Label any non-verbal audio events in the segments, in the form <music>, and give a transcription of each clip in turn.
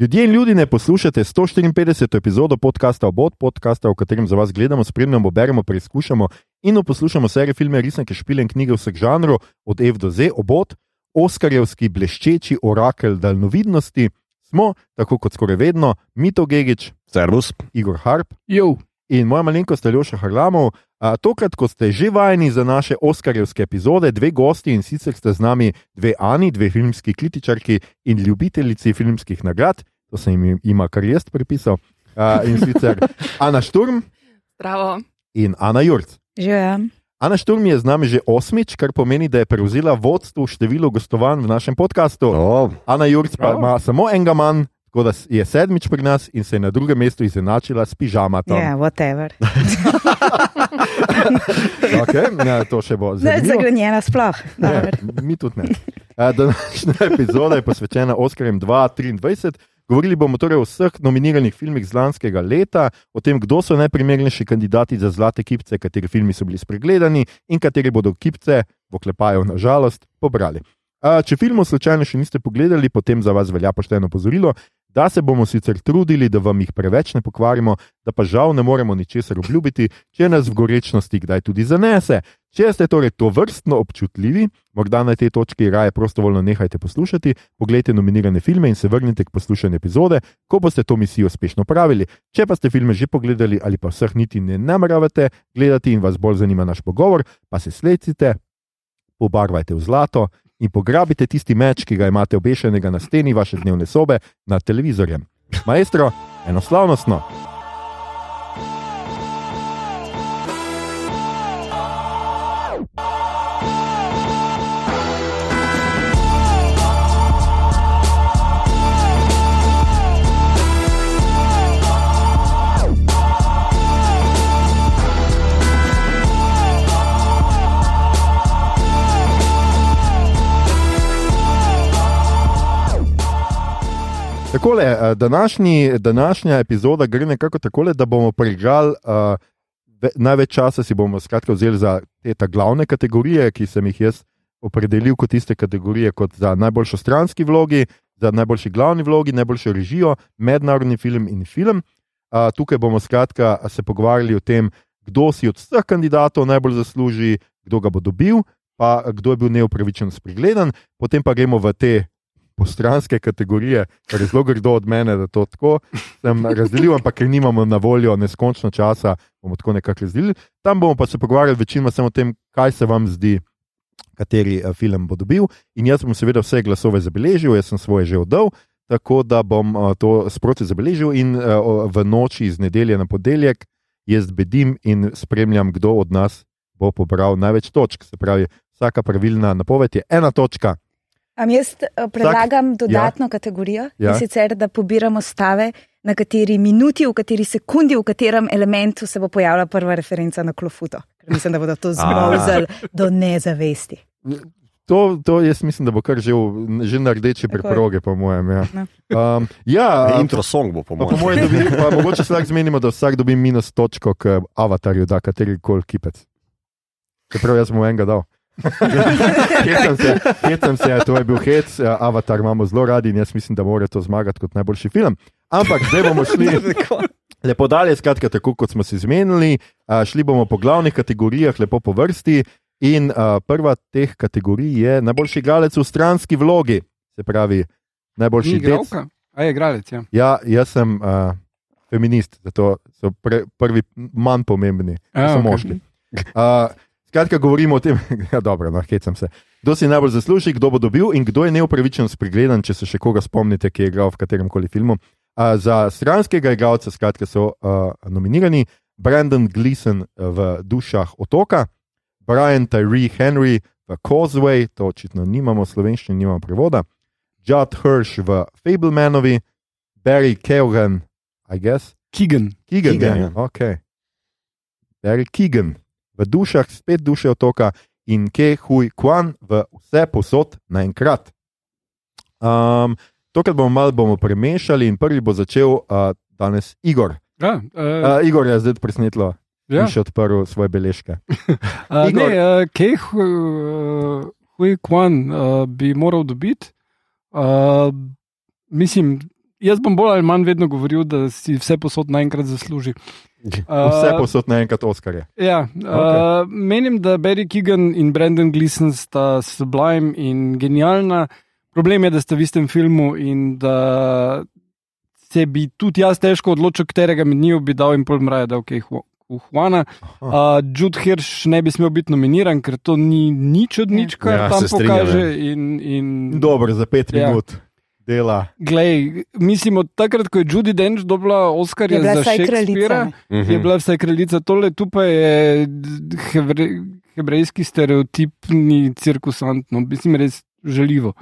Ljudje in ljudje ne poslušate 154. epizodo podcasta Obod, podcasta, v katerem za vas gledamo, spremljamo, beremo, preizkušamo in poslušamo serije filme, resnike, špile in knjige vseh žanrov, od F do Z, Obod, Oskarjevski bleščeči orakel daljnovidnosti. Smo, tako kot skoraj vedno, Mito Gigič, Servus. Igor Harp Jo, in moja malenkost Aljoša Harlamov. A, tokrat, ko ste že vajeni za naše Oskarjevske epizode, dve gosti in sicer ste z nami dve Ani, dve filmski kritičarki in ljubiteljici filmskih nagrad, to sem jim ima kar jaz pripisal. A, in sicer <laughs> Ana Šturm Zdravo. in Ana Jurc. Živijo. Ana Šturm je z nami že osmič, kar pomeni, da je prevzela vodstvo število gostovanj v našem podkastu. O, Ana Jurc pa Bravo. ima samo enega manj, tako da je sedmič pri nas in se je na drugem mestu izenačila s pižamatom. Ja, whatever. <laughs> Okay, ja, to še bo Ne, zanimivo. zagrenjena sploh. Ne, mi tudi ne. <laughs> Današnja epizoda je posvečena Oskarjem 2023. Govorili bomo torej o vseh nominiranih filmih z lanskega leta, o tem, kdo so najprimernejši kandidati za zlate kipce, kateri filmi so bili spregledani in kateri bodo kipce, v oklepaju na žalost, pobrali. A, če filmov slučajno še niste pogledali, potem za vas velja pošteno pozorilo, da se bomo sicer trudili, da vam jih preveč ne pokvarimo, da pa žal ne moremo ničesar obljubiti, če nas v gorečnosti kdaj tudi zanese. Če ste torej to vrstno občutljivi, morda na tej točki raje prostovoljno nehajte poslušati, pogledajte nominirane filme in se vrnite k poslušanju epizode, ko boste to misijo uspešno pravili. Če pa ste filme že pogledali ali pa vseh niti ne nameravate gledati in vas bolj zanima naš pogovor, pa se slecite, pobarvajte v zlato in pograbite tisti meč, ki ga imate obešenega na steni vaše dnevne sobe nad televizorjem. Maestro, enoslavnostno. Takole, eh, današnji, današnja epizoda gre nekako tako, da bomo prižgali uh, največ časa, si bomo skratka vzeli za te glavne kategorije, ki sem jih jaz opredelil kot tiste kategorije, kot za najboljšo stranski vlogi, za najboljši glavni vlogi, najboljšo režijo, mednarodni film in film. Uh, tukaj bomo skratka se pogovarjali o tem, kdo si od vseh kandidatov najbolj zasluži, kdo ga bo dobil, pa kdo je bil neupravičeno spregledan, potem pa gremo v te postranske kategorije, kar je zelo grdo od mene, da to tako sem <laughs> razdelil, ampak ker nimamo na voljo neskončno časa, bomo tako nekako razdelili. Tam bomo pa se pogovarjali večinoma samo o tem, kaj se vam zdi, kateri eh, film bo dobil. In jaz bom seveda vse glasove zabeležil, jaz sem svoje že oddal. Tako da bom uh, to sproti zabeležil, in uh, v noči iz nedelje na ponedeljek jaz bedim in spremljam, kdo od nas bo pobral največ točk. Se pravi, vsaka pravilna napoved je ena točka. Am jaz eh, predlagam dodatno kategorijo, Ja. in sicer da pobiramo stave, na kateri minuti, v kateri sekundi, v katerem elementu se bo pojavila prva referenca na klofuto. Ker mislim, da bodo to zgrozili do nezavesti. To, to jaz mislim, da bo kar že, v, že na rdeči preproge, po mojem. Ja, No. um, ja intro song bo po pa, po mojem. mojem dobi, pa mogoče se lahko zmenimo, da vsak dobi minus točko k avatarju, da kateri koli kipec. Čeprav jaz mu enega dal. Hecam se, hecam se, to je bil hec, avatar imamo zelo radi in jaz mislim, da mora to zmagati kot najboljši film. Ampak zdaj bomo šli. <laughs> Lepo dalje, skratka, tako kot smo se zmenili, šli bomo po glavnih kategorijah, lepo po vrsti. In a, prva teh kategorij je najboljši igralec v stranski vlogi, se pravi, najboljši dec. igralka. A je igralec, ja. Ja, jaz sem uh, feminist, zato so pre, prvi manj pomembni, A, so okej. moški. Uh, skratka, govorimo o tem, da <laughs> dobro, no, hecam se. Kdo si najbolj zasluži, kdo bo dobil in kdo je neupravičeno spregledan, če se še koga spomnite, ki je igral v katerem koli filmu. Uh, za stranskega igralca skratka, so uh, nominirani Brandon Gleason v Dušah otoka, Brian Tyree Henry v Causeway, to očitno nimamo v slovenščini, nimamo prevoda, Judd Hirsch v Fablemanovi, Barry Keoghan, I guess, Keegan. Keegan, Keegan, ja. ja. okay. Barry Keegan v dušah, spet duše otoka in Ke Hui Kwan v vse posod naenkrat. Um, tokrat bomo malo bomo premešali in prvi bo začel uh, danes Igor. Ja, uh, Uh, Igor je zdaj presnetlo, ja. še odprl svoje beležke. <laughs> Uh, ne, Igor. uh, Kej uh, Hui Kwan uh, bi moral dobiti. Uh, mislim, jaz bom bolj ali manj vedno govoril, da si vse posod naenkrat zasluži. Vse posod naenkrat Oskarje. Ja, okay. uh, menim, da Barry Keegan in Brendan Gleeson sta sublime in genialna. Problem je, da sta v istem filmu in da se bi tudi jaz težko odločil, katerega med njiju bi dal in pol mraja, da ok, Juana. Uh, Jude Hirsch ne bi smel biti nominiran, ker to ni nič od nič, kar Ja, tam pokaže. ja. In, in, Dobro, za pet Ja. minut dela. Glej, mislim, od takrat, ko je Judy Dench dobila Oscar Je bila za Shakespearea, kraljica. Mhm. je bila vsaj kraljica, tole tu pa je hevre, hebrejski stereotipni cirkusant, no, mislim, res žaljivo.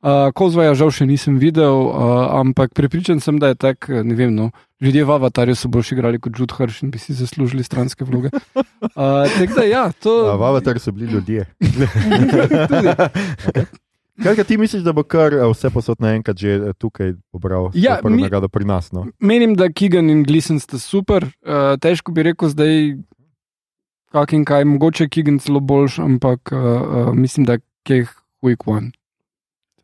Uh, Kozvaja žal še nisem videl, uh, ampak prepričan sem, da je tak, ne vem, no, ljudje v avatarju so boljši igrali kot Jude Hirsch in bi si zaslužili stranske vloge. Uh, tako da, ja, to. V Avataru so bili ljudje. <laughs> <laughs> Kaj ti misliš, da bo kar eh, vse posod naenkrat že eh, tukaj pobral Ja, mi- pri nas? No? Menim, da Keegan in Gleason sta super. Uh, težko bi rekel zdaj, kak in kaj, mogoče je Keegan celo boljš, ampak uh, uh, mislim, da je Quick One.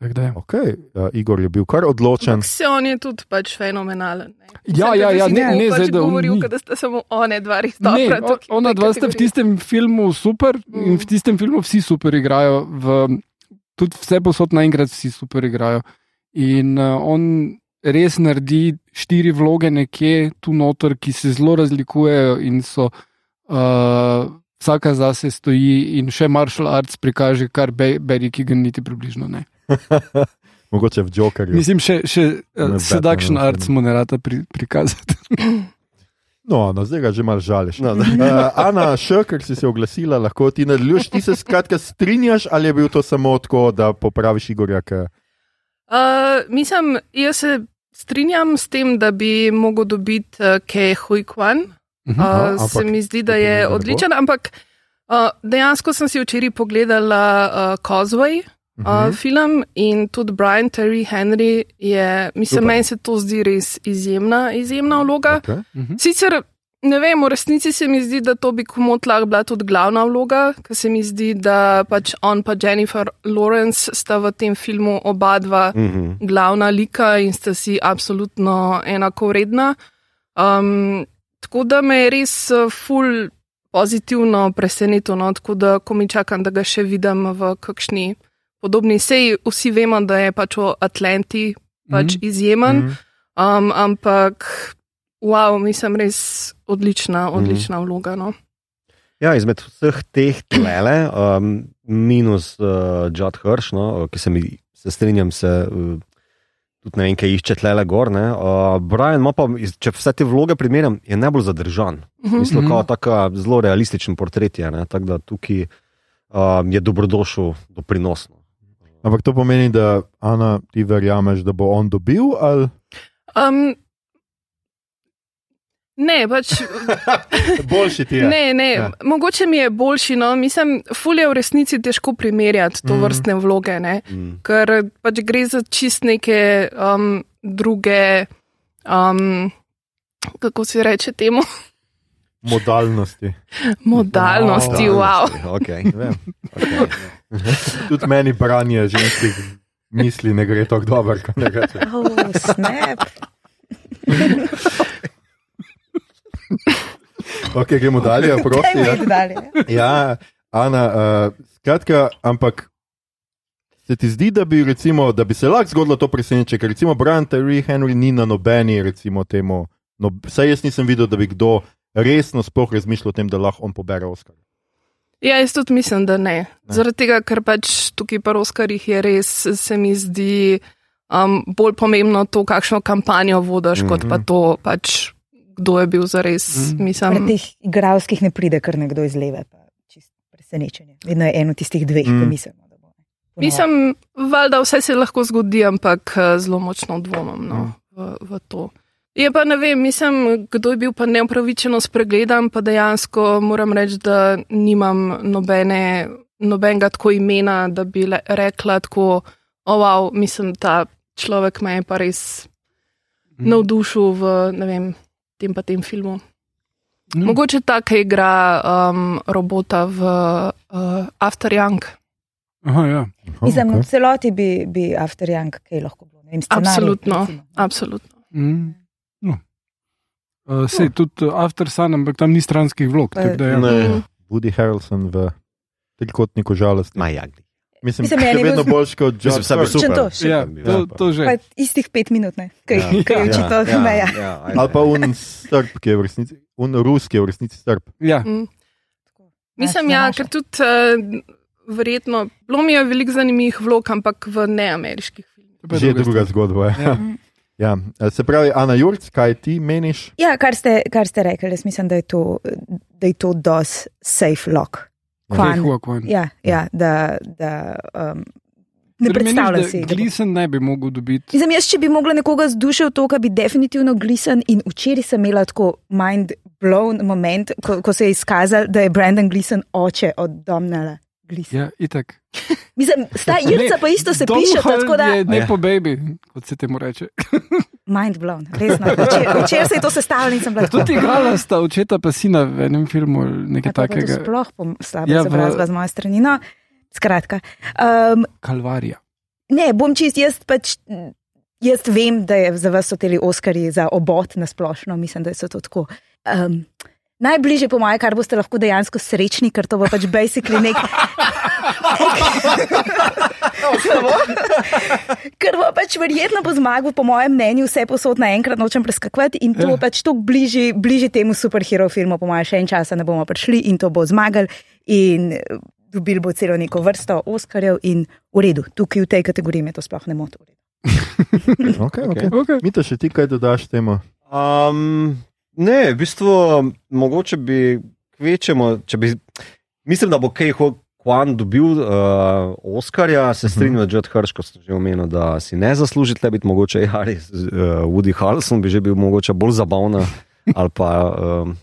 Okay. Uh, Igor je bil kar odločen. Ampak se on je tudi pač fenomenalen. ne. Ja, Mislim, ja, ja, ne, ne, pač zdaj, da govoril, ni. da sta samo one dva res v ona dva sta v tistem filmu super mm. in Mm. v tistem filmu vsi super igrajo. V, tudi vse posod naenkrat vsi super igrajo. In uh, on res naredi štiri vloge nekje tu noter, ki se zelo razlikujejo in so. Uh, Vsaka zase stoji in še martial arts prikaže, kar Be- Barry Keegan niti približno ne. <laughs> Mogoče v Jokerju. Mislim, še, še uh, seduction arts mu ne rata pri, prikazati. <clears throat> No, no, zdaj ga že malo žališ. No, <laughs> uh, Ana, še ker si se oglasila, lahko ti nadaljuješ. Ti se skratka strinjaš ali je bil to samo tako, da popraviš Igorja? K... Uh, mislim, jaz se strinjam s tem, da bi mogel dobiti uh, Kej Huikwan. Mhm. Uh, ampak se mi zdi, da je odličen, ampak uh, dejansko sem si včeraj pogledala uh, Causeway. Uh, Mhm. film in tudi Brian Terry Henry je, mislim, Super. meni se to zdi res izjemna, izjemna vloga. Okay. Mhm. Sicer ne vem, v resnici se mi zdi, da to bi komot lahko bila tudi glavna vloga, ker se mi zdi, da pač on pa Jennifer Lawrence sta v tem filmu oba dva Mhm. glavna lika in sta si absolutno enako vredna. Um, tako da me je res uh, ful pozitivno presenetilo, no? tako da ko mi čakam, da ga še vidim v kakšni podobni. Sej vsi vemo, da je pač v Atlanti pač Mhm. izjemen, Mhm. um, ampak wow, mislim res odlična, odlična vloga. No? Ja, izmed vseh teh tlele, um, minus uh, Judd Hirsch, no, ki se mi se strinjam, se uh, tudi ne vem, kaj išče tlele gor. ne. Uh, Brian, pa, če vse te vloge primerjam, je najbolj zadržan. Mhm. Mislim, Mhm. kao taka zelo realističen portret je, ne, tako da tukaj um, je dobrodošel doprinosno. Ampak to pomeni, da Ana, ti verjameš, da bo on dobil? Ali... Um, ne, pač <laughs> Boljši ti je. Ne, ne, Ja. mogoče mi je boljši. No? Mislim, ful je v resnici težko primerjati to Mhm. vrstne vloge, ne? Mm. ker pač gre za čist neke um, druge, um, kako se reče temu, Modalnosti. modalnosti. Wow. Okay. Vem. Okay. <laughs> <laughs> Tudi meni branje ženskih misli ne gre tako dobro, kot ne reče. <laughs> Oh, snap. Ok, gremo dalje. Dajmo Ja. dalje. Ja, Ana, uh, skratka, ampak se ti zdi, da bi, recimo, da bi se lahko zgodilo to presenečenje, ker recimo Brian Terry Henry ni na nobeni, recimo temu, no, saj jaz nisem videl, da bi kdo resno sploh razmišljal o tem, da lahko on pobere Oscar. Ja, jaz tudi mislim, da ne. Ne. Zaradi tega, ker pač tukaj pa Oskarjih je res, se mi zdi um, bolj pomembno to, kakšno kampanjo vodiš, mm -hmm. kot pa to, pač, kdo je bil zares. Mhm. Mm. Pri Mislim, teh igralskih ne pride kar nekdo iz leve, pa čist presenečenje. Vedno je eno tistih dveh, Mm. ki mislimo, da bo. mislim valjda vse se lahko zgodi, ampak eh, zelo močno dvomim no, v, v to. Je pa ne vem, mislim, kdo je bil pa neupravičeno spregledan, pa dejansko moram reči, da nimam nobene, nobenega tako imena, da bi le, rekla tako, oh, wow, mislim, ta človek me je pa res Mhm. navdušil v, ne vem, tem pa tem filmu. Mhm. Mogoče ta, ki igra um, robota v uh, After Young. Aha, ja. Mislim, okay. v celoti bi, bi After Young kaj lahko bilo ne vem, scenarij, Absolutno, recimo. absolutno. Mm. Uh, sej tudi uh, After Sun, ampak tam ni stranskih vlog. Pa- tako da ja. Ne. Woody Harrelson v trikotniku žalosti. Ma jagli. Mislim, Mislim, da je meni je vedno boljši kot John Hurt. Če super. to še- Ja, Ja, to, to že. Pa istih pet minut, ne, kaj Ja. ja. je očitno ja, meja. ja, ajde. Ali pa un <laughs> srb, ki je v resnici, un rus, ki je v resnici srb. Ja. Mm. Mislim, ja, ker tudi uh, verjetno, bilo mi je veliko zanimivih vlog, ampak v neameriških filmih. To pa je Že druga zgodba. Ja. Ja. Ja. Se pravi, Ana Jurc, kaj ti meniš? Ja, kar ste, kar ste rekli, jaz mislim, da je to, da je to dos safe lock. Kwan, Hua Kwan. ja, ja, da, da um, ne Torej, predstavljam si. Gleason ne bi mogel dobiti. Mislim, jaz, če bi mogla nekoga z dušo v to, kar bi definitivno glisen in včeraj sem imela tako mind blown moment, ko, ko se je izkazal, da je Brandon Gleason oče od Domnala. Gleason. Ja, itak. <laughs> Mislim, sta Irca pa isto se piše, Domhnall tako da Je ja. nepo baby, kot se temu reče. <laughs> mind blown, resno. Včeraj včer se je to sestavljalo in sem bila Tudi igrala sta očeta pa sina v enem filmu nekaj to takega. Sploh pom- slaba Ja, ja, v- izobrazba z moje strani. No, skratka, um, Kalvarija. ne, bom čist, jaz pač. Jaz vem, da je za vas so teli Oskarji za obot na splošno, mislim, da so to tako. Um, najbližje, po mojem, kar boste lahko dejansko srečni, ker to bo pač basically nek. Ker bo pač verjetno bo zmagal, po mojem mnenju, vse posod naenkrat, nočem preskakovati in to Ja. ja. pač to bližje, bližje temu superhero filmu, po mojem, še en čas ne bomo prišli in to bo zmagal in eh, dobili bo celo neko vrsto Oskarjev in v redu, tukaj v tej kategoriji me to sploh ne moti. Okay, okay. Okay. Mita, še ti kaj dodaš temu? Um, ne, v bistvu, mogoče bi kvečemo, če bi. Mislim, da bo Kej Kwan dobil uh, Oscarja, se strinjam, da Judd Hirsch, kot sem že omenil, da si ne zasluži tle biti, mogoče je Harris, uh, Woody Harrelson bi že bil mogoče bolj zabavna <laughs> ali pa. Um,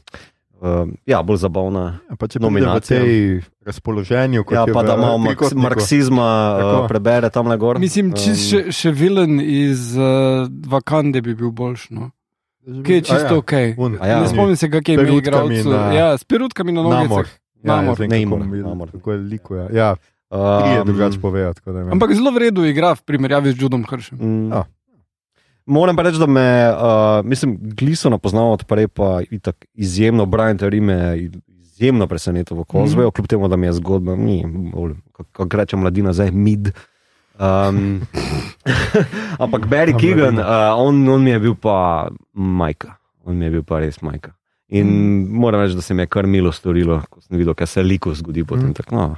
uh, ja, bolj zabavna. Ja, pa če pride v Nominacija. tej razpoloženju, kot Ja, je pa da malo marks, marksizma uh, Tako. prebere tam na gor. Mislim, če še, še vilen iz uh, Vakande bi bil boljš. No. Ki je čisto ja. ok. Un, ja. Ne spomnim se, kak je ime Perutkami igralcu. na- Ja, s perutkami na Namor. nogah. Ja, Namor. jaz vem, Namor, kako mi- Namor. Kako je likuje. Ja, je Um, drugače da ne vem. Ampak zelo v redu igra v primerjavi z Judom Hršem. Mm. Ja. Moram pa reči, da me, uh, mislim, Glisona poznam odprej, pa itak izjemno Brian Terry me je izjemno presenetil v Kozveju, mm. kljub temu, da mi je zgodba, ni, kako kak reče mladina, zdaj mid. Um, <laughs> ampak Barry Keegan, mladina. uh, on, on mi je bil pa majka, on mi je bil pa res majka. In mm. moram reči, da se mi je kar milo storilo, ko sem videl, kaj se liko zgodi potem. Mm. Tako, no.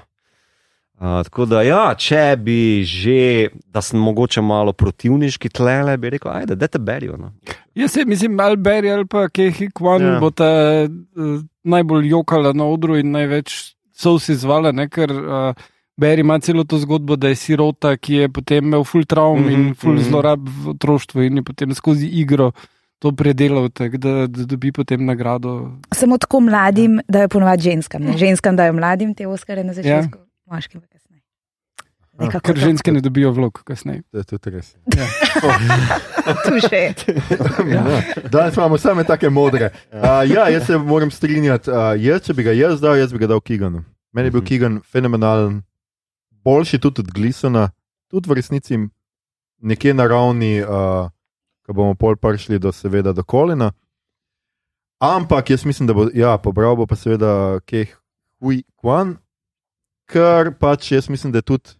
Uh, tako da, ja, če bi že, da sem mogoče malo protivniški tlele, bi rekel, ajde, da te berijo. No. Jaz se mislim, ali Barry ali pa Kehi Kwan Ja. ja. bo ta uh, najbolj jokala na odru in največ so si zvala, ne? ker uh, Barry ima celo to zgodbo, da je sirota, ki je potem imel full traum mm Mhm, -hmm, in full mm mhm. -hmm. zlorab v otroštvu in je potem skozi igro to predelal, tak, da, da dobi potem nagrado. Samo tako mladim dajo ponovadi ženskam. Ne? Ženskam dajo mladim te Oskarje na začetku, ja. moškim pa kasneje. Nekako Ker to. ženske ne dobijo vlog kasneje. To je tudi res. <laughs> Tu še je. <laughs> Ja. Danes imamo same take modre. Uh, ja, jaz se moram strinjati. Uh, jaz, če bi ga jaz dal, jaz bi ga dal Kiganu. Meni je bil Mhm. Kigan fenomenalen, boljši tudi od Glisona, tudi v resnici nekje na ravni, uh, ko bomo pol prišli do, seveda, do Kolina. Ampak jaz mislim, da bo, ja, pobral bo pa seveda Keh Hui Kwan, ker pač jaz mislim, da je tudi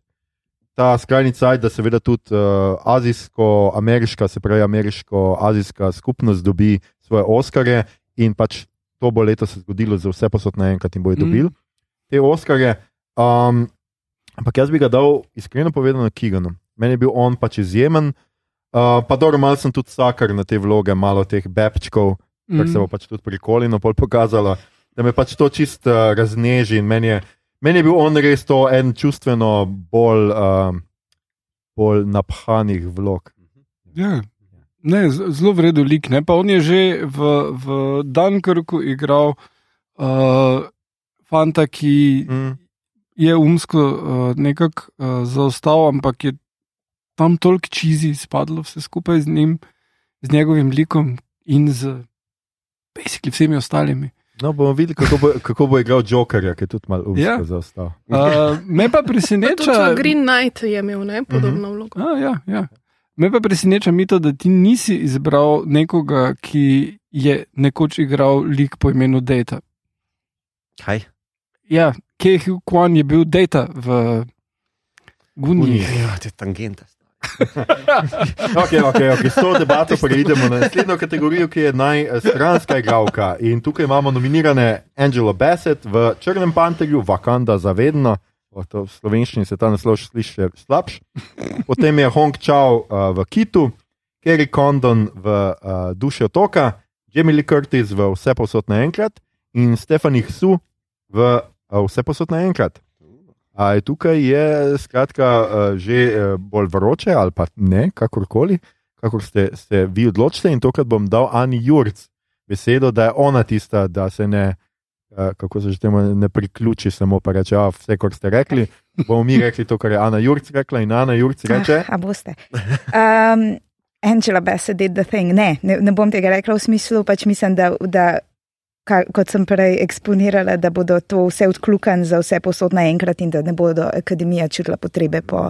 ta skrajni cajt, da seveda tudi uh, azijsko-ameriška, se pravi ameriško-azijska skupnost dobi svoje Oskarje in pač to bo letos se zgodilo za vse posod naenkrat in bojo Mm. dobili te Oskarje. Um, ampak jaz bi ga dal, iskreno povedano, Kiganu. Meni je bil on pač izjemen. Uh, pa dobro, malo sem tudi sakar na te vloge, malo teh bebčkov, mm. kar se bo pač tudi pri Kolinu pol pokazalo, da me pač to čist uh, razneži in meni je, meni je bil on res to en čustveno bolj, uh, bolj naphanih vlog. Ja. Ne, zelo vredu lik. Ne? Pa on je že v, v Dunkerku igral uh, fanta, ki Mm. Je umsko uh, nekako uh, zaostal, ampak je tam toliko čizi spadlo vse skupaj z njim, z njegovim likom in z basically vsemi ostalimi. No, bomo videli, kako bo, kako bo igral Jokerja, ki je tudi malo umsko Ja. zaostal. Uh, me pa preseneča. Green Knight je imel ne, podobno vlogo. A, ja, ja. Me pa preseneča mito, da ti nisi izbral nekoga, ki je nekoč igral lik po imenu Data. Kaj? Ja, Kehu Kwan je bil Data v Gunji. Ja, te tangente. <laughs> Okay, okay, okay. S to debato preidemo na naslednjo kategorijo, ki je najstranska igralka. In tukaj imamo nominirane Angelo Bassett v Črnem panterju, Wakanda zavedno. O, to v slovenščini se ta naslov sliši slabš. Potem je Hong Chao uh, v Kitu, Kerry Condon v uh, Duši otoka, Jamie Lee Curtis v Vse posod naenkrat in Stephanie Hsu v Vse posod naenkrat. A je tukaj je skratka uh, že uh, bolj vroče ali pa ne, kakorkoli, kakor ste, ste vi odločili. In tokrat bom dal Ani Jurc besedo, da je ona tista, da se ne, uh, kako se že temu ne priključi, samo pa reče, a vse, kar ste rekli. Bomo mi rekli to, kar je Ana Jurc rekla in Ana Jurc reče. Ah, a boste. Um, Angela Bassett did the thing. Ne, ne, ne bom tega rekla v smislu, pač mislim, da, da ka, kot sem prej eksponirala, da bodo to vse odklukan za vse posod naenkrat in da ne bodo akademija čutila potrebe po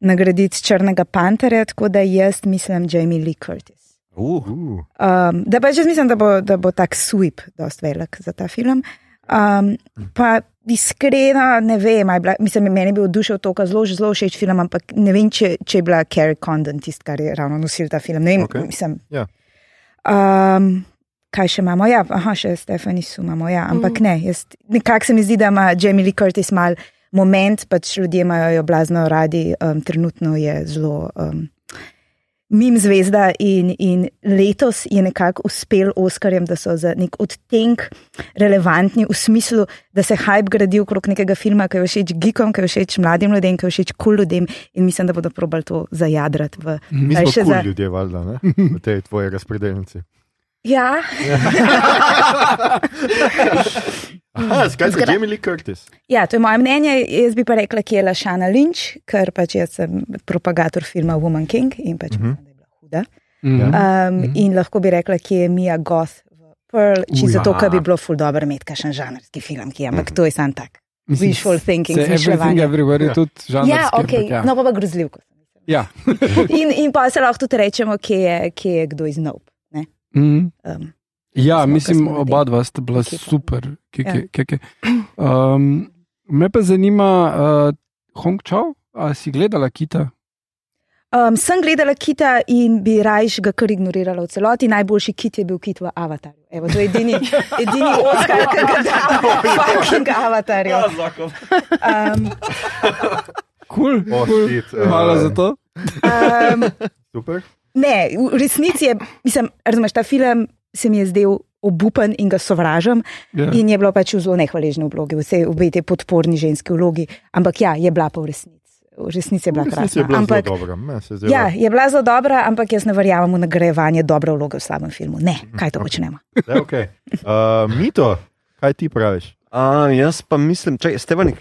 nagraditi črnega panterja, tako da jaz mislim Jamie Lee Curtis. Uh, Uh, Um, da pač jaz mislim, da bo, da bo tak sweep dost velik za ta film. Um, pa iskreno ne vem, bila, mislim, meni je bil dušo toka zelo, zelo všeč film, ampak ne vem, če, če je bila Carrie Condon tist, kar je ravno nosil ta film. Ne vem, okay. mislim. Ja. Um, kaj še imamo? Ja, aha, še Stefani su imamo, ja, ampak Mhm. ne, jaz, nekako se mi zdi, da ima Jamie Lee Curtis mal moment, pač ljudje imajo jo blazno radi, um, trenutno je zelo. Um, Mim zvezda in, in letos je nekako uspel Oskarjem, da so za nek odtenek relevantni v smislu, da se hype gradi okrog nekega filma, ki je všeč geekom, ki je všeč mladim ljudem, ki je všeč kul cool ljudem in mislim, da bodo probali to zajadrati v. mi smo še kul za- ljudje, valjda, ne? <laughs> v tej tvoji razpredelnici. Ja, Aha, skratka, Zgra- Jamie Lee Curtis. ja, to je moje mnenje. Jaz bi pa rekla, kje je Lašana Lynch, ker pač jaz sem propagator filma Woman King in pač Mhm. mislim, da je bila huda. Mhm. Um, Mhm. in lahko bi rekla, kje je Mia Goth v Pearl, Uja. zato, ker bi bilo ful dobro imeti kakšen žanrski film, ki je, ampak to je sam tak. Mislim, Wishful thinking, se Everything zmišljevanje. everywhere je Ja. tudi žanrski. Ja, ok, ampak ja. no pa pa grozljivko. Ja. In, in pa se lahko tudi rečemo, kje je, kje je kdo iz Nope. Ne. Mhm. Um, Ja, Smo, mislim, oba dva sta bila Ekipa. super. Kike, Ja. kike. Um, me pa zanima, uh, Hong Chao, a si gledala kita? Um, sem gledala kita in bi rajš ga kar ignorirala v celoti. Najboljši kit je bil kit v Avatarju. Evo, to je edini, edini <laughs> Oscar, ki ga dam <laughs> fucking Avatarju. Um, Cool, Oh, cool. shit, uh, Hvala za to. um, Super. Ne, v resnici je, mislim, razumeš, ta film se mi je zdel obupen in ga sovražam. Ja. In je bilo pač v zelo nehvaležni vlogi, vse obe te podporni ženski vlogi. Ampak ja, je bila pa v resnici. V resnici je bila da je krasna. bila Ampak, dobra. Je zdelo- ja, je bila zelo dobra, ampak jaz ne verjamem v nagrajevanje dobre vloge v slabem filmu. Ne, kaj to počnemo? Da, okay. uh, Mito, kaj ti praviš? a, jaz pa mislim, če Stevanik,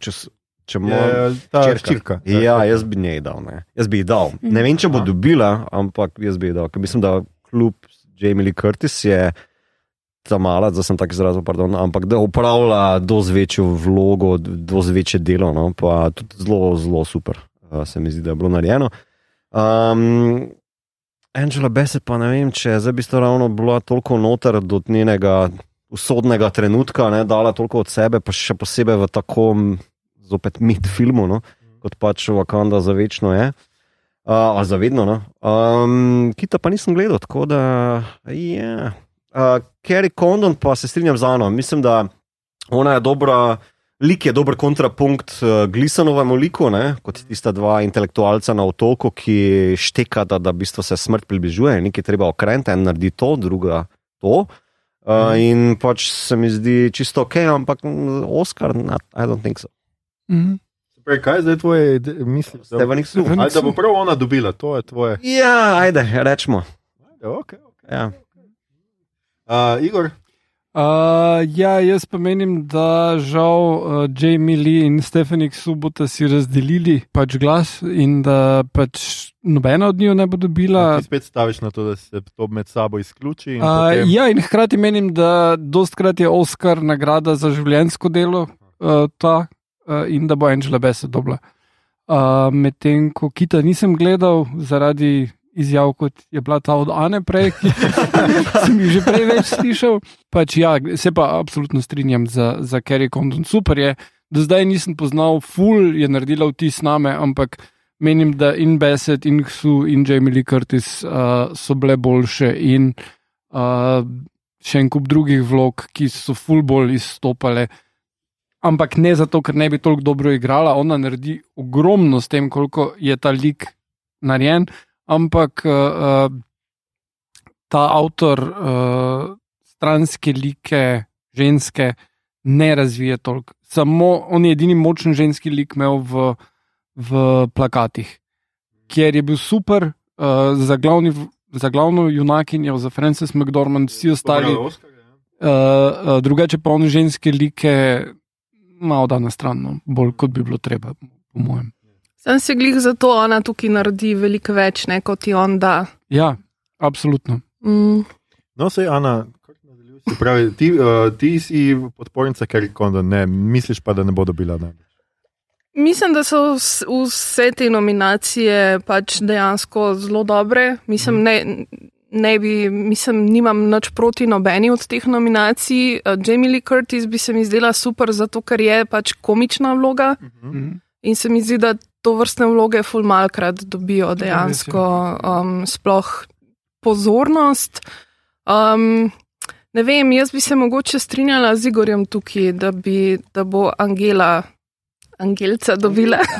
če, če ima. Je ta hčerka. čirka. Ja, jaz bi njej dal. Ne. Jaz bi ji dal. Ne vem, če bo dobila, ampak jaz bi ji dal. Ker mislim, da kljub Jamie Lee Curtis je ta mala, da sem tako izrazil, pardon, ampak da upravlja dosti večjo vlogo, dosti večje delo, no, pa tudi zelo, zelo super. Uh, se mi zdi, da je bilo narejeno. Um, Angela Bassett pa ne vem, če zdaj bi sta ravno bila toliko noter do njenega usodnega trenutka, ne, dala toliko od sebe, pa še posebej v tako m, zopet mit filmu, no, kot pač Wakanda za večno je. Uh, a zavedno, no. Um, Kita pa nisem gledal, tako da je. Yeah. Uh, Kerry Condon pa se strinjam z Ano. Mislim, da ona je dobra, lik je dober kontrapunkt uh, Glisanovemu liku, ne, kot tista dva intelektualca na otoku, ki štekata, da v bistvu se smrt približuje, nekaj treba okrenuti, en naredi to, druga to. Uh, in pač se mi zdi čisto ok, ampak mm, Oscar, not, I don't think so. Mhm. Prej, kaj je zdaj tvoje misli? Da, Stevanik su. Stevanik ali da bo prav ona dobila, to je tvoje. Ja, ajde, rečemo. Okay, okay. Ja. Uh, Igor, Uh, ja, jaz pa menim, da žal uh, Jamie Lee in Stefanik Subota si razdelili pač glas in da pač nobena od njiju ne bo dobila. ti spet staviš na to, da se to med sabo izključi. in Uh, potem- ja, in hkrati menim, da dostkrat je Oscar nagrada za življenjsko delo uh, ta uh, in da bo Angela Bassett dobila. Uh, Medtem ko kita nisem gledal zaradi izjav, kot je bila ta od Ane prej, ki <laughs> sem jih že prej več slišal. Pač ja, se pa absolutno strinjam za, za Kerry Condon. Super je, do zdaj nisem poznal, full je naredila vtis name, ampak menim, da in Besset, in Hsu, in Jamie Lee Curtis uh, so bile boljše in uh, še en kup drugih vlog, ki so full bolj izstopale ampak ne zato, ker ne bi toliko dobro igrala. Ona naredi ogromno s tem, koliko je ta lik narejen, ampak uh, ta avtor uh, stranske like, ženske, ne razvije toliko. Samo on je edini močen ženski lik imel v, v plakatih, kjer je bil super uh, za, glavni, za glavno junakinjo, za Frances McDormand, vsi ostali. Uh, uh, drugače pa on ženske like malo da na stran, no. bolj kot bi bilo treba, po mojem. Sem se glih za to, ona tukaj naredi veliko več, ne, kot ti on da. Ja, absolutno. Mm. No, sej, Ana, pravi, ti, uh, ti si podpornica Kerry Condon, ne, misliš pa, da ne bo dobila najbolj. Mislim, da so vs- vse te nominacije pač dejansko zelo dobre. Mislim, ne, ne bi, mislim, nimam nič proti nobeni od teh nominacij. Uh, Jamie Lee Curtis bi se mi zdela super, zato ker je pač komična vloga Mhm. in se mi zdi, da to vrstne vloge ful malkrat dobijo dejansko um, sploh pozornost. Um, ne vem, jaz bi se mogoče strinjala z Igorjem tukaj, da, bi, da bo Angela, Angelca dobila. <laughs>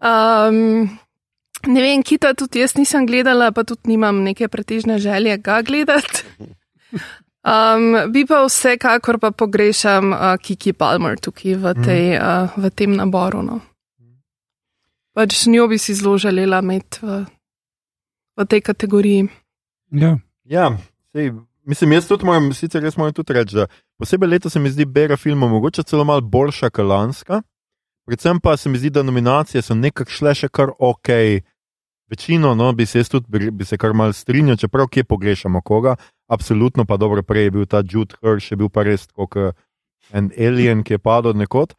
Um, ne vem, kita tudi jaz nisem gledala, pa tudi nimam neke pretežne želje ga gledati. Um, bi pa vsekakor pa pogrešam uh, Kiki Palmer tukaj v, tej, uh, v tem naboru. No. Pač njo bi si zelo želela imeti v, v tej kategoriji. Ja. Ja, sej, mislim, jaz tudi moram, sicer jaz moram tudi reči, da posebej leto se mi zdi bera filma mogoče celo malo boljša kot lanska. Predvsem pa se mi zdi, da nominacije so nekako šle še kar ok. Večino, no, bi se jaz tudi bi, bi se kar mal strinjal, čeprav kje pogrešamo koga. Absolutno pa dobro, prej je bil ta Jude Hirsch, je bil pa res kot en alien, ki je padel nekod.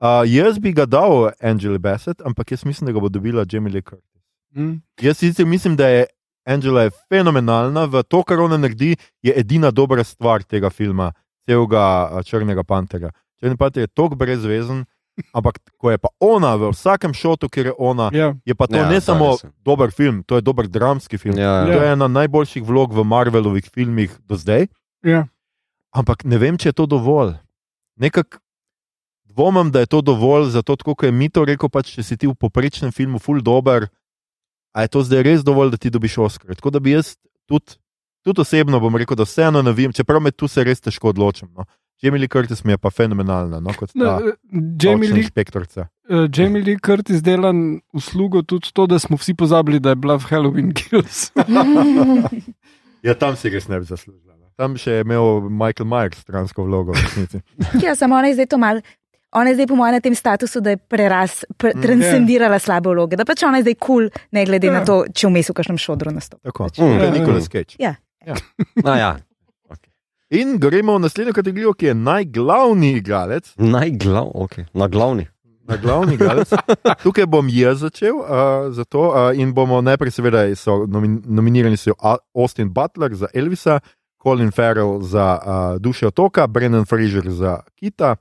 Uh, jaz bi ga dal Angeli Bassett, ampak jaz mislim, da ga bo dobila Jamie Lee Curtis. Mm. Jaz sicer mislim, da je Angela je fenomenalna v to, kar ona naredi, je edina dobra stvar tega filma, celega Črnega pantera. Črni panter je tako brezvezen, ampak ko je pa ona v vsakem šotu, kjer je ona, Ja. je pa to Ja, ja, ne to samo je. dober film, to je dober dramski film. Ja, To ja. je ena najboljših vlog v Marvelovih filmih do zdaj. Ja. Ampak ne vem, če je to dovolj. Nekako dvomim, da je to dovolj, zato kot je Mito rekel, pač, če si ti v poprečnem filmu full dober, a je to zdaj res dovolj, da ti dobiš Oscar. Tako da bi jaz tudi, tudi osebno bom rekel, da vseeno navijam, čeprav me tu se res težko odločim. No. Jamie Lee Curtis mi je pa fenomenalna, no, kot No, ta eh, Jamie Lee, inšpektorica. uh, Jamie Lee Curtis dela uslugo tudi to, da smo vsi pozabili, da je bila v Halloween Kills. <laughs> Ja, tam si res ne bi zaslužila. no. Tam še je imel Michael Myers stransko vlogo v resnici. <laughs> Ja, samo ona je zdaj to mal. Ona je zdaj, po mojem, na tem statusu, da je preraz, pre, Mm, transcendirala slabe vloge, da pač ona je zdaj kul, cool, ne glede Ja. na to, če vmes v kakšnem šodru nastopi. Tako, Pač- to je Ja, Nicolas Cage. Ja. <laughs> No, ja. In gremo v naslednjo kategorijo, ki je najglavni igralec. Najglav, okay. Na glavni. Na glavni igralec. <laughs> Tukaj bom jaz začel uh, za to uh, in bomo najprej, seveda, so nomin nominirani so Austin Butler za Elvisa, Colin Farrell za uh, Duše otoka, Brendan Fraser za Kita,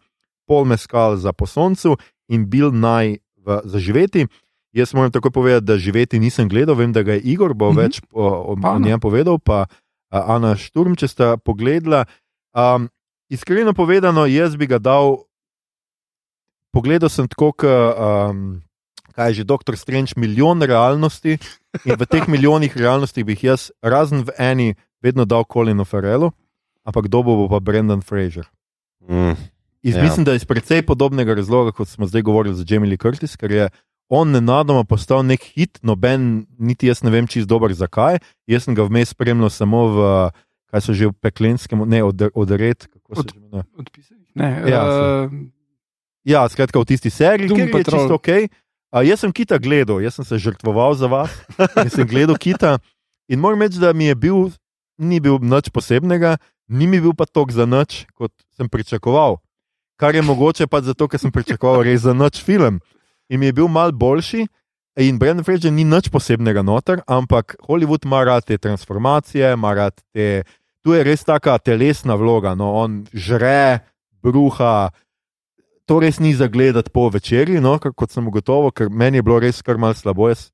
Paul Mescal za Posoncu in Bill Nye v Zaživeti. Jaz moram tako povedati, da živeti nisem gledal, vem, da ga je Igor bo Mhm. več o, o, o njem povedal, pa uh, Ana Šturm, če sta pogledala. Um, iskreno povedano, jaz bi ga dal pogledal sem tako, kot um, kaj je že Doctor Strange, milijon realnosti in v teh milijonih realnosti bi jih jaz, razen v eni, vedno dal Colinu Farrellu, ampak dobo bo pa Brendan Fraser. Mm. Iz, ja. Mislim, da je iz precej podobnega razloga, kot smo zdaj govorili za Jamie Lee Curtis, ker je on nenadoma postal nek hit, noben, niti jaz ne vem čisto dober zakaj. Jaz sem ga vmes spremljal samo v, kaj so že v peklenskem, ne od, od red, kako se Od- že imenuje. Odpisali. Ne, Ja, uh, Ja, skratka, v tisti seriji, ki je čisto ok. A, jaz sem kita gledal, jaz sem se žrtvoval za vas, <laughs> in sem gledal kita. In moram reči, da mi je bil, ni bil nič posebnega, ni mi bil pa tok za nič, kot sem pričakoval. kar je mogoče pa zato, ker sem pričakoval res za noč film. In mi je bil mal boljši. In Brendan Fraser ni nič posebnega noter, ampak Hollywood ima rad te transformacije, ima rad te. Tu je res taka telesna vloga, no, on žre, bruha. To res ni za gledati po večerji, no, kot sem ugotovil, ker meni je bilo res kar malce slabo. Jaz,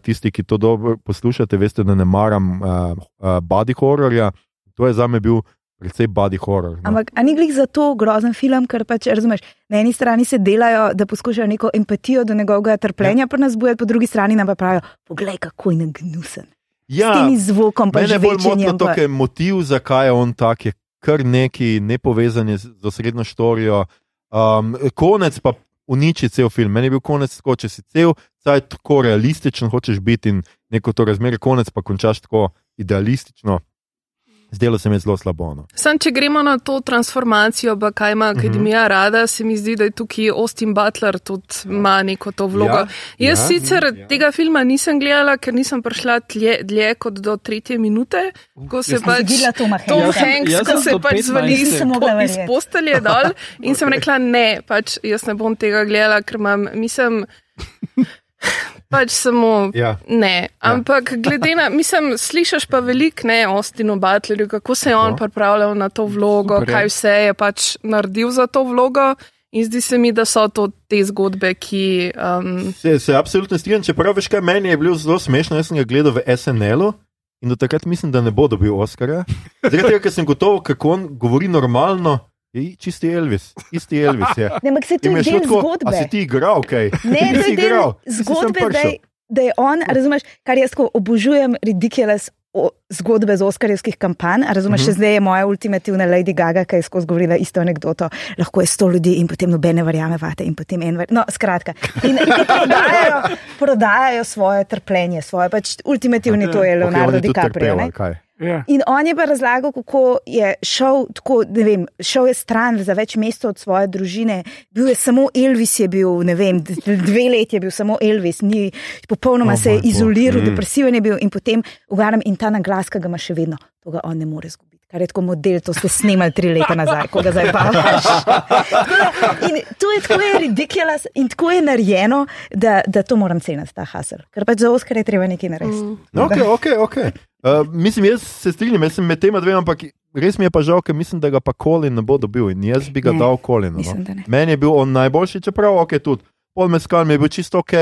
tisti, ki to dobro poslušate, veste, da ne maram uh, uh, body horrorja. To je za me bil precej body horror. No. Ampak, ni glih za to grozen film, ker pač razumeš, na eni strani se delajo, da poskušajo neko empatijo do njegovega trpljenja, ja. pa nas boje, po drugi strani nam pa pravijo, poglej, kako je nagnusen. Ja, S temi zvokom, pa že bolj večjem. to, ker je motiv, zakaj je on tak, je kar neki nepovezan z osrednjo štorijo. Um, konec pa uniči cel film. Meni je bil konec tako, če si cel cel tako realističen, hočeš biti in neko to razmerje, konec pa končaš tako idealistično. Zdelo se mi zelo slabo. No. Sam, če gremo na to transformacijo, pa kaj ima akademija mm -hmm. rada, se mi zdi, da je tukaj Austin Butler tudi ima neko to vlogo. Ja, Ja, Jaz ja, ja, sicer ja. tega filma nisem gledala, ker nisem prišla dlje, dlje kot do tretje minute, ko se Jaz pač. Tom Hanks, jaz ko se pač 15. zvali iz, iz postelje dol in sem <laughs> rekla, ne, pač jaz ne bom tega gledala, ker imam, mislim, pač samo. Ja. Ne, ampak glede na, mislim, slišiš pa veliko ne o Ostinu Butlerju, kako se je on Tako. pripravljal na to vlogo, Super, ja. kaj vse je pač naredil za to vlogo. In zdi se mi, da so to te zgodbe, ki. Um, Se, se absolutno strinjam, čeprav veš, kaj meni je bilo zelo smešno. Jaz sem ga gledal v SNL-u in do takrat mislim, da ne bo dobil Oscarja. Zaradi tega, ker sem gotov, kako on govori normalno. Je čisti Elvis, isti Elvis je. Ne, ampak se to je del tako, zgodbe. Si ti igral, kaj? Ne, to je <laughs> del igral, zgodbe, da je, da je on, razumeš, kar jaz obožujem, ridiculous o- zgodbe z oskarjevskih kampanj. Razumeš, Mhm. mm -hmm. zdaj je moja ultimativna Lady Gaga, ki je skozi govorila isto anegdoto. Lahko je sto ljudi in potem nobene verjame vate in potem en ver. No, skratka. In, in prodajajo, prodajajo svoje trpljenje, svoje pač ultimativni, to je Leonardo tudi DiCaprio. trpel, kaj? Ja. In on je pa razlagal, kako je šel, tako, vem, šel je stran za več mesecev od svoje družine. Bil je samo Elvis, je bil, ne vem, dve leti je bil samo Elvis, ni, popolnoma Oh se je izoliral, Mm. depresiven je bil in potem, v glavnem, in ta naglas, ki ga ima še vedno, to ga on ne more zgubiti. Kar je tako model, to ste snimali tri leta nazaj, ko ga zdaj pa več. In to je tako je ridiculous in tako je narejeno, da, da to moram ceniti, ta hasel. Ker pač za Oskar je treba nekaj narediti. mm. No, ok, ok. okay. Uh, mislim, jaz se strinjam, jaz sem med tema dvema, ampak res mi je pa žal, ker mislim, da ga pa Colin ne bo dobil in jaz bi ga Ne, dal Colinu. mislim, No. Meni je bil on najboljši, čeprav ok, tudi Paul Mescal mi je bil čisto ok.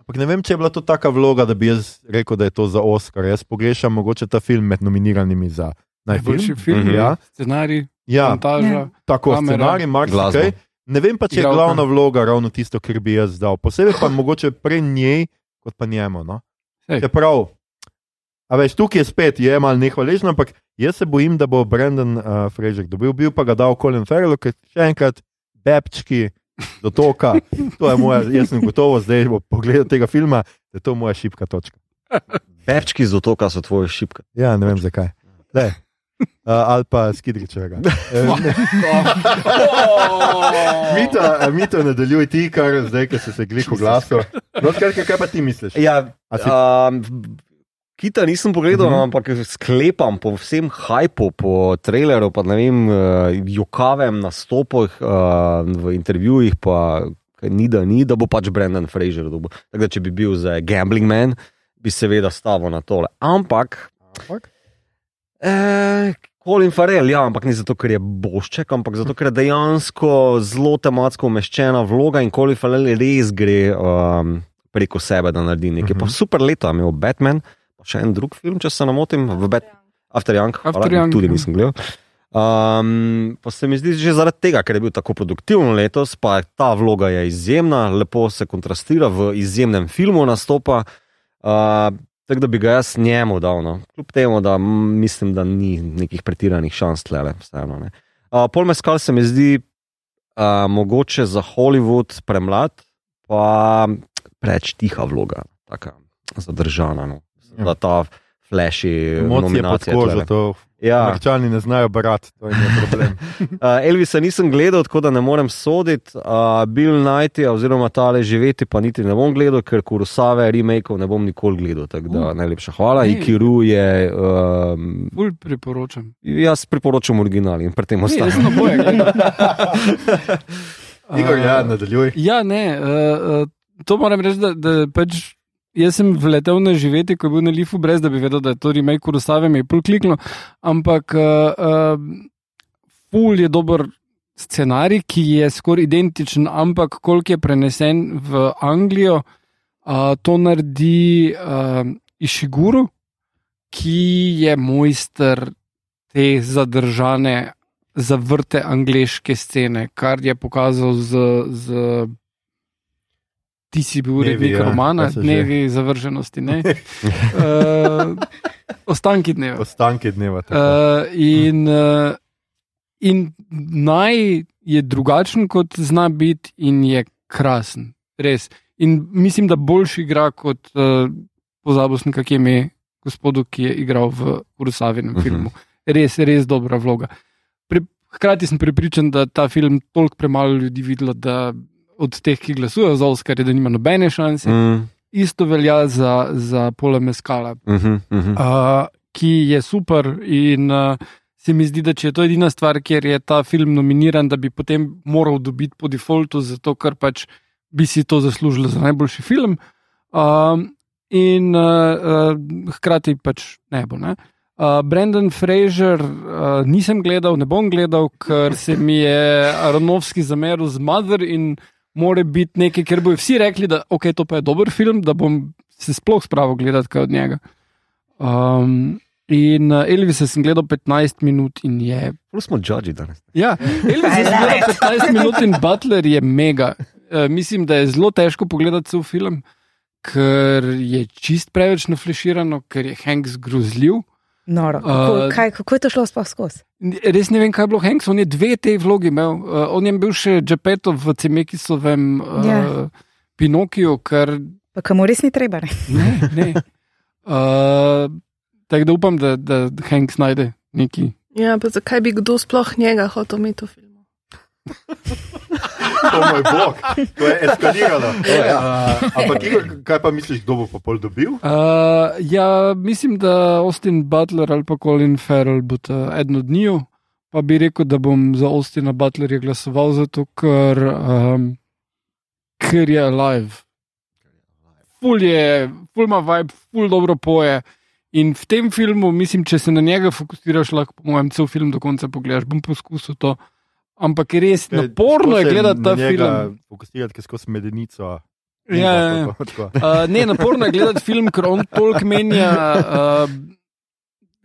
Ampak ne vem, če je bila to taka vloga, da bi jaz rekel, da je to za Oscar. Jaz pogrešam mogoče ta film med nominiranimi za Najboljši najboljši film, Mhm. Ja, scenarij, ja montaža. Ja. tako kamera, scenarij, marsikaj. Ne vem pa, če je glavna vloga ravno tisto, kar bi jaz dal. Posebej pa <laughs> mogoče prej njej, kot pa njemu. No? Sej. Čeprav, a veš, tukaj je spet je malo nehvaležno, ampak jaz se bojim, da bo Brendan uh, Fraser dobil, bil pa ga dal Colin Farrell, ker še enkrat, bebčki do toka. <laughs> To je moja, jaz sem gotovo zdaj po pogledu tega filma, da je to moja šipka točka. Pečki z otoka so tvoje šipke. Ja, ne vem zakaj. Daj. Uh, ali pa skidričevega. <laughs> Eh, ne. Mito, a mito nadaljuj ti, kar zdaj, ki si se glih oglasil. No, skratka, kaj pa ti misliš? Ja, si- um, Kita nisem pogledal, uh -huh. ampak sklepam po vsem hajpu, po traileru, pa ne vem, jokavem nastopih uh, v intervjujih, pa ni da ni, da bo pač Brendan Fraser dobil. Tako da, če bi bil za Gambling Man, bi seveda stavil na tole. Ampak. Ampak? Eh, Colin Farrell, ja, ampak ni zato, ker je bošček, ampak zato, ker je dejansko zelo tematsko umeščena vloga in Colin Farrell res gre um, preko sebe, da naredi nekaj. Uh -huh. Pa Mhm. super leto je imel Batman, pa še en drug film, če se ne motim, v Bat After Young, After hvala, Young, tudi ja. nisem gledal. Um, pa se mi zdi že zaradi tega, ker je bil tako produktiven letos, pa ta vloga je izjemna, lepo se kontrastira v izjemnem filmu nastopa. Uh, tako da bi ga jaz njemu dal. No. Kljub temu, da mislim, da ni nekih pretiranih šans tle. Vseeno, ne. uh, Pol Meskal se mi zdi uh, mogoče za Hollywood premlad, pa preveč tiha vloga, tako zadržana. No. Ja. Da ta flashy Emocije pod kožo, tlele. to Ja. američani ne znajo brati, to je njihov problem. <laughs> Uh, Elvisa nisem gledal, tako da ne morem soditi. Uh, Bill Knighty, oziroma tale živeti, pa niti ne bom gledal, ker kurosave, remakeov ne bom nikoli gledal. Tako da Uh. najlepša hvala. Ej. Ikiru je, um, Bolj priporočam. jaz priporočam original in pri tem Ne, ostanem. jaz na boje gledam. <laughs> Igor, ja, Uh, nadaljuj. Ja, ne, uh, uh, to moram reči, da, da pač jaz sem vletel na živeti, ko je bil na Lifu, brez da bi vedel, da je to remake Kurosave, mi je pol kliknil. Ampak uh, uh, ful je dober scenarij, ki je skoraj identičen, ampak koliko je prenesen v Anglijo, uh, to naredi uh, Išiguru, ki je mojster te zadržane zavrte angleške scene, kar je pokazal z. z Ti si bil Dnevi, urednik ja, romana, so že? dnevi zavrženosti. ne? uh, <laughs> ostanki dneva. Ostanki dneva. tako. Uh, in, uh, in naj je drugačen, kot zna biti, in je krasen, res. In mislim, da boljši igra kot uh, pozabil sem, kak je ime gospodu, ki je igral v Urusavinem uh Mhm. -huh. filmu. Res, res dobra vloga. Pri, hkrati sem prepričan, da ta film toliko premalo ljudi videlo, da od teh, ki glasujejo za Oscar, da nima nobene šanse. Mm. Mm, Isto velja za, za Pola Meskala, uh -huh, uh -huh. uh, ki je super. In uh, se mi zdi, da če je to edina stvar, kjer je ta film nominiran, da bi potem moral dobiti po defaultu, zato ker pač bi si to zaslužil za najboljši film. Um, in uh, uh, hkrati pač ne bo. Ne? Uh, Brendan Fraser uh, nisem gledal, ne bom gledal, ker se mi je Aronovski zameril z Mother in more biti nekaj, ker bojo vsi rekli, da okay, to pa je dober film, da bom se sploh spravil gledati kaj od njega. Um, in uh, Elvisa sem gledal 15 minut in je. Prav smo judži danes. Ja, Elvis je gledal 15 minut in Butler je mega. Uh, mislim, da je zelo težko pogledati cel film, ker je čist preveč nafleširano, ker je Hanks grozljiv. Noro. Kako, Uh, kaj, kako je to šlo sploh skozi? Res ne vem, kaj je bilo Hanks, on je dve te vlogi imel. Uh, on je bil še Džepeto v Cemekisovem uh, Ja. Pinokiju, ker Pa komu res ni treba. Ne? ne. ne. Uh, Tako da upam, da, da Hanks najde neki. Ja, pa zakaj bi kdo sploh njega hotel imeti v filmu? O moj bog, to je eskaliralo. Uh, ampak, Igor, kaj pa misliš, kdo bo pa pol dobil? Uh, ja, mislim, da Austin Butler ali pa Colin Farrell bo eden od njiju. Pa bi rekel, da bom za Austina Butlerja glasoval, zato ker, um, ker je alive. Ful je, ful ima vibe, ful dobro poje. In v tem filmu, mislim, če se na njega fokusiraš, lahko, po mojem, cel film do konca pogledaš. Bom poskusil to. Ampak je res naporno je gledati ta film. Fokusirati, ker skozi medenico. Ja, ja, ja. Uh, <laughs> ne, naporno je gledati film, ker on toliko menja. Uh,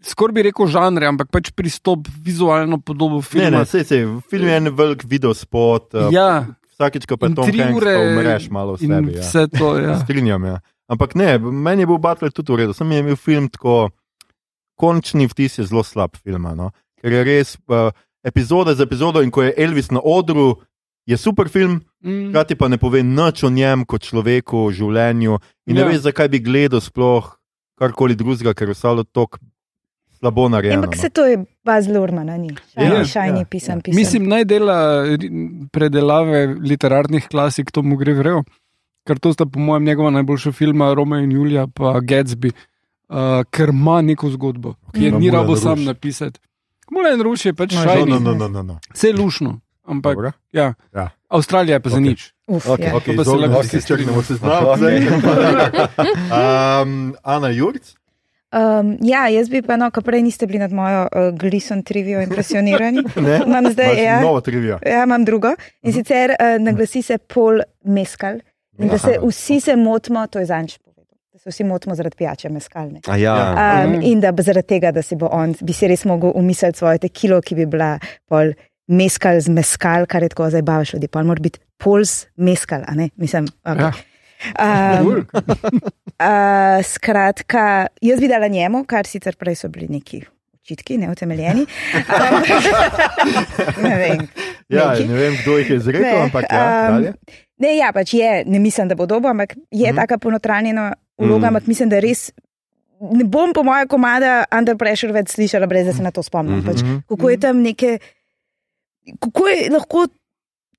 Skoraj bi rekel žanre, ampak pač pristop, vizualno podobo Ne, filma. ne, sej, sej, film je en velik video spot. Uh, ja, Vsakič, ko pa tri ure umreš malo v sebi. Ja. vse to. Ja. <laughs> Strinjam, ja. Ampak ne, meni je bil Butler tudi v redu. Sem je imel film tako, končni vtis je zelo slab film. No? Ker je res uh, epizoda za epizodo in ko je Elvis na odru, je super film, Mm, hkrati pa ne pove nič o njem kot človeku, o življenju. In ne Ja. veš, zakaj bi gledal sploh karkoli drugega, ker je vse tako slabo narejeno. Ampak no. se to je Baz Lurman, a ni. Ja, Šajni, šajni, ja, pisan, ja. pisan. Mislim, naj dela predelave literarnih klasik, to mu gre vrejo. Ker to sta, po mojem, njegova najboljša filma, Roma in Julija, pa Gatsby, uh, ker ima neko zgodbo, ki je ni rabo sam napisati. Mulen Ruš je pač No, No, šajni, no, no, no, no, no. vse lušno, ampak Dobro. ja. Ja. Avstralija je pa za Ok. nič. Uf, Ok, ja. Okay, se lahko vsi čakamo se znati. um, <laughs> Ana Juric, Um, ja, jaz bi pa, no, ko prej niste bili nad mojo uh, glison trivijo impresionirani. <laughs> ne? Imam zdaj, Imaš ja, Novo trivijo. ja, imam drugo. In sicer uh, naglasi se pol meskal. In da se vsi se motimo, to je zanč se vsi motimo zaradi pijače meskalne. A ja, Um, Mhm. in da zaradi tega, da si bo on, bi si res mogel umisliti svojo tekilo, ki bi bila pol meskal z meskal, kar je tako zabavaš ljudi. Pol mora biti pols meskal, a ne? Mislim, okay. Ja. Um, <laughs> uh, skratka, jaz bi dala njemu, kar sicer prej so bili neki očitki, neutemeljeni. <laughs> ne vem. Ja, Neki. ne vem, kdo jih je izrekel, ampak ja, um, dalje. Ne, ja, pač je, ne mislim, da bo dobo, ampak je Mhm. taka ponotranjena vloga, Mhm. ampak mislim, da res ne bom po mojem komada Under Pressure več slišala, brez da se na to spomnim. Pač, kako je tam neke, kako je lahko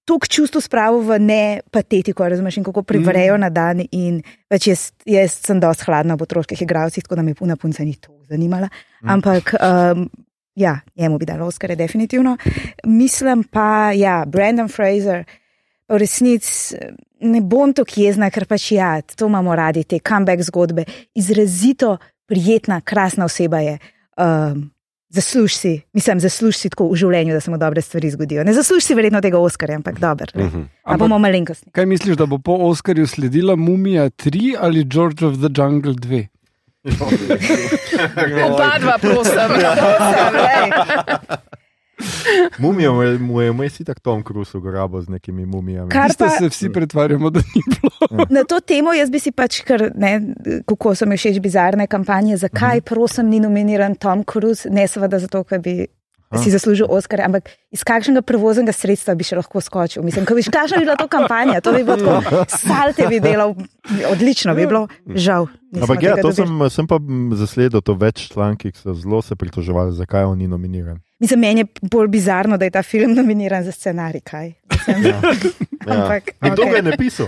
toliko čustva spravo v ne patetiko, razumeš, in kako privrejo mm. na dan. In pač jaz, jaz sem dosti hladna v otroških igralcih, tako da me puna punca ni to zanimala. Mm. Ampak. Um, Ja, njemu bi dal Oscar, definitivno. Mislim pa, ja, Brandon Fraser, v resnici ne bom tako jezna, ker pač ja, to imamo radi, te comeback zgodbe. Izrazito prijetna, krasna oseba je. Um, Zasluž si, mislim, zasluž si tako v življenju, da se mu dobre stvari zgodijo. Ne zasluž si verjetno tega Oscarja, ampak dobro. Uh -huh. Ampak bomo malenkosti. Kaj misliš, da bo po Oscarju sledila Mumija 3 ali George of the Jungle 2? <laughs> Oba dva, prosim. <laughs> <laughs> Mumijo mu je vmes tako Tom Cruise ugrabo z nekimi mumijami. Kar pa se vsi pretvarjamo, da ni bilo. Na to temo jaz bi si pač, ker, ne, kako so mi všeč bizarne kampanje, zakaj uh -huh. prosim ni nominiran Tom Cruise, ne seveda zato, ker bi Aha. si zaslužil Oscar, ampak iz kakšnega prevoznega sredstva bi še lahko skočil. Mislim, ko viš, kakšna bi bila to kampanja, to bi bilo tako, salte bi delal, odlično bi bilo, žal. Ampak ja, to sem, sem pa zasledil, to več članki, ki so zelo se pritoževali, zakaj on ni nominiran. Mislim, meni je bolj bizarno, da je ta film nominiran za scenarij. Mislim, ja. <laughs> Ampak, ja. Kdo okay. ga je napisal?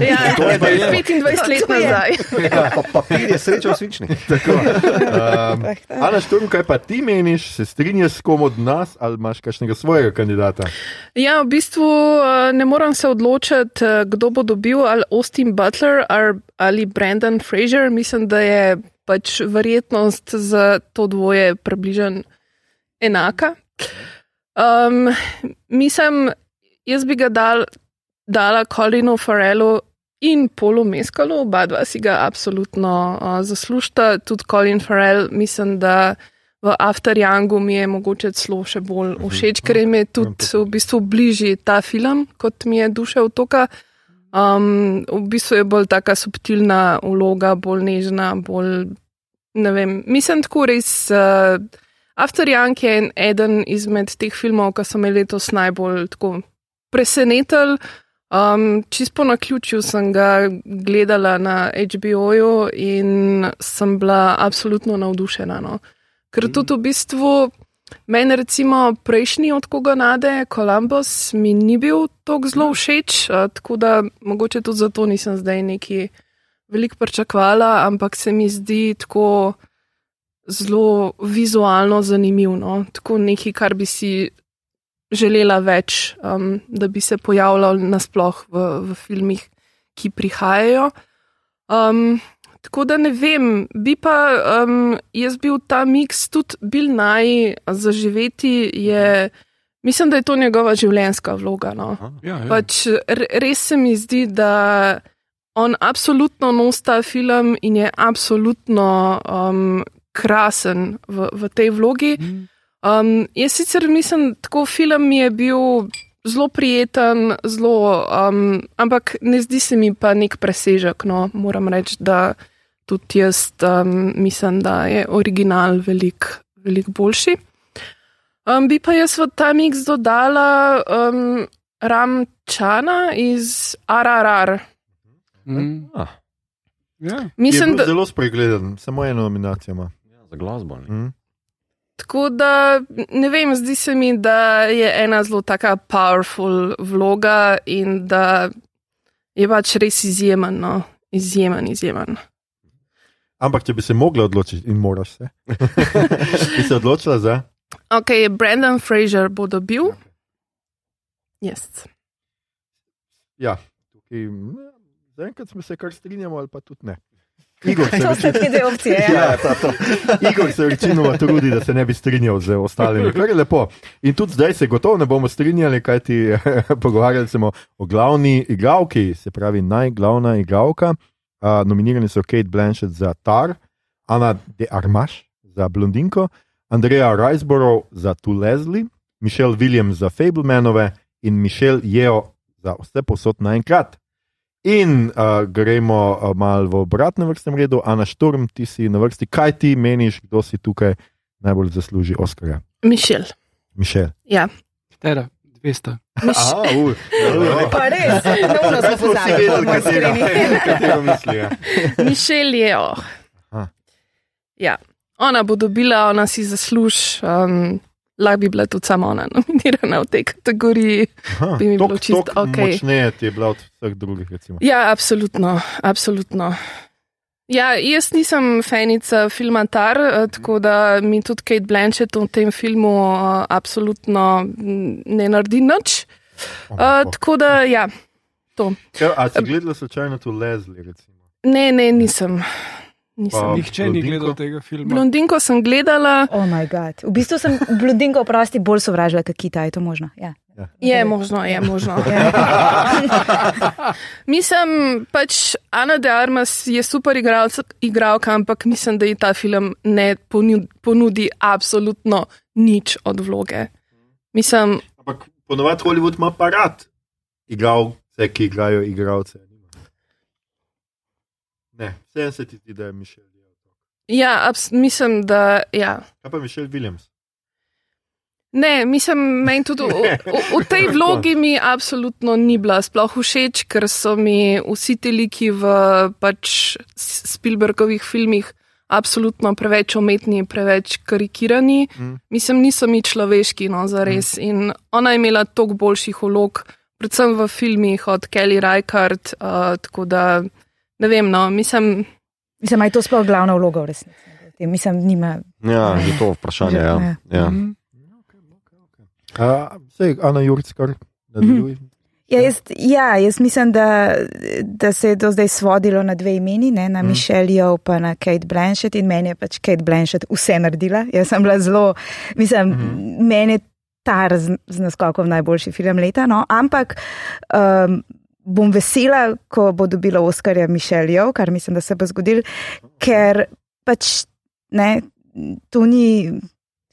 Ja, to je 25 let nazaj. Ja, papir je srečo svični. Um, Ana Šturm, kaj pa ti meniš, se strinjaš s kom od nas ali imaš kakšnega svojega kandidata? Ja, v bistvu eh, ne moram se odločiti, eh, kdo bo dobil ali Austin Butler ali Brandon Fraser. Mislim, da je pač verjetnost za to dvoje približena enaka. Um, mislim, jaz bi ga dal, dala Colinu Farelu in Polu Meskalu, oba dva si ga absolutno uh, zaslužita. Tudi Colin Farel, mislim, da v After Youngu mi je mogoče celo še bolj všeč, ker mi je tudi v bistvu bližji ta film, kot mi je duša otoka. Um, v bistvu je bolj taka subtilna vloga, bolj nežna, bolj ne vem. Mislim, tako res. Uh, After Young je en eden izmed teh filmov, ki so me letos najbolj presenetili. Um, čisto na ključju sem ga gledala na HBO-ju in sem bila absolutno navdušena. No. Ker mm. tudi v bistvu meni, recimo, prejšnji od koga nade, Columbus, mi ni bil tako zelo všeč, tako da mogoče tudi zato nisem zdaj neki veliko pričakvala, ampak se mi zdi tako zelo vizualno zanimivo, no? tako nekaj, kar bi si želela več, um, da bi se pojavljalo nasploh v, v filmih, ki prihajajo. Um, tako da ne vem, bi pa um, jaz bil ta miks tudi bil naj zaživeti. Je, mislim, da je to njegova življenjska vloga. No? Ja, ja. Pač res se mi zdi, da. On absolutno nosi ta film in je absolutno um, krasen v, v tej vlogi. Mhm. Um, jaz sicer mislim, da film mi je bil zelo prijeten, zelo, um, ampak ne zdi se mi pa nek presežek. No, moram reči, da tudi jaz um, mislim, da je original veliko velik boljši. Um, bi pa jaz v ta mix dodala um, Ramčana iz RRR. Mm. Ah. Ja. Mislim, da je zelo spregleden, samo eno nominacijo ima za glasbo. Mm. Tako da ne vem, zdi se mi, da je ena zelo taka powerful vloga in da je pač res izjemen, no? izjemen, izjemen. Ampak, če bi se mogla odločiti, in moraš se, <laughs> bi se odločila za. Ok, Brendan Fraser bo dobil. Yes. Ja, tukaj, zaenkrat smo se kar strinjali, ali pa tudi ne. Igor se, več... opcije, ja. Ja, Igor se večinoma trudi, da se ne bi strinjal z ostalimi. Kar je lepo. In tudi zdaj se gotovo ne bomo strinjali, kaj ti <laughs> pogovarjali smo o glavni igralki, se pravi najglavna igralka. Uh, nominirani so Kate Blanchett za Tar, Anna de Armaš za Blondinko, Andrea Riceborough za Tu Leslie, Michelle Williams za Fablemanove in Michelle Yeo za vse posod naenkrat. In uh, gremo uh, malo v obratnem vrstnem redu, Ana Šturm, ti si na vrsti. Kaj ti meniš, kdo si tukaj najbolj zasluži Oskarja? Mišel. Mišel. Ja. Tera. 200. <laughs> Pa res, <laughs> no, smo pozabili, <laughs> katero mislijo. Mišel je, oh. ja, ona bo dobila, ona si zasluži. Um, Lahko bi bila tudi sama ona nominirana v tej kategoriji. Aha, bi mi bilo tok- čisto tok okej. Močneje ti je bila od vseh drugih. Recimo. Ja, absolutno, absolutno. Ja, jaz nisem fanica filma Tar, eh, tako da mi tudi Kate Blanchett v tem filmu uh, absolutno mm, ne naredi nič. Uh, tako da, ja, to. Ja, a si gledala slučajno tu Leslie? Recimo? Ne, ne, nisem. Nisem. Pa- Nihče ni Blondinko? gledal tega filma. Blondinko sem gledala, Oh, moj bog. V bistvu sem blondinko oprosti bolj sovražila, kot kita, je to možno. Ja. je možno, je možno. <laughs> mislim, pač Ana de Armas je super igralca, igralka, ampak mislim, da ji ta film ne ponudi, ponudi absolutno nič od vloge. Mislim, Ampak ponovadi Hollywood ima aparat igralce, ki igrajo igralce. Ne, vse se ti zdi, da je Mišel. ja, abs, mislim, da. Ja. Kaj pa Mišel Williams? Ne, mislim, meni tudi v, v, tej <laughs> vlogi mi absolutno ni bila sploh všeč, ker so mi vsi ti liki v pač Spielbergovih filmih absolutno preveč umetni, preveč karikirani. Mm. Mislim, niso mi človeški, no, za res. In ona je imela toliko boljših vlog, predvsem v filmih od Kelly Reichardt, uh, tako da ne vem, no, mislim. Mislim, da je to sploh glavna vloga v resnici. Mislim, nima. Ja, je to vprašanje. Ja. Ja. Ja. Mhm. Sej, Ana Jurc, kar nadaljuj. Ja, jaz, ja, jaz mislim, da, da se je do zdaj svodilo na dve imeni, ne, na Mm. mm. Mišel Joe in na Kate Blanchett, in meni je pač Kate Blanchett vse naredila. Jaz sem bila zelo, mislim, mm. -hmm. meni je tar z, z naskokom najboljši film leta. No, ampak um, bom vesela, ko bo dobila Oscarja Mišel Joe, kar mislim, da se bo zgodil, ker pač ne, to ni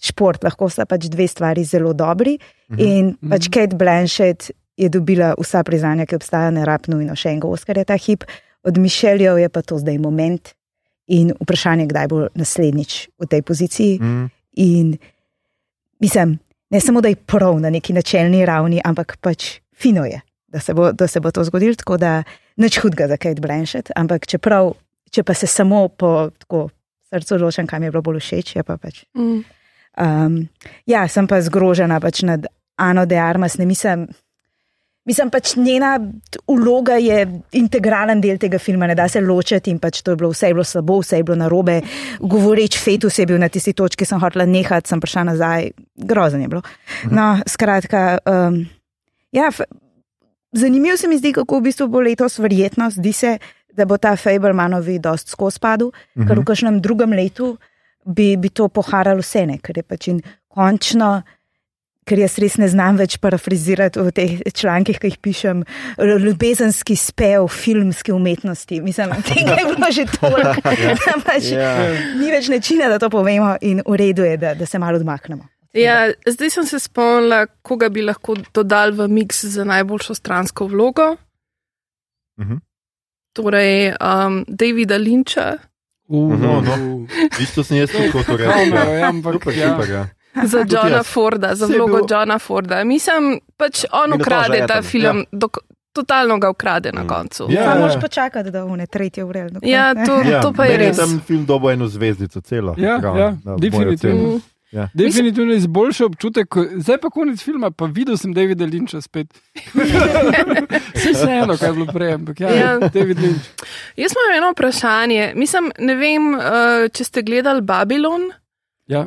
šport, lahko sta pač dve stvari zelo dobri. Mhm. In pač Mhm. Kate Blanchett je dobila vsa priznanja, ki obstajajo, ne rab nujno še enega Oscarja ta hip, od Mišeljev je pa to zdaj moment in vprašanje, kdaj bo naslednjič v tej poziciji. Mm. In mislim, ne samo, da je prav na neki načelni ravni, ampak pač fino je, da se bo, da se bo to zgodilo, tako da nič hudega za Kate Blanchett, ampak čeprav, če pa se samo po tako srcu odločam, kam je bilo bolj všeč, je pa pač Mm. Um, ja, sem pa zgrožena pač nad Ano de Armas. Ne mislim, mislim pač njena vloga je integralen del tega filma, ne da se ločiti in pač to je bilo vse je bilo slabo, vse je bilo narobe. Govoreč fetus je bil na tisti točki, sem hotela nehati, sem prišla nazaj, grozen je bilo. No, skratka, um, ja, zanimivo se mi zdi, kako v bistvu bo letos verjetno, zdi se, da bo ta Fablemanovi dost skozi padel, Mhm. ker v kažem drugem letu bi, bi to poharalo vse, ne? ker je pač in končno. Ker jaz res ne znam več parafrazirati v teh člankih, ki jih pišem, ljubezenski spev filmske umetnosti. Mislim, <laughs> tega je bilo že toliko. da <laughs> pač Ja. Ni več načina, da to povemo, in v redu je, da, da se malo odmaknemo. Ja, zdaj sem se spomnila, koga bi lahko dodal v miks za najboljšo stransko vlogo. Mhm. Torej, um, Davida Linča Uh, No, no. uh. <laughs> Isto sem jaz to Kamero, rekel. ja, ampak ja. ja. za Tudi Johna. Forda, za vlogo bil- Johna Forda. Mislim, pač on Minotaža ukrade ta film, dok, totalno ga ukrade na Mm. koncu. Ja, ja. moraš počakati, da v ne tretje urel. Ja, to, Ja, to pa je res. tam film dobo eno zvezdico, celo. Ja, Prav, ja, definitivno. Mm. Ja. Definitivno izboljša občutek, ko, zdaj pa konec filma, pa videl sem Davida Linča spet. <laughs> Vse vseeno, kaj je bilo prej, ampak ja, Ja. David Lynch. Jaz imam eno vprašanje. Mislim, ne vem, uh, če ste gledali Babylon, Ja.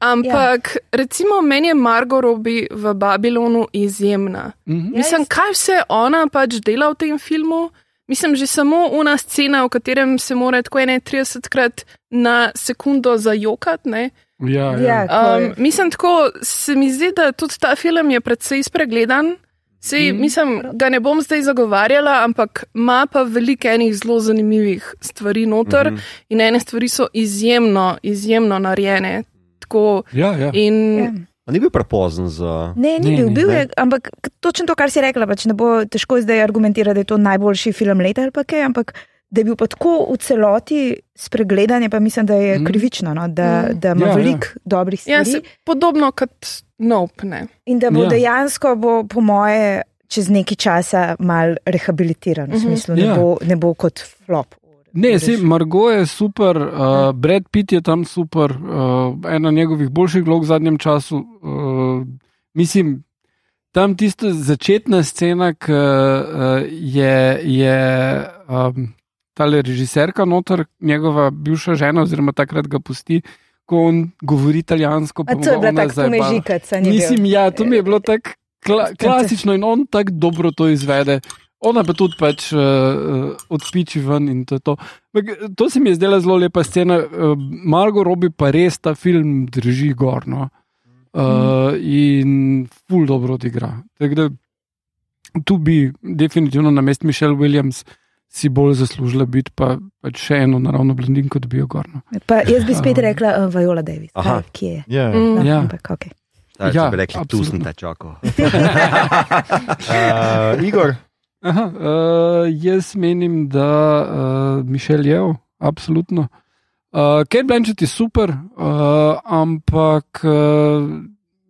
ampak ja. recimo meni je Margot Robbie v Babylonu izjemna. Mhm. Mislim, kaj vse ona pač dela v tem filmu. Mislim, že samo una scena, v katerem se mora tako 31 krat na sekundo zajokati. ne. Ja, ja. Ja, Um, mislim, tako se mi zdi, da tudi ta film je precej spregledan. Sej, mm. Mislim, ga ne bom zdaj zagovarjala, ampak ima pa veliko enih zelo zanimivih stvari noter mm. -hmm. in ene stvari so izjemno, izjemno narejene. Tako, ja, ja. in Ja. A Ni bil prepozen za. Ne, ni Ne, bil, ni, bil ne. je, ampak točno to, kar si rekla, pač ne bo težko zdaj argumentirati, da je to najboljši film leta ali pa kaj, ampak da je bil pa tako v celoti spregledan, pa mislim, da je Mhm. krivično, no? da, Mhm. da ima Ja, ja. veliko dobrih ja, stvari se, podobno kot Nopne. in da bo Ja. ja. dejansko, bo, po moje, čez nekaj časa mal rehabilitiran, v Mhm. smislu, Ja. ne, bo, ne bo kot flop. Ne, si, Reš. Margo je super, uh, Brad Pitt je tam super, uh, ena njegovih boljših vlog v zadnjem času. Uh, mislim, tam tista začetna scena, ki uh, je, je um, tale režiserka noter, njegova bivša žena, oziroma takrat ga pusti, ko on govori italijansko. A to je bila tako mežikaca. Mislim, ja, to mi je bilo tako kla klasično in on tako dobro to izvede. Ona pa tudi pač uh, odpiči ven in to. je To. Ampak, to se mi je zdela zelo lepa scena. Uh, Margo robi pa res ta film drži gorno. Uh, in ful dobro odigra. Tako da tu bi definitivno na mestu Mišel Williams si bolj zaslužila biti, pa pač še eno naravno blondinko dobijo gorno. Pa jaz bi spet Um. rekla uh, Viola Davis. Aha. Kaj, Kje je? Yeah. Mm. No, Ja. ampak, okay. Zdaj, Ja, če bi rekli, tu sem absolutno. te čakal. Uh, <laughs> Igor, Aha, uh, jaz menim, da uh, Mišel je, absolutno. Uh, Kate Blanchett je super, uh, ampak uh,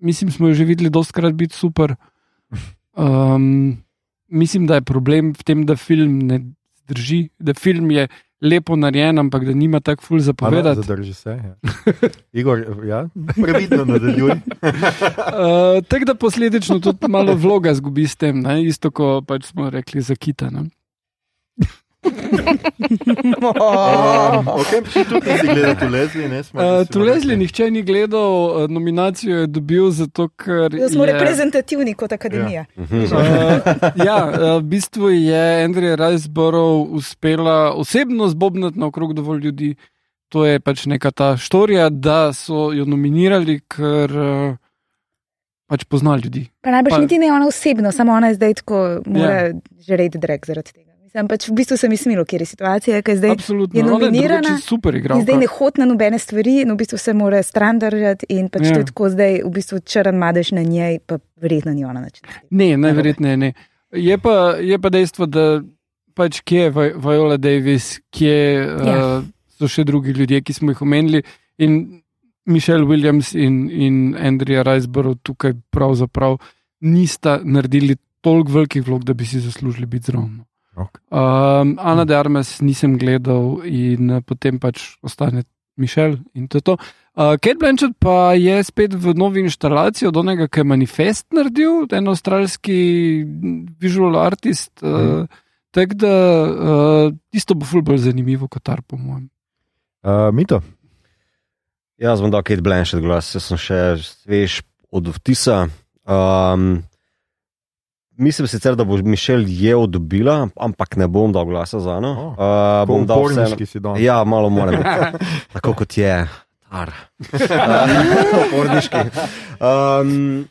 mislim, smo jo že videli dostkrat biti super. Um, <laughs> mislim, da je problem v tem, da film ne drži, da film je lepo narejen, ampak da nima tako ful Ana, zapovedati. zadrži se. Ja. <laughs> Igor, ja, previdno nadaljuj. Uh, <laughs> Tako da posledično tudi malo vloga zgubi s tem, ne? isto kot pač smo rekli za kita. Ne? Um, <laughs> ok, še tudi nisi gledal tu Leslie, ne? Smo, Uh, smo tu Leslie rekli. nihče ni gledal, uh, nominacijo je dobil zato, ker. Ja, smo je, reprezentativni kot akademija. Mhm. Uh, ja, v bistvu je Andrej Rajsborov uspela osebno zbobnati na okrog dovolj ljudi. To je pač neka ta štorija, da so jo nominirali, ker uh, pač pozna ljudi. Pa najbrž Pa- niti ne ona osebno, samo ona je zdaj tako, mora ja. žreti drek zaradi tega. Mislim, pač v bistvu sem izmilo, kjer je situacija, ker zdaj Absolutno. je Ona nominirana drugače super In igralka. zdaj ne hodi na nobene stvari, in v bistvu se mora stran držati, in pač Ja. ja. to je tako zdaj, v bistvu črn madež na njej, pa verjetno ni ona nič. Ne, najverjetneje ne. Je pa, je pa dejstvo, da pač kje je Vi- Viola Davis, kje ja. Ja. uh, so še drugi ljudje, ki smo jih omenili. In Mišel Williams in, in Andrija Rajsborov tukaj pravzaprav nista naredili toliko velikih vlog, da bi si zaslužili biti zraven. Ok. Um, Ana de Armes nisem gledal in uh, potem pač ostane Mišel in to je to. Uh, Kate Blanchett pa je spet v novi instalaciji od onega, ki je manifest naredil, en avstralski visual artist. Uh, Tako da uh, tisto bo ful bolj zanimivo kot tar, po mojem. Uh, Mito, Jaz bom dal Kate Blanchett glas, jaz sem še svež od vtisa. Um, mislim sicer, da bo Mišel je odobila, ampak ne bom dal glasa za eno. Oh. Uh, bom dal vse. porniški si dal. Ja, malo moram. <laughs> Tako kot je. Tar. <laughs> Porniški. Um,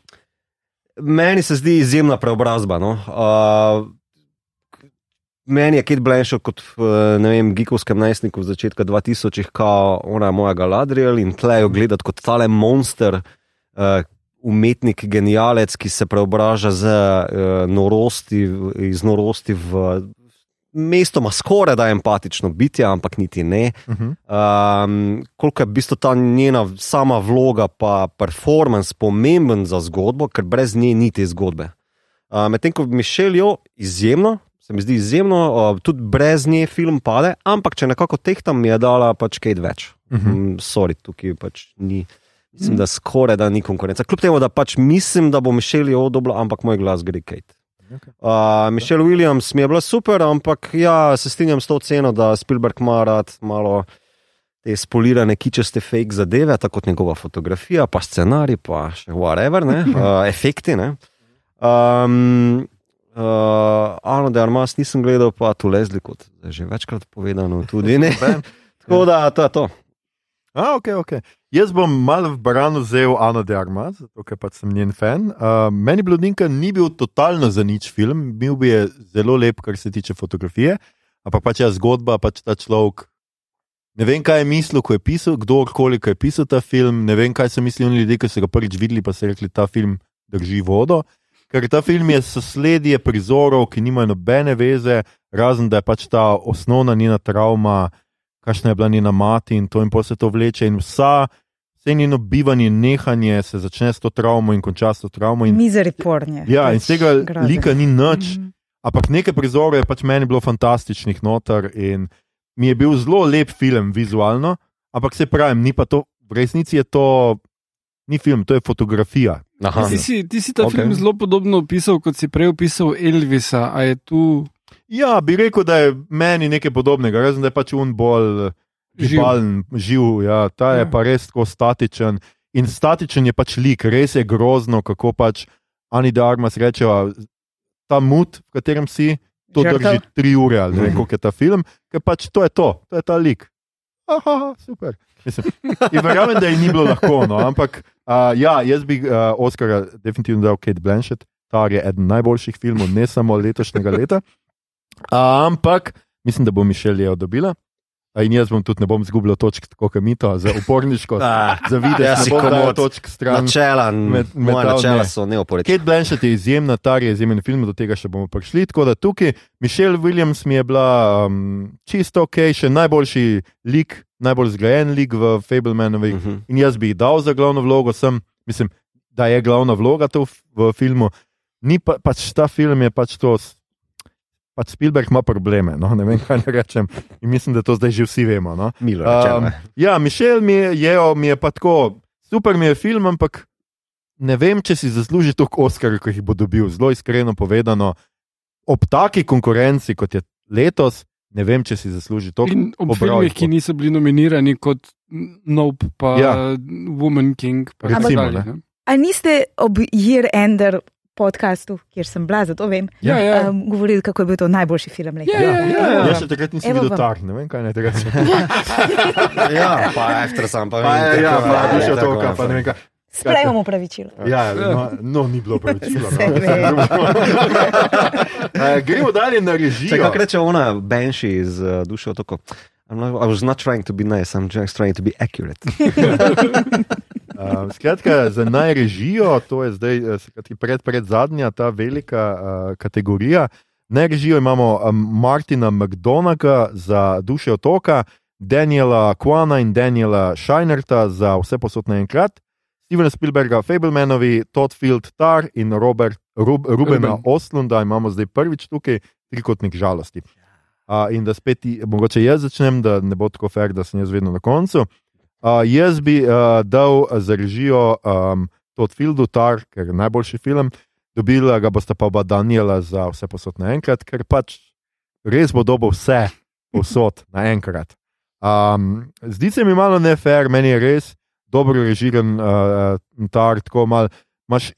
meni se zdi izjemna preobrazba. No? Uh, Meni je Kate Blanchett kot v ne vem, geekovskem najstniku v začetku 2000-ih, kao ona je moja Galadriel in tlejo gledati kot tale monster, uh, umetnik, genialec, ki se preobraža z uh, norosti, iz norosti v mestoma skoraj da empatično bitje, ampak niti ne. Uh -huh. Um, koliko je v bistvu ta njena sama vloga, pa performance pomemben za zgodbo, ker brez nje ni te zgodbe. Uh, Medtem ko Mišeljo izjemno, se mi zdi izjemno, uh, tudi brez nje film pade, ampak če nekako tehtam, mi je dala pač kaj več. Uh. -huh. mm, sorry, tukaj pač ni. Mislim, da skoraj da ni konkurence. Kljub temu, da pač mislim, da bo Mišeljo odobla, ampak moj glas gre Kate. Uh, Mišel Williams mi je bila super, ampak ja, se strinjam s to ceno, da Spielberg ima rad malo te spolirane, kičaste fake zadeve, tako kot njegova fotografija, pa scenarij, pa še whatever, ne, <laughs> uh, efekti. Ne. Um, uh, Ano, da Armas nisem gledal, pa tu Leslie, kot je že večkrat povedano, tudi ne. <laughs> Tako da to je to. A, okay, okay. Jaz bom malo v Baranu vzel Ano de Armas, zato ker pač sem njen fan. Uh, meni Blondinka ni bil totalno za nič film, bil bi zelo lep, kar se tiče fotografije, ampak pač je zgodba, pač ta človek. Ne vem, kaj je mislil, ko je pisal, kdorkoli je pisal ta film. Ne vem, kaj so mislili ljudje, ki so ga prvič videli, pa so rekli, da ta film drži vodo. Ker ta film je sosledje prizorov, ki nimajo nobene veze, razen da je pač ta osnovna njena travma, kakšna je bila njena mati in to in pa se to vleče. In vsa, vse njeno bivanje nehanje se začne s to travmo in konča s to travmo. In, Mizery pornje. ja, in Pač tega grozno. lika ni nič. Mhm. Ampak nekaj prizorov je pač meni bilo fantastičnih noter in mi je bil zelo lep film vizualno, ampak se pravim, ni pa to, v resnici je to, ni film, to je fotografija. Aha, Ti si, ti si ta Ok. okay. film zelo podobno opisal, kot si prej opisal Elvisa. A je tu Ja, bi rekel, da je meni nekaj podobnega, razen da je pač un bolj. Živalen, živ, ja, ta je Ja. pa res tako statičen. In statičen je pač lik, res je grozno, kako pač Ani de Armas rečejo, ta mut, v katerem si, to Žrtev. drži tri ure ali ne vem, koliko je ta film, ker pač to je to, to je ta lik. Aha, super. Mislim, verjamem, da je ni bilo lahko, no, ampak uh, ja, jaz bi uh, Oscara definitivno dal Kate Blanchett, ta je eden najboljših filmov, ne samo letošnjega leta. Uh, ampak mislim, da bo Mišel je dobila. In jaz bom tudi ne bom zgubljal točk, tako kot mi to, za uporniškost, <laughs> Ah, za bom dal komod. točk stran. Načela, med- moje metal načela ne. so neoporečne. Kate Blanchett je izjemna, Tar je izjemen film, do tega še bomo prišli. Tako da tukaj Mišel Williams mi je bila um, čisto ok, še najboljši lik, najbolj zgrajen lik v Fablemanovi. Mhm. In jaz bi ji dal za glavno vlogo, sem, mislim, da je glavna vloga to v, v filmu. Ni pa, pač ta film je pač to. Pač Spielberg ima probleme, no? ne vem, kaj naj rečem. In mislim, da to zdaj že vsi vemo. No? Milo rečeno. Um, ne. ja, Mišel mi je, jejo, mi je pa tako, super mi je film, ampak ne vem, če si zasluži toliko Oscarjev, kot jih bo dobil. Zelo iskreno povedano, ob taki konkurenci, kot je letos, ne vem, če si zasluži toliko. in ob pobral filmih, ki niso bili nominirani kot Nope, pa Ja. Woman King. Pa Recimo, tako dalje, ne. ne. A niste ob Year Ender podkastu, kjer sem bila, zato vem, Ja, ja. um, govorili, kako je bil to najboljši film leta? Ja, ja, ja, ja. Jaz še takrat nisem videl tar, ne vem, kaj naj tega <laughs> rečem. Ja, pa after sam, pa Pa, vem, ja, tako, pa, ja, dušo tako, toka, ja, pa ne vem kaj. Sprejemamo upravičilo. Ja, no, no, ni bilo pravičilo. <laughs> Se No. <laughs> Eh, Gremo dalje na režijo. kako reče ona, Banshee iz uh, duše otoko. I'm not, I was not trying to be nice, I'm just trying to be accurate. Uh, skratka, za najrežijo, to je zdaj eh, pred, pred zadnja ta velika uh, kategorija. Najrežijo imamo um, Martina McDonaga za Duše otoka, Daniela Kwana in Daniela Scheinerta za Vse posod naenkrat, Stevena Spielberga, Fablemanovi, Todd Field Tar in Robert, Rub, Rubena Ruben. Oslunda imamo zdaj prvič tukaj, trikotnik žalosti. Uh, in da spet, mogoče jaz začnem, da ne bo tako fair, da sem jaz vedno na koncu. Uh, jaz bi uh, dal za režijo um, Todd Fieldu Tar, ker je najboljši film, dobila ga bosta pa oba Daniela za vse posod naenkrat, ker pač res bo dobil vse posod <laughs> naenkrat. Um, zdi se mi malo nefer, meni je res dobro režiran uh, Tar, tako mal. Imaš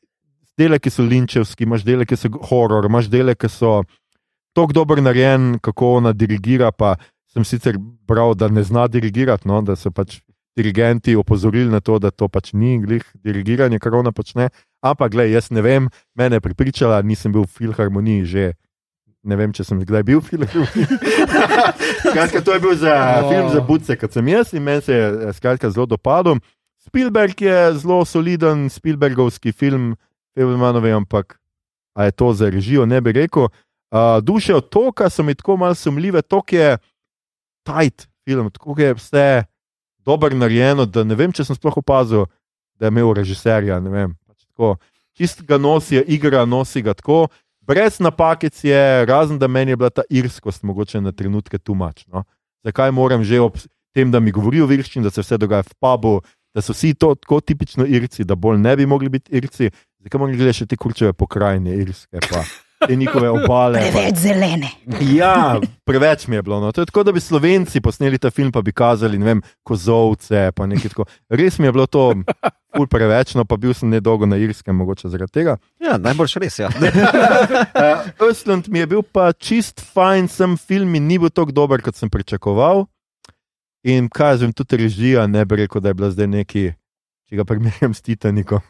dele, ki so linčevski, imaš dele, ki so horor, imaš dele, ki so tako dobro narejen, kako ona dirigira. Pa sem sicer bral, da ne zna dirigirati, no, da so pač dirigenti opozorili na to, da to pač ni glih dirigiranje, kar ona počne. Ampak, gledaj, jaz ne vem, mene je pripričala, nisem bil v filharmoniji že. Ne vem, če sem kdaj bil v filharmoniji. <laughs> Skratka, to je bil za Oh. film za Budce, kot sem jaz in meni se je eh, skratka, zelo dopadel. Spielberg je zelo soliden, Spielbergovski film, Fablemanovi, ampak a je to za režijo, ne bi rekel. Uh, Duše od toka so mi tako malo sumljive, to je tight film, tako je vse dobro narejeno, da ne vem, če sem sploh opazil, da je imel režiserja. vem, pač tako. Čist ga nosi, igra nosi ga tako, brez napakic je, razen da meni je bila ta irskost mogoče na trenutke tumač. No? Zakaj moram že ob tem, da mi govorijo v irščini, da se vse dogaja v pubu, da so vsi to tako tipično irci, da bolj ne bi mogli biti irci, zakaj moram gledati še te kurčeve pokrajine irske, pa te njihove obale. Pa. Preveč zelene. Ja, preveč mi je bilo. No. To je tako, da bi Slovenci posneli ta film, pa bi kazali, ne vem, kozovce. pa nekaj tako. Res mi je bilo to ful preveč, no pa bil sem nedolgo na Irskem, mogoče zaradi tega. Ja, najboljš res, ja. <laughs> Uh, Ösland mi je bil pa čist fajn, sem film in ni bil tako dober, kot sem pričakoval. In kažem, tudi režija, ne bi rekel, da je bila zdaj neki, če ga primerjam s Titanikom,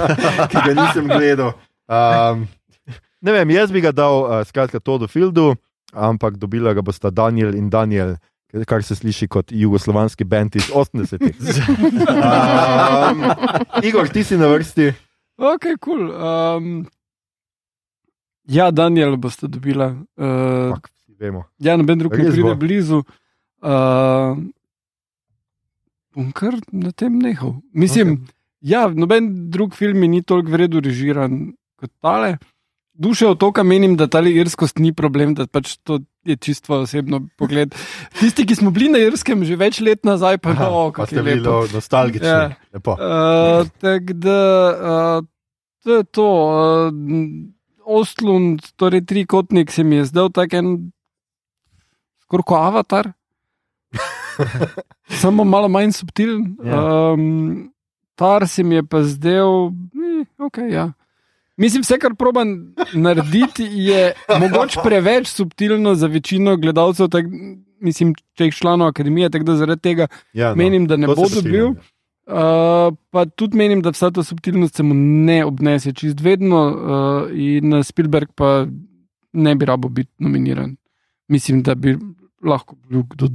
<laughs> ki ga nisem gledal. Um, ne vem, jaz bi ga dal, uh, skratka, Todu Fieldu, ampak dobila ga bosta Daniel in Daniel. Kar se sliši kot jugoslovanski bend iz 80-ih. <laughs> Um, Igor, ti si na vrsti. Ok, kul. Cool. Um, ja, Daniel boste dobila. Uh, Pak, vsi vemo. ja, noben drug ne pride bo. blizu. Uh, bom kar na tem nehal. Mislim, okay. ja, noben drug film mi ni toliko vredno režiran kot tale. Duše otoka menim, da ta irskost ni problem, da pač to je čisto osebno pogled. Tisti, ki smo bili na irskem že več let nazaj, pa Aha, no, pa kako ste je bili nostalgični. Ja. Lepo. Uh, Tako da, uh, to je to. Uh, Ostlund, torej trikotnik, se mi je zdel tak en, skoraj kot avatar. <laughs> Samo malo manj subtilen. Ja. Um, tar se mi je pa zdel, eh, ok, ja. Mislim, vse, kar proban narediti, je mogoče preveč subtilno za večino gledalcev, tak, mislim, če jih članov akademije, tako da zaradi tega Ja, no, menim, da ne bo dobil. ja. Uh, pa tudi menim, da vsa ta subtilnost se mu ne obnese čist vedno, uh, in Spielberg pa ne bi rabo biti nominiran. Mislim, da bi lahko bil kdo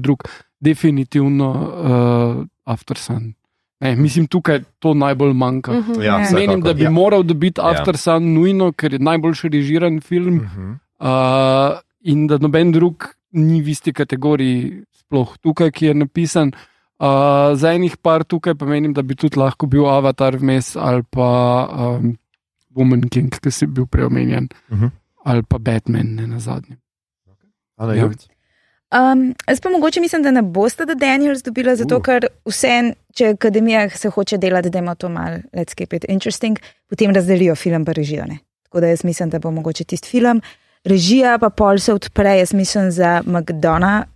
drug, definitivno uh, After Sun. Ne, mislim, tukaj to najbolj manjka. Mhm. Ja, Ja. vsekakor. Menim, da bi Ja. moral dobiti Ja. After Sun nujno, ker je najboljši režiran film. Mhm. Uh, in da noben drug ni v isti kategoriji, sploh tukaj, ki je napisan. Uh, za enih par tukaj pa menim, da bi tudi lahko bil Avatar vmes ali pa um, Woman King, ki si bil preomenjen, Mhm. ali pa Batman, ne na zadnje. Ana Ja. Um, jaz pa mogoče mislim, da ne boste The Daniels dobila, zato Uh. ker vse, če akademija se hoče delati, da ima to malo, let's keep it interesting, potem razdelijo film pa režijo. Ne? Tako da jaz mislim, da bo mogoče tisti film, režija pa pol se odpre, jaz mislim za McDonagha.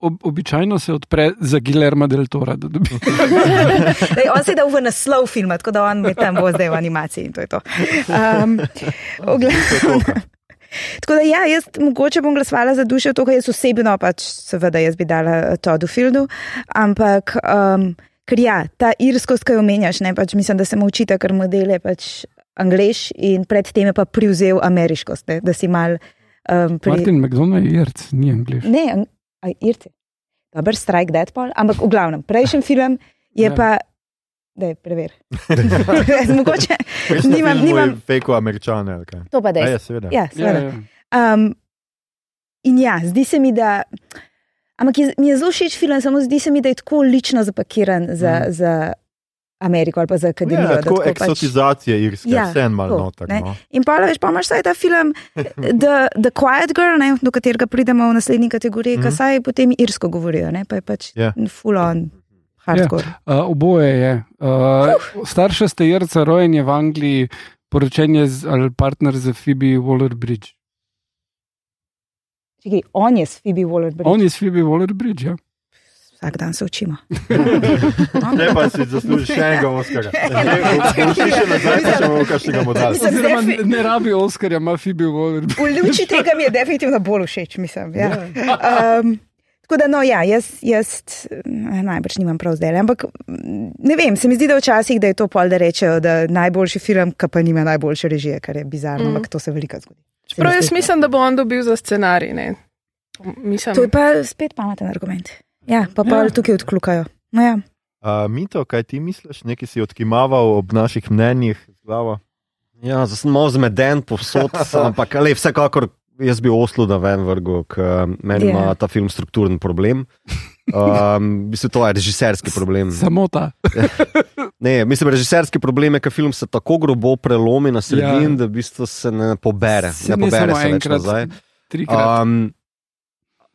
Ob, običajno se odpre za Gilerma del Tora, da dobi. <laughs> Dej, on se dal v naslov filma, tako da on tam bo zdaj v animaciji in to je to. Um, v glavnem- Tako da, ja, jaz mogoče bom glasovala za dušo, to, kar jaz osebno, pač seveda, jaz bi dala Todu Fieldu, ampak, um, ker ja, ta irskost, ki jo omenjaš, ne, pač mislim, da se mu učite, ker model je pač angliš in predtem je pa privzel ameriškost, ne, da si mal. Um, pri... Martin McDonald je jerc, ni angliš. Ne, ang... aj, irci. Dober, strike that pol, ampak v glavnem, prejšnji film je pa. Da je prever. <laughs> <laughs> Mogoče nimam, nimam, je Fejko američane. ali kaj? to pa da je, je. seveda. Ja, Ja, seveda. ja. Um, in ja, zdi se mi, da. Ampak je, mi je zelo všeč film, samo zdi se mi, da je tako lično zapakiran za, mm. za Ameriko ali pa za akademijo. Ja, tako pač- eksotizacija irske, Ja, vse en malo noter. No. In pa veš, pa imaš saj ta film The, The Quiet Girl, ne, do katerega pridemo v naslednji kategoriji, mm. -hmm. kaj saj potem irsko govorijo, ne, pa je pač Ja. full on hardcore. Uh, oboje je. Uh, starša ste jerca, rojen je v Angliji, poročen je z, ali partner z Phoebe Waller-Bridge. Čekaj, on je s Phoebe Waller-Bridge. On je s Phoebe Waller-Bridge, ja. Vsak dan se učimo. <laughs> Ne pa si zaslužiš še enega Oskarja. Boš šli še nazaj, pa če bomo kakšnega modela. Oziroma, ne rabi Oscarja, ima Phoebe Waller-Bridge. V luči tega mi je definitivno bolj všeč, mislim. Ja. Um, tako da, no, ja, jaz, jaz eh, najbrž nimam prav zdaj, ampak ne vem, se mi zdi, da včasih da je to pol, da rečejo, da najboljši film, ki pa nima najboljše režije, kar je bizarno, Mm. ampak to se veliko zgodi. Čeprav jaz mislim, da bo on dobil za scenarij. Ne? Mislim, To je pa spet pameten argument. Ja, pa pa Ja. tukaj odklukajo. No, ja. Uh, Mito, kaj ti misliš? Nekaj si odkimaval ob naših mnenjih z glavo. Ja, zdaj sem malo zmeden povsod, <laughs> ampak ali vsekakor jaz bi Oslo na ven vrgel, ker meni Ja. ima ta film strukturen problem. Um, mislim, to je režiserski problem. Samo ta. <laughs> Ne, mislim, režiserski problem je, ker film se tako grobo prelomi na sredini, Ja. da v bistvu se ne pobere. Se Ne ne pobere samo se več enkrat, nazaj. Trikrat. Um,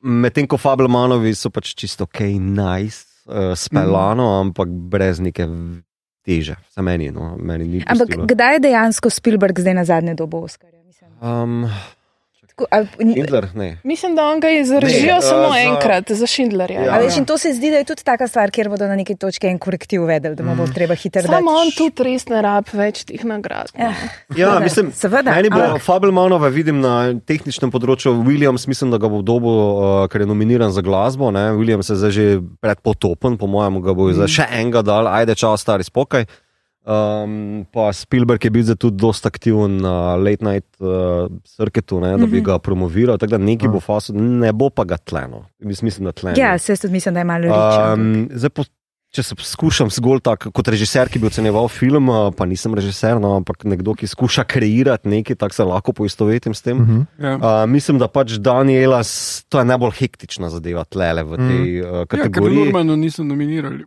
Medtem ko Fablemanovi so pač čisto ok, nice, uh, speljano, mm. ampak brez neke teže, za meni. No, meni ni Ampak kdaj je dejansko Spielberg zdaj na zadnje dobo Oskarja? Mislim, Um, Schindler, ne. mislim, da on ga je za režijo Ne, samo uh, za- enkrat, za Schindlerja. Ja. a veš, in to se zdi, da je tudi taka stvar, kjer bodo na neki točki en korektiv vedeli, da mu bo treba hitro dati. Samo on tudi res ne rab več teh nagrad. Ja. Ja, Seveda, mislim, seveda, Meni bo Fablemanova, vidim na tehničnem področju, Williams, mislim, da ga bo dobil, uh, ker je nominiran za glasbo. Ne? Williams je zdaj že predpotopen, po mojem, ga bo mm. še enega dal, ajde čas, stari spokaj. Um, pa Spielberg je bil tudi dosta aktiven na late night uh, circuitu, ne, da bi Mhm. ga promoviral, tako da neki Ah. bo faso, ne bo pa ga tleno. Mislim, da tleno. Ja, se tudi mislim, da je malo ampak- Um, zdaj po če se skušam zgolj tako, kot režiser, ki bi ocenjeval film, pa nisem režiser, no, ampak nekdo, ki skuša kreirati nekaj, tako se lahko poistovetim s tem. Uh -huh. Ja. Uh, mislim, da pač Daniela, to je najbolj hektična zadeva tlele v tej mm. uh, Ja, kategoriji. normalno niso nominirali.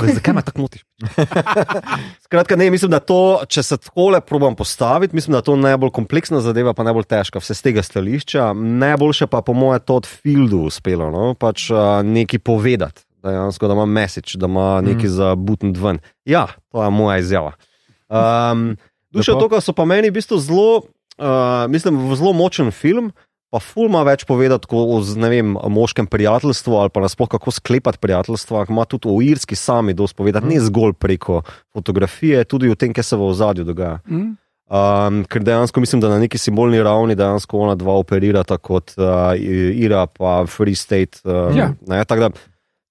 Kaj, zakaj me tako motiš? <laughs> Skratka, ne, mislim, da to, če se takole probam postaviti, mislim, da je to najbolj kompleksna zadeva, pa najbolj težka, vse z tega stališča. Najboljše pa, po mojem, to od Fieldu uspelo, no? pač uh, nekaj povedati, dejansko, da ima message, da ima nekaj mm. za butn ven. Ja, to je moja izjava. Um, Duše to, kar so pa meni v bistvu zelo, uh, mislim, zelo močen film. Pa ful ima več povedati o vem, moškem prijateljstvu ali pa nasploh kako sklepati prijateljstva. Ima tudi o irski sami dosti povedati, ne zgolj preko fotografije, tudi o tem, kaj se v ozadju dogaja. Mm? Um, ker dejansko mislim, da na neki simbolni ravni dejansko ona dva operirata kot uh, Ira pa Free State. Uh, Ja. ne, tako da,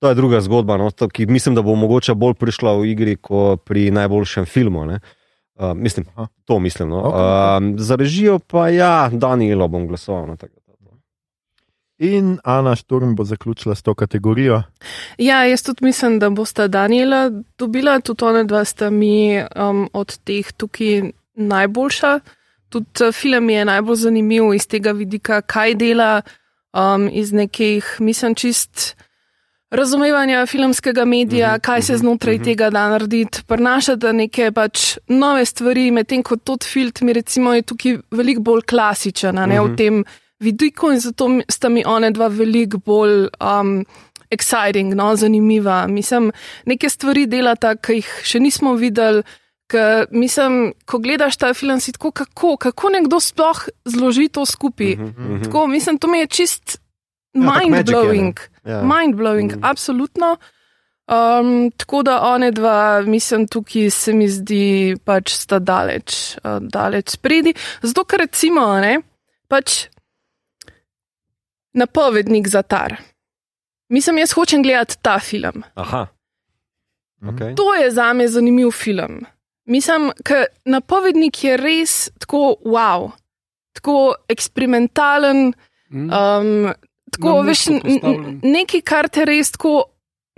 to je druga zgodba, no, to, ki mislim, da bo mogoče bolj prišla v igri kot pri najboljšem filmu. Ne. Uh, mislim, Aha. to mislim. No. Ok. Um, za režijo pa ja, Danielo bom glasoval. No, tako. In Ana Šturm bo zaključila s to kategorijo. Ja, jaz tudi mislim, da bosta Daniela dobila, tudi ona dva sta mi um, od teh tukaj najboljša. Tudi uh, film je najbolj zanimiv iz tega vidika, kaj dela um, iz nekih, mislim, čist razumevanja filmskega medija, Mhm, mm -hmm, kaj se mhm, znotraj mm mhm. -hmm. tega da narediti, prinašata neke pač nove stvari, medtem ko tot film mi recimo je tukaj veliko bolj klasičen, ne mm Mhm. -hmm. v tem vidiku in zato sta mi one dva veliko bolj. Um, Exciting, no, zanimiva. Mislim, neke stvari delata, ki jih še nismo videli. Ker, mislim, ko gledaš ta film, si tako, kako, kako nekdo sploh zloži to skupaj. Mhm, mhm. Tako, mislim, to mi je čist mind-blowing. Ja. Mind-blowing, Mhm. absolutno. Um, tako da one dva, mislim, tukaj se mi zdi, pač sta daleč, uh, daleč spredi. Zato, ker recimo, ne, pač napovednik za tar. Mislim, jaz hočem gledati ta film. Aha. Mhm. Okay. To je za me zanimiv film. Mislim, ker napovednik je res tako wow, tako eksperimentalen. Mm? Um, tako, veš, nekaj, kar te res tako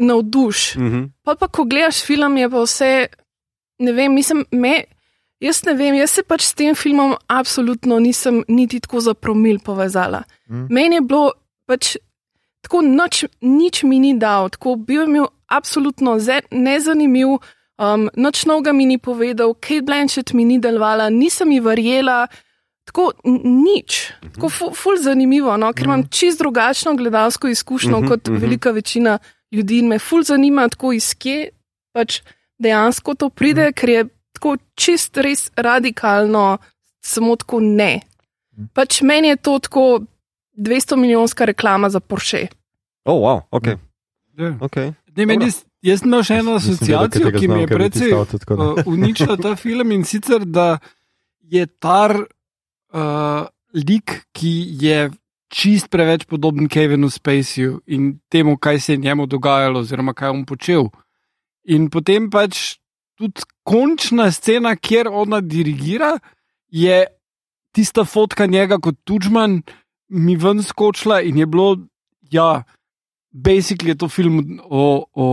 navduš. Mhm. Pa, pa ko gledaš film, je pa vse, ne vem, mislim, me, jaz ne vem, jaz se pač s tem filmom absolutno nisem niti tako za promil povezala. Mm. Meni je bilo pač tako noč, nič mi ni dal, tako bil je mi absolutno ze, nezanimiv. Um, noč novega mi ni povedal, Kate Blanchett mi ni delovala, nisem ji verjela, tako nič, tako ful, ful zanimivo, no? ker imam čist drugačno gledalsko izkušnjo Mhm, kot mhm. velika večina ljudi in me ful zanima, tako iz kje pač dejansko to pride, ker je tako čist res radikalno, samo tako ne. Pač meni je to tako 200 milijonska reklama za Porsche. Oh, wow, ok. Ja. okay. Ne, meni, jaz sem imel še eno asociacijo, ki mi je precej uh, uničila ta film in sicer, da je tar uh, lik, ki je čist preveč podoben Kevinu Spaceyju in temu, kaj se je njemu dogajalo, oziroma kaj je on počel. In potem pač tudi končna scena, kjer ona dirigira, je tista fotka njega kot tučman, mi ven skočila in je bilo, ja, basically je to film o, o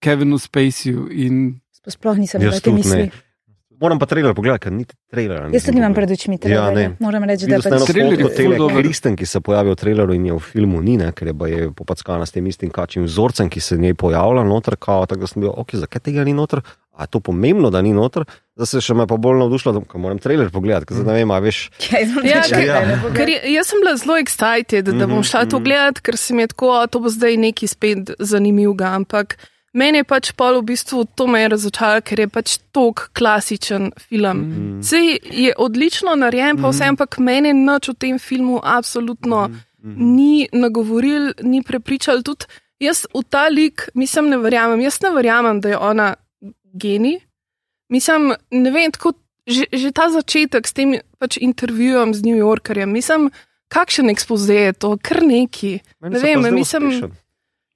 Kevinu Spaceyju in Sploh nisem videl te misli. ne. Moram pa trailer pogledati, ker niti trailera. Jaz tudi nimam pred očmi Ja, trailerja. ne. Moram reči, da Videl sem pač eno Trailer je ful tele. Kristen, ki se pojavi v traileru in je v filmu ni, ne, ker je, je popackana s tem istim kačjim vzorcem, ki se njej pojavlja noter, kao, tako da sem bil, ok, zakaj tega ni noter, a je to pomembno, da ni noter, da se še me pa bolj navdušila, da moram trailer pogledati, ker zdaj ne vem, a veš. Ja, Ja, ker- trailer pogledam. Ker je- jaz sem bila zelo excited, da bom Mhm, šla to mhm. gledati, ker se mi je tako, a to bo zdaj neki spet zanimivega. Ampak meni je pač pol v bistvu to me je razočaralo, ker je pač tok klasičen film. Mm. Sej je odlično narejen, pa vse, ampak meni nič v tem filmu absolutno Mhm. ni nagovoril, ni prepričal. Tudi jaz v ta lik, mislim, ne verjamem. Jaz ne verjamem, da je ona genij. Mislim, ne vem, tako, že, že ta začetek s tem pač intervjujem z New Yorkerjem, mislim, kakšen ekspoze je to, kar neki. Ne vem, mislim, uspešen.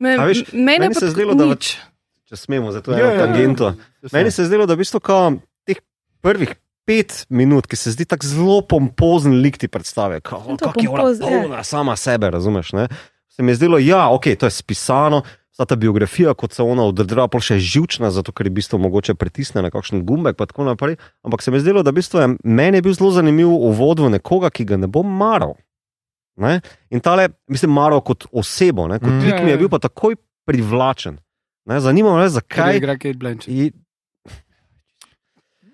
Me, A veš, mene meni se je zdelo, da v- nič. Če smemo, zato Ja, je ja, eno ja. tangento. Meni se je zdelo, da v bistvu kao teh prvih pet minut, ki se zdi tako zelo pompozen lik ti predstave, kako je ona ja. polna sama sebe, razumeš? Ne? Se mi je zdelo, ja, ok, to je spisano, ta, ta biografija, kot se ona odrdela, pa še živčna, zato ker je v bistvu mogoče pritisne na kakšen gumbek, pa tako naprej. Ampak se mi je zdelo, da v bistvu je, meni je bil zelo zanimiv uvod v nekoga, ki ga ne bom maral. Ne? In tale, mislim, maral kot osebo, ne? kot Mm. lik mi Ja, je ja. bil pa takoj privlačen. Ne? Zanima me, Kaj zakaj. igra Kate Blanchett? I,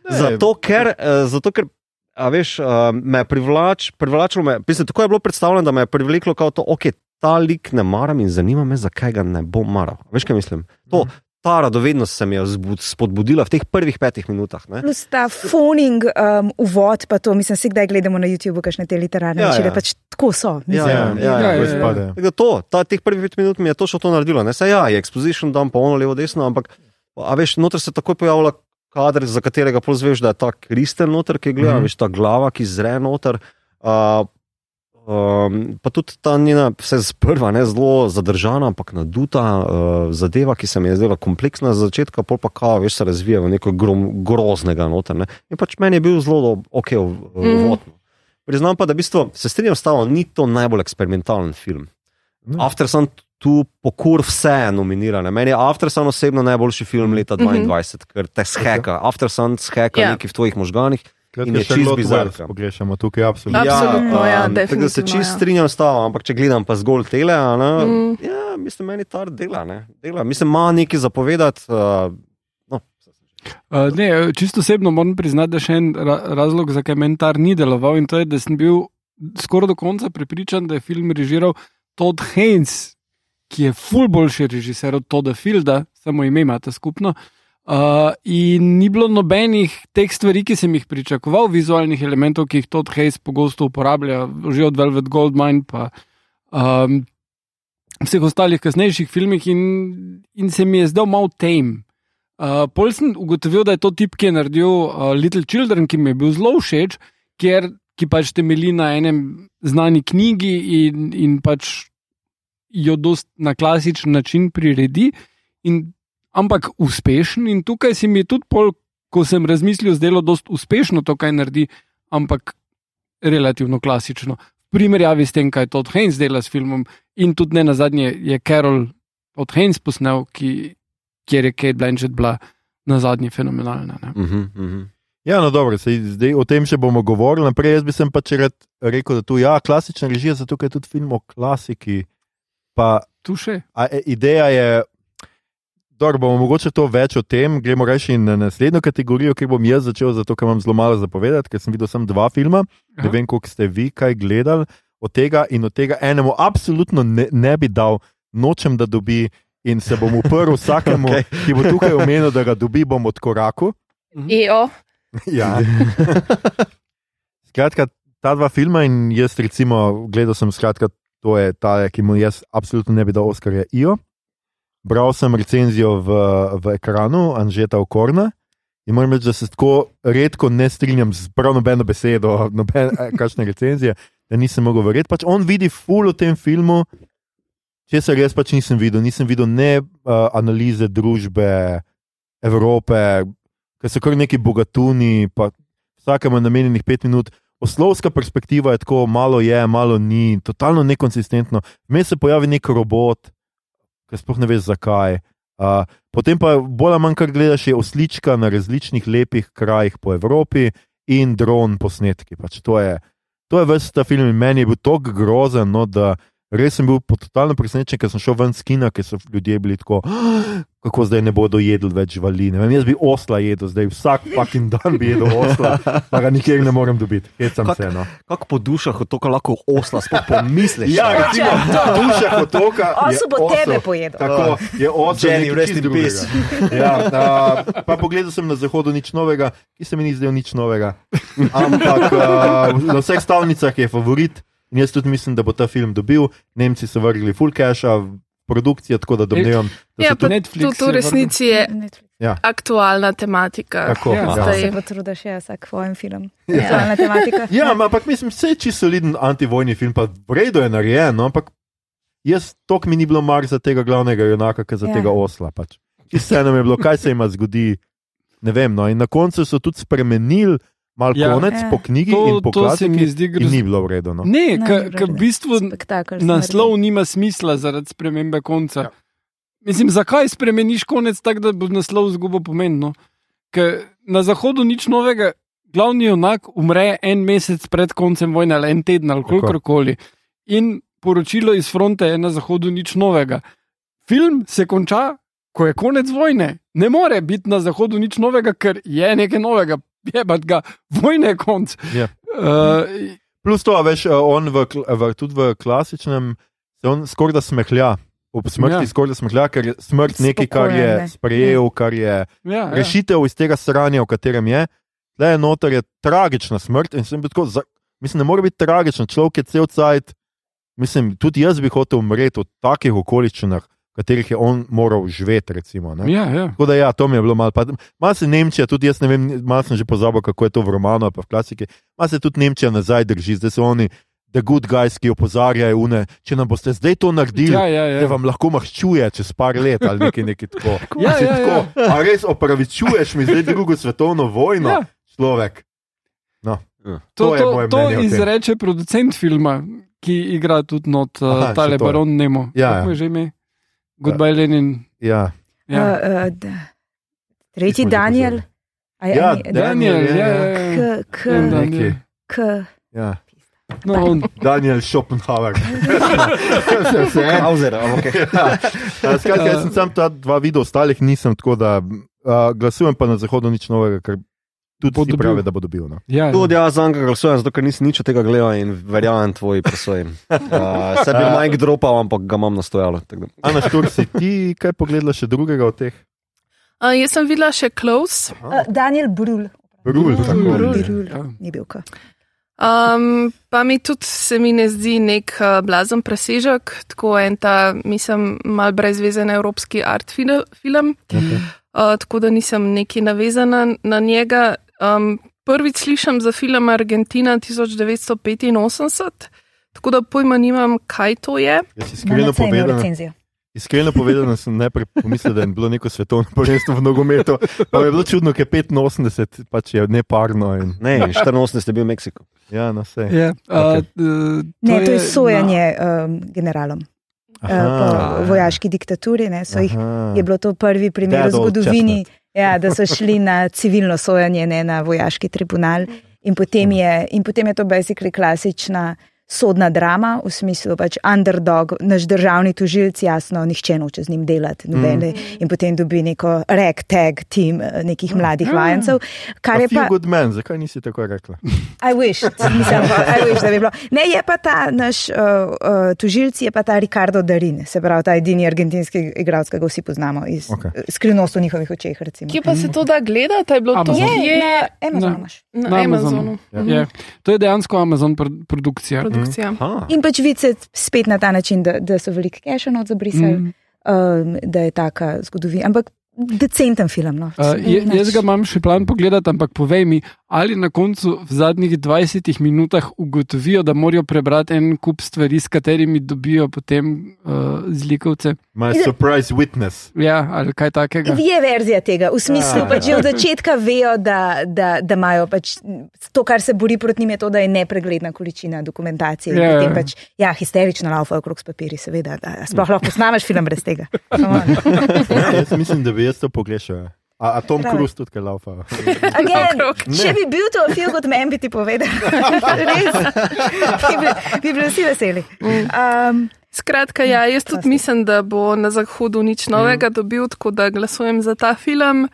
Ne, zato, ker, eh, zato, ker a veš, eh, me je privlač, privlačilo, me, mislim, tako je bilo predstavljeno, da me je privleklo kot to, ok, ta lik ne maram in zanima me, zakaj ga ne bom maral. A Veš, kaj mislim? To, ta radovednost se mi je spodbudila v teh prvih petih minutah. Ne? Plus ta phoning um, uvod, pa to, mislim, si kdaj gledamo na YouTubu, kakšne te literarne Ja, ja, večere, ja. pač tako so. Ja, Mislim, ja, ja, Ja, ja, ja. Tako da To, ta, teh prvih pet minut mi je točno to naredilo. Ne se ja, je exposition, dam pa ono levo, desno, ampak a veš, noter se takoj pojavlja kader, za katerega pol zveš, da je ta kristen noter, ki gleda, mm. -hmm. veš, ta glava, ki zre noter. Uh, Um, pa tudi ta njena, vse sprva ne zelo zadržana, ampak naduta uh, zadeva, ki se mi je zdela kompleksna za začetka, pol pa kao, veš, se razvija v nekaj grom, groznega noter. Ne. In pač meni je bil zelo ok, uvod. Mm. Priznam pa, da v bistvu se strinjam s tabo, ni to najbolj eksperimentalen film. Ne. After Sun tu pokur vse nominirane. Meni je After Sun osebno najboljši film leta Mhm. 2022, ker te sheka. After Sun sheka Ja. nekaj v tvojih možganih. In Kratka, je bizarka. Wells pogrešamo tukaj, absolutno. Absolutno, ja, um, tako da se čist ja. strinjam s tabo, ampak če gledam pa zgolj tele, a ne, Mm. ja, mislim, meni ta dela, ne, dela. Mislim, ima nekaj zapovedati. Uh, Uh, ne, čisto osebno moram priznati, da je še en ra razlog, zakaj meni ta ni deloval in to je, da sem bil skoraj do konca prepričan, da je film režiral Todd Haynes, ki je ful boljši režiser od Todda Fielda, samo ime imate skupno. Uh, in ni bilo nobenih teh stvari, ki sem jih pričakoval, vizualnih elementov, ki jih Todd Haynes pogosto uporablja, že od Velvet Goldmine pa um, vseh ostalih kasnejših filmih, in, in se mi je zdel malo tame. Uh, pol sem ugotovil, da je to tip, ki je naredil uh, Little Children, ki mi je bil zelo všeč, ker, ki pač temelji na enem znani knjigi in, in pač jo dost na klasičen način priredi, in, ampak uspešen. In tukaj se mi je tudi pol, ko sem razmislil, zdelo dost uspešno to, kaj naredi, ampak relativno klasično. V primerjavi s tem, kaj je Todd Haynes dela s filmom, in tudi ne na zadnje je Carol Todd Haynes posnel, ki, kjer je Kate Blanchett bila na zadnje fenomenalna. Ne? uh -huh, uh -huh. Ja, no, dobro, sej, zdaj o tem še bomo govorili. Naprej jaz bi sem pač rekel, da tu ja, klasična režija, zato je tudi film o klasiki. Pa Tu še. a, e, ideja je, da bomo mogoče to več o tem. Gremo reči na naslednjo kategorijo, ki bom jaz začel, zato ker imam zelo malo zapovedati, ker sem videl samo dva filma. Ne Aha. vem, koliko ste vi kaj gledali od tega in od tega enemu absolutno ne, ne bi dal, nočem, da dobi. In se bom uprl <laughs> vsakemu, okay. Ki bo tukaj omenil, da ga dobi, bom od koraku. EO. Ja. <laughs> Skratka, ta dva filma in jaz, recimo, gledal sem, skratka, to je ta, ki mu jaz absolutno ne bi dal Oscarja IO. Bral sem recenzijo v, v ekranu Anžeta Okorna in moram reči, da se tako redko ne strinjam z prav nobeno besedo, <laughs> nobene kakšne recenzije, da nisem mogel verjeti. Pač on vidi ful v tem filmu, česar jaz pač nisem videl. Nisem videl ne uh, analize družbe Evrope, ker so kar neki bogatuni, pa vsakemu je namenjenih pet minut. Oslovska perspektiva je tako, malo je, malo ni, totalno nekonsistentno. Vmes se pojavi nek robot, ki sploh ne veš zakaj. Uh, potem pa bolj ali manj, kar gledaš, je oslička na različnih lepih krajih po Evropi in dron posnetki. Pač to je, je ves ta film in meni je bil tako grozen, no, da res sem bil po- totalno presenečen, ker sem šel ven z kina, ker so ljudje bili tako, "Ah, kako zdaj ne bodo jedli več živali. Vem, jaz bi osla jedel, zdaj vsak fucking dan bi jedel osla, pa ga nikjer ne morem dobiti. Kak- se. No. Kako po dušah od tega lahko osla, sploh pomisliš? Ja, recimo, duša otoka. je Osu bo osel. tebe pojedel. Tako je osem. Jenny, rest in peace. Ja, a, pa pogledal sem na zahodu nič novega, ki se mi ni zdel nič novega. Ampak a, na vseh stavnicah je favorit in jaz tudi mislim, da bo ta film dobil. Nemci so vrgli full cache, produkcija, tako da domnevam, da Ja, se tudi. Netflix to, to v resnici je Ja. aktualna tematika. Tako, Ja, ja. zdaj. Se potrudiš, ja, vsak svoj film. Ja. Aktualna tematika. Ja, ampak mislim, vse je čisto soliden antivojni film, pa v redu je narejen, no, ampak jaz tok mi ni bilo mar za tega glavnega junaka, kot za Ja. ja. tega osla. Pač. Vse nam je bilo, kaj se jim zgodi. Ne vem, no, in na koncu so tudi spremenili mal Ja. konec Ja. po knjigi To, in po to se mi klasiki. zdi In grozno. ni bilo v redu. No. Ne, ker v bistvu naslov nima smisla zaradi spremembe konca. Ja. Mislim, zakaj spremeniš konec tako, da bo naslov zgubo pomenilo? Ker na zahodu nič novega, glavni junak umre en mesec pred koncem vojne ali en teden ali kakorkoli. In poročilo iz fronte je na zahodu nič novega. Film se konča, ko je konec vojne. Ne more biti na zahodu nič novega, ker je nekaj novega, je pa ga, vojne je konc. Ja. Uh, Plus to, veš, eh, on v, v, tudi v klasičnem se on skoraj da smehlja. Ob smrti Ja. ja. skoraj smehlja, ker je smrt nekaj, kar je sprejel, kar je ja, ja. rešitev iz tega sranja, v katerem je. Le noter je tragična smrt in sem bil tako, za, mislim, ne more biti tragična. Človek je cel cajt, mislim, tudi jaz bi hotel umreti v takih okoliščinah, katerih je on moral živeti. Recimo, ne. Ja, ja. Tako da, ja, to mi je bilo malo. Malo se Nemčija, tudi jaz ne vem, malo sem že pozabil, kako je to v romanu, pa v klasiki. Malo se tudi Nemčija nazaj drži, zdaj so oni, the good guys, ki opozarjajo, une, če nam boste zdaj to naredili. Ja, ja, ja. Da vam lahko maščuje čez par let ali nekaj, nekaj tako. <laughs> Ja, Si ja, tako, ja. A res opravičuješ mi zdaj drugo svetovno vojno, Ja. ja. človek. No. Ja. To, To je to, to izreče producent filma, ki igra tudi not uh, Aha, tale to je. baron Nemo. Ja, Kako ja. je že ime? Goodbye, Lenin. Ja. Ja. Uh, uh, da- tretji Daniel. pozabili. A je- Ja, a je- Daniel, ja, ja, ja. K, k. Daniel. k. Ja. No, on, <laughs> Daniel Schopenhauer. Vse, en. Hauser, okay. Ja, Skratka, jaz sem sam ta dva videl, ostalih nisem, tako da uh, glasujem pa na zahodu nič novega, ker tudi Bo dobil. pravi, da bo dobil. No. ja, Tudi jaz za njega glasujem, zato ker nisem nič od tega gledal in verjamem tvoji presoji. <laughs> Uh, se bi Mike dropal, ampak ga imam nastojalo. Ana Štur, si ti kaj pogledala še drugega od teh? Uh, jaz sem videla še Close. Uh, Daniel Brul. Brul, tako. Brul. Brul. Ja. Ni bil ka. Um, pa mi tudi se mi ne zdi nek uh, blazen presežek, tako en ta, mislim, mal brezvezen evropski art fil film. Okay. Uh, tako da nisem neki navezana na njega. Um, prvič slišim za film Argentina 1985, tako da pojma nimam, kaj to je. Jaz iskreno povedano, iskreno povedano sem najprej pomislil, da je bilo neko svetovno prvenstvo v nogometu. Pa je bilo čudno, ker 85 pač je neparno. In, Ne, 84 je bil v Meksiku. ja, no vse. Ja, Okej. uh, uh, Ne, to je sojanje um, generalom. Uh, po vojaški diktaturi ne, so jih, je bilo to prvi primer v Dead old zgodovini, ja, da so šli na civilno sojanje, ne na vojaški tribunal. In potem je, in potem je to basically klasična sodna drama, v smislu pač underdog, naš državni tužilc, jasno, nihče noče z njim delati. Nobene, in potem dobi neko ragtag tim eh, nekih mladih vajencev. Kar A je pa, good man, zakaj nisi tako rekla? I wish, mislim, I wish, da bi bilo. Ne, je pa ta naš uh, uh, tužilc, je pa ta Ricardo Darin, se pravi ta edini argentinski igralec, ki ga vsi poznamo iz okay. skrivnost v njihovih očeh. Recimo. Kje pa se to da gledati? Je bilo to Amazon. Je, na Amazonu Na- na, na Amazonu. Amazonu. Ja. Mhm. Je. To je dejansko Amazon pr produkcija. Produkcija. Aha. In pač vice spet na ta način, da, da so veliko keša not zabrisali, Mm. mm. um, da je taka zgodovina. Ampak decenten film. No. Uh, je, jaz ga imam še plan pogledati, ampak povej mi, ali na koncu v zadnjih 20 minutah ugotovijo, da morajo prebrati en kup stvari, s katerimi dobijo potem uh, zlikovce. My surprise witness. Ja, ali kaj takega. Je verzija tega, v smislu, Ja. da pač že od začetka vejo, da, da, da imajo pač to, kar se bori proti njim, je to, da je nepregledna količina dokumentacije. Ja, Ja, ja. potem pač, ja histerično laufajo okrog s papiri, seveda. Da, sploh lahko snameš film brez tega. Ja, jaz mislim, da bi jaz to pogrešal. A, a Tom. Cruise tudi kaj laufa. <laughs> Again, če bi bil to feel good man, bi ti povedal. <laughs> Res. Bi bili, bi bili vsi veseli. Um, Skratka, ja, jaz tudi mislim, da bo na zahodu nič novega dobil, tako da glasujem za ta film.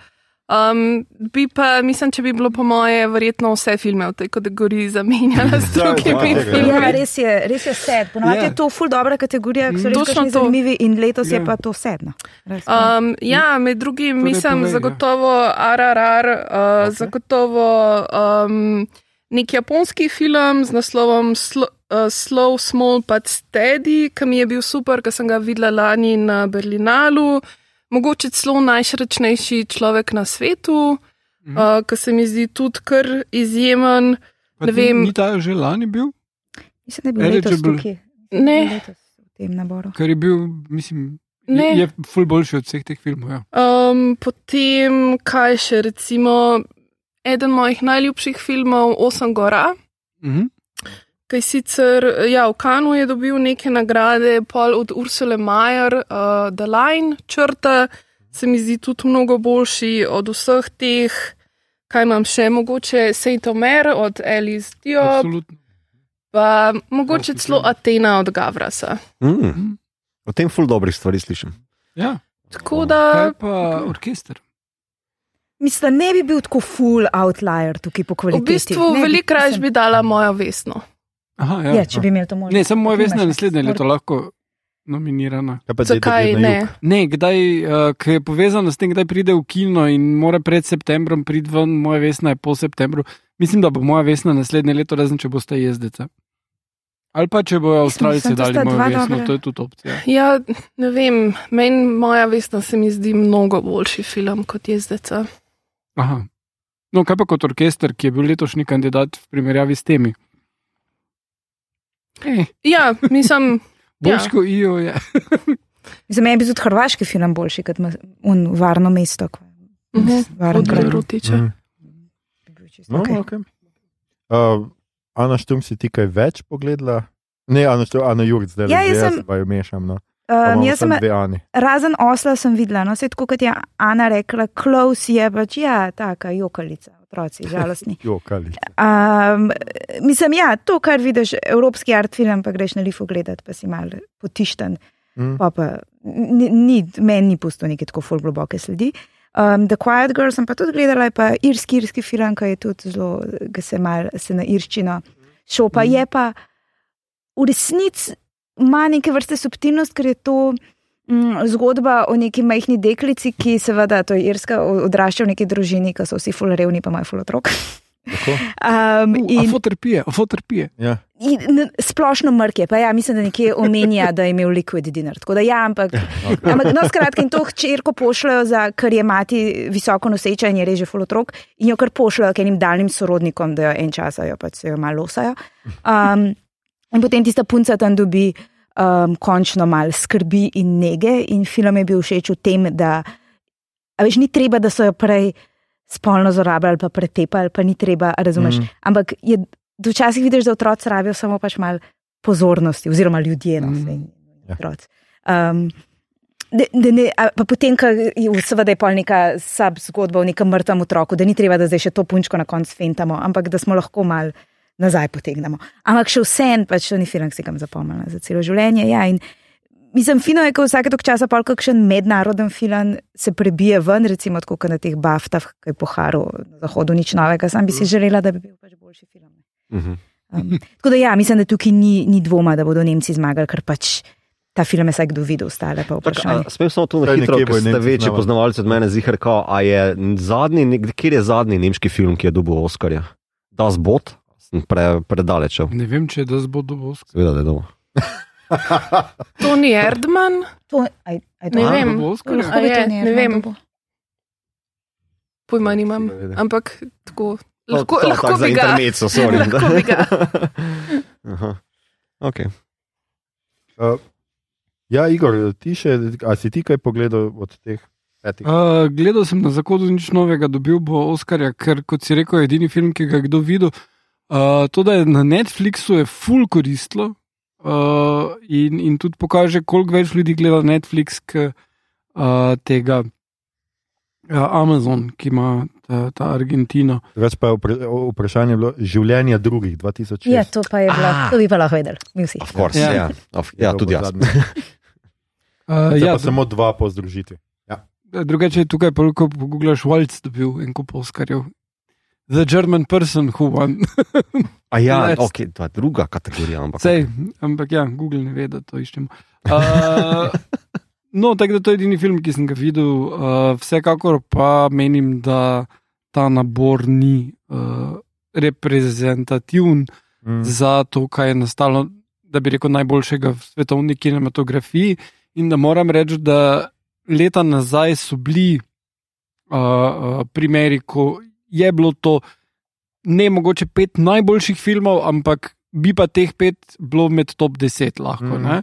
Um, bi pa, mislim, če bi bilo po moje, verjetno vse filme v tej kategoriji zamenjala s <laughs> Ja, drugimi ja, ja, filmi. res je, res je sed. Ponovadi Ja. je to ful dobra kategorija, ki so res Točno to. zanimivi in letos Ja. je pa to sedno. No. Um, ja, med drugim Torej mislim povej, ja. zagotovo RRR, uh, okay. zagotovo um, nek japonski film z naslovom Slo, uh, Slow, Small but Steady, ki mi je bil super, ker sem ga videla lani na Berlinalu. Mogoče celo najšrečnejši človek na svetu, Mhm. uh, ki se mi zdi tudi kar izjemen. Pa ne vem. Ni ta že lani bil, Mislim, da je bil letos tukaj. Ne. Letos v tem naboru. ker je bil, mislim, Ne. je, je ful boljši od vseh teh filmov. Ja. Um, potem, kaj še recimo, eden mojih najljubših filmov, Osem gora. Mhm. Je sicer ja, v Kanu je dobil neke nagrade, pol od Ursule Majer, uh, The Line črta, se mi zdi tudi mnogo boljši od vseh teh, kaj imam še, mogoče Saint Omer od Alice Diop, Absolutno. pa mogoče celo Atena od Gavrasa. Mm. O tem ful dobrih stvari slišim. Ja. Tako Kaj da, pa orkester? Mislim, da ne bi bil tako full outlier tukaj po v kvaliteti. bistvu, Ne veliko raje mislim- bi dala mojo vesno. Aha, ja. Ja, če bi imeli to možnost. Ne, samo moja Ti vesna je imaš naslednje leto lahko nominirana. Kaj pa Zakaj ne? Ne, kdaj, uh, ki je povezano s tem, kdaj pride v kino in mora pred septembrom priti ven, moja vesna je po septembru. Mislim, da bo moja vesna naslednje leto, razen če boste jezdeca. Ali pa če bojo Avstralci dali mojo dva vesno, dobra. to je tudi opcija. Ja, ne vem, meni moja vesna se mi zdi mnogo boljši film kot jezdeca. Aha. No, kaj pa kot orkester, ki je bil letošnji kandidat v primerjavi s temi? Eh, Ja, mislim, <laughs> boljš Ja. kot IO je. Za me je bil tudi hrvaški film boljši, kot ma- un varno mesto. ko- Mhm. Od kraj. Rutiča. Mm. No, okej. okay. uh, Ana Štum si ti kaj več pogledala? Ne, Ana Štum, Ana Jurc, zdaj Ja, le jaz jaz sem- sem. mešam. No. Um, jaz sem razen osla sem videla, no, se tako kot je Ana rekla, Klaus je pač, ja, taka jokalica, otroci, <laughs> žalostni. Jo, kali. Um, mislim, ja, to, kar vidiš, evropski art film, pa greš na lifu gledati, pa si mal potišten. Mm. Pa pa, ni, ni, meni ni pusto neke tako ful globoke sledi. Um, The Quiet Girl sem pa tudi gledala, pa irski, irski film, ki je tudi zelo, ki se mal se na irščino šopa. Mm. Je pa v resnici ima neke vrste subtilnost, ker je to mm, zgodba o neki majhni deklici, ki seveda, to je irska, odrašča v neki družini, ki so vsi ful revni, pa imajo ful otrok. Tako? <laughs> Um, Uh, in, Afo trpije, afo trpije. Ja. in splošno mrke, pa ja, mislim, da nekje omenja, da je imel liquid dinner. Tako da ja, ampak. Ampak, no, skratka, in to hčerko pošljajo, za, ker je mati visoko noseča in je reže full otrok, in jo kar pošljajo k enim daljnim sorodnikom, da jo en čas jo pač se jo malo losajo. Um, in potem tista punca tam dobi um, končno mal skrbi in nege, in film je bil všeč v tem, da a veš, ni treba, da so jo prej spolno zlorabljali, pa pretepali, pa ni treba, razumeš. Mm. Ampak je, včasih vidiš, da otroci rabijo samo pač malo pozornosti, oziroma ljudje, no, Mm. Ja. Um, Da, da ne, pa potem, ko je seveda je pol neka sub zgodba o nekem mrtvem otroku, da ni treba, da zdaj še to punčko na koncu fentamo, ampak da smo lahko mal nazaj potegnemo. Ampak še vsem, pač to ni film, ki si ga bom zapomnila za celo življenje. Ja, in mislim, fino je, ko vsake tok časa pol kakšen mednaroden film se prebije ven, recimo tako kot na teh baftah, ki je poharu na zahodu nič novega, sam bi si želela, da bi bil pač boljši film. Mhm. Um, tako da ja, mislim, da tukaj ni, ni dvoma, da bodo Nemci zmagali, ker pač ta film je vsaj kdo videl, ostale pa vprašanje. a, Smem samo to na hitro, ker ste večji poznavalci od mene, zihar, kao, a je zadnji, kjer je zadnji nemški film, ki je dobil Oscarja? Das Bot? Pre, predaleč. šel. Ne vem, če je das bo dovolj. Seveda, da je doma. <laughs> Toni Erdman, To, aj, aj Ne vem. bi A je, to ne vem. bo. pojma nimam, ampak tako. Lahko, To- to lahko bi ga. intermezzo, <laughs> sorry. lahko bi ga. <laughs> Aha. Okay. Uh, ja, Igor, ti še, a si ti kaj pogledal od teh petih? Uh, gledal sem na zahodu nič novega, dobil bo Oscarja, ker kot si rekel, je edini film, ki ga je kdo videl. Uh, to, da je na Netflixu, je full koristilo uh, in, in tudi pokaže, koliko več ljudi gleda Netflix, k uh, tega uh, Amazon, ki ima ta, ta Argentino. Drugač pa je vpra- vprašanje bilo življenja drugih 2006. Ja, to pa je bilo, Ah. to bi pa lahko vedeli, mi vsi. Of course, Ja. ja. Of, ja, tudi jaz. <laughs> Uh, ja, pa samo dva po združitvi. drugače je tukaj, pa, ko pogledaš, Waltz dobil en kup Oscarjev. The German person who won. <laughs> A ja, okay, to je druga kategorija. Ampak, Sej, ampak ja, Google ne ve, da to iščemo. Uh, <laughs> no, tako da to je edini film, ki sem ga videl. Uh, vsekakor pa menim, da ta nabor ni uh, reprezentativen Mm. za to, kaj je nastalo, da bi rekel, najboljšega v svetovni kinematografiji. In da moram reči, da leta nazaj so bili uh, uh, primeri, ko je bilo to ne mogoče pet najboljših filmov, ampak bi pa teh pet bilo med top deset lahko. Mm.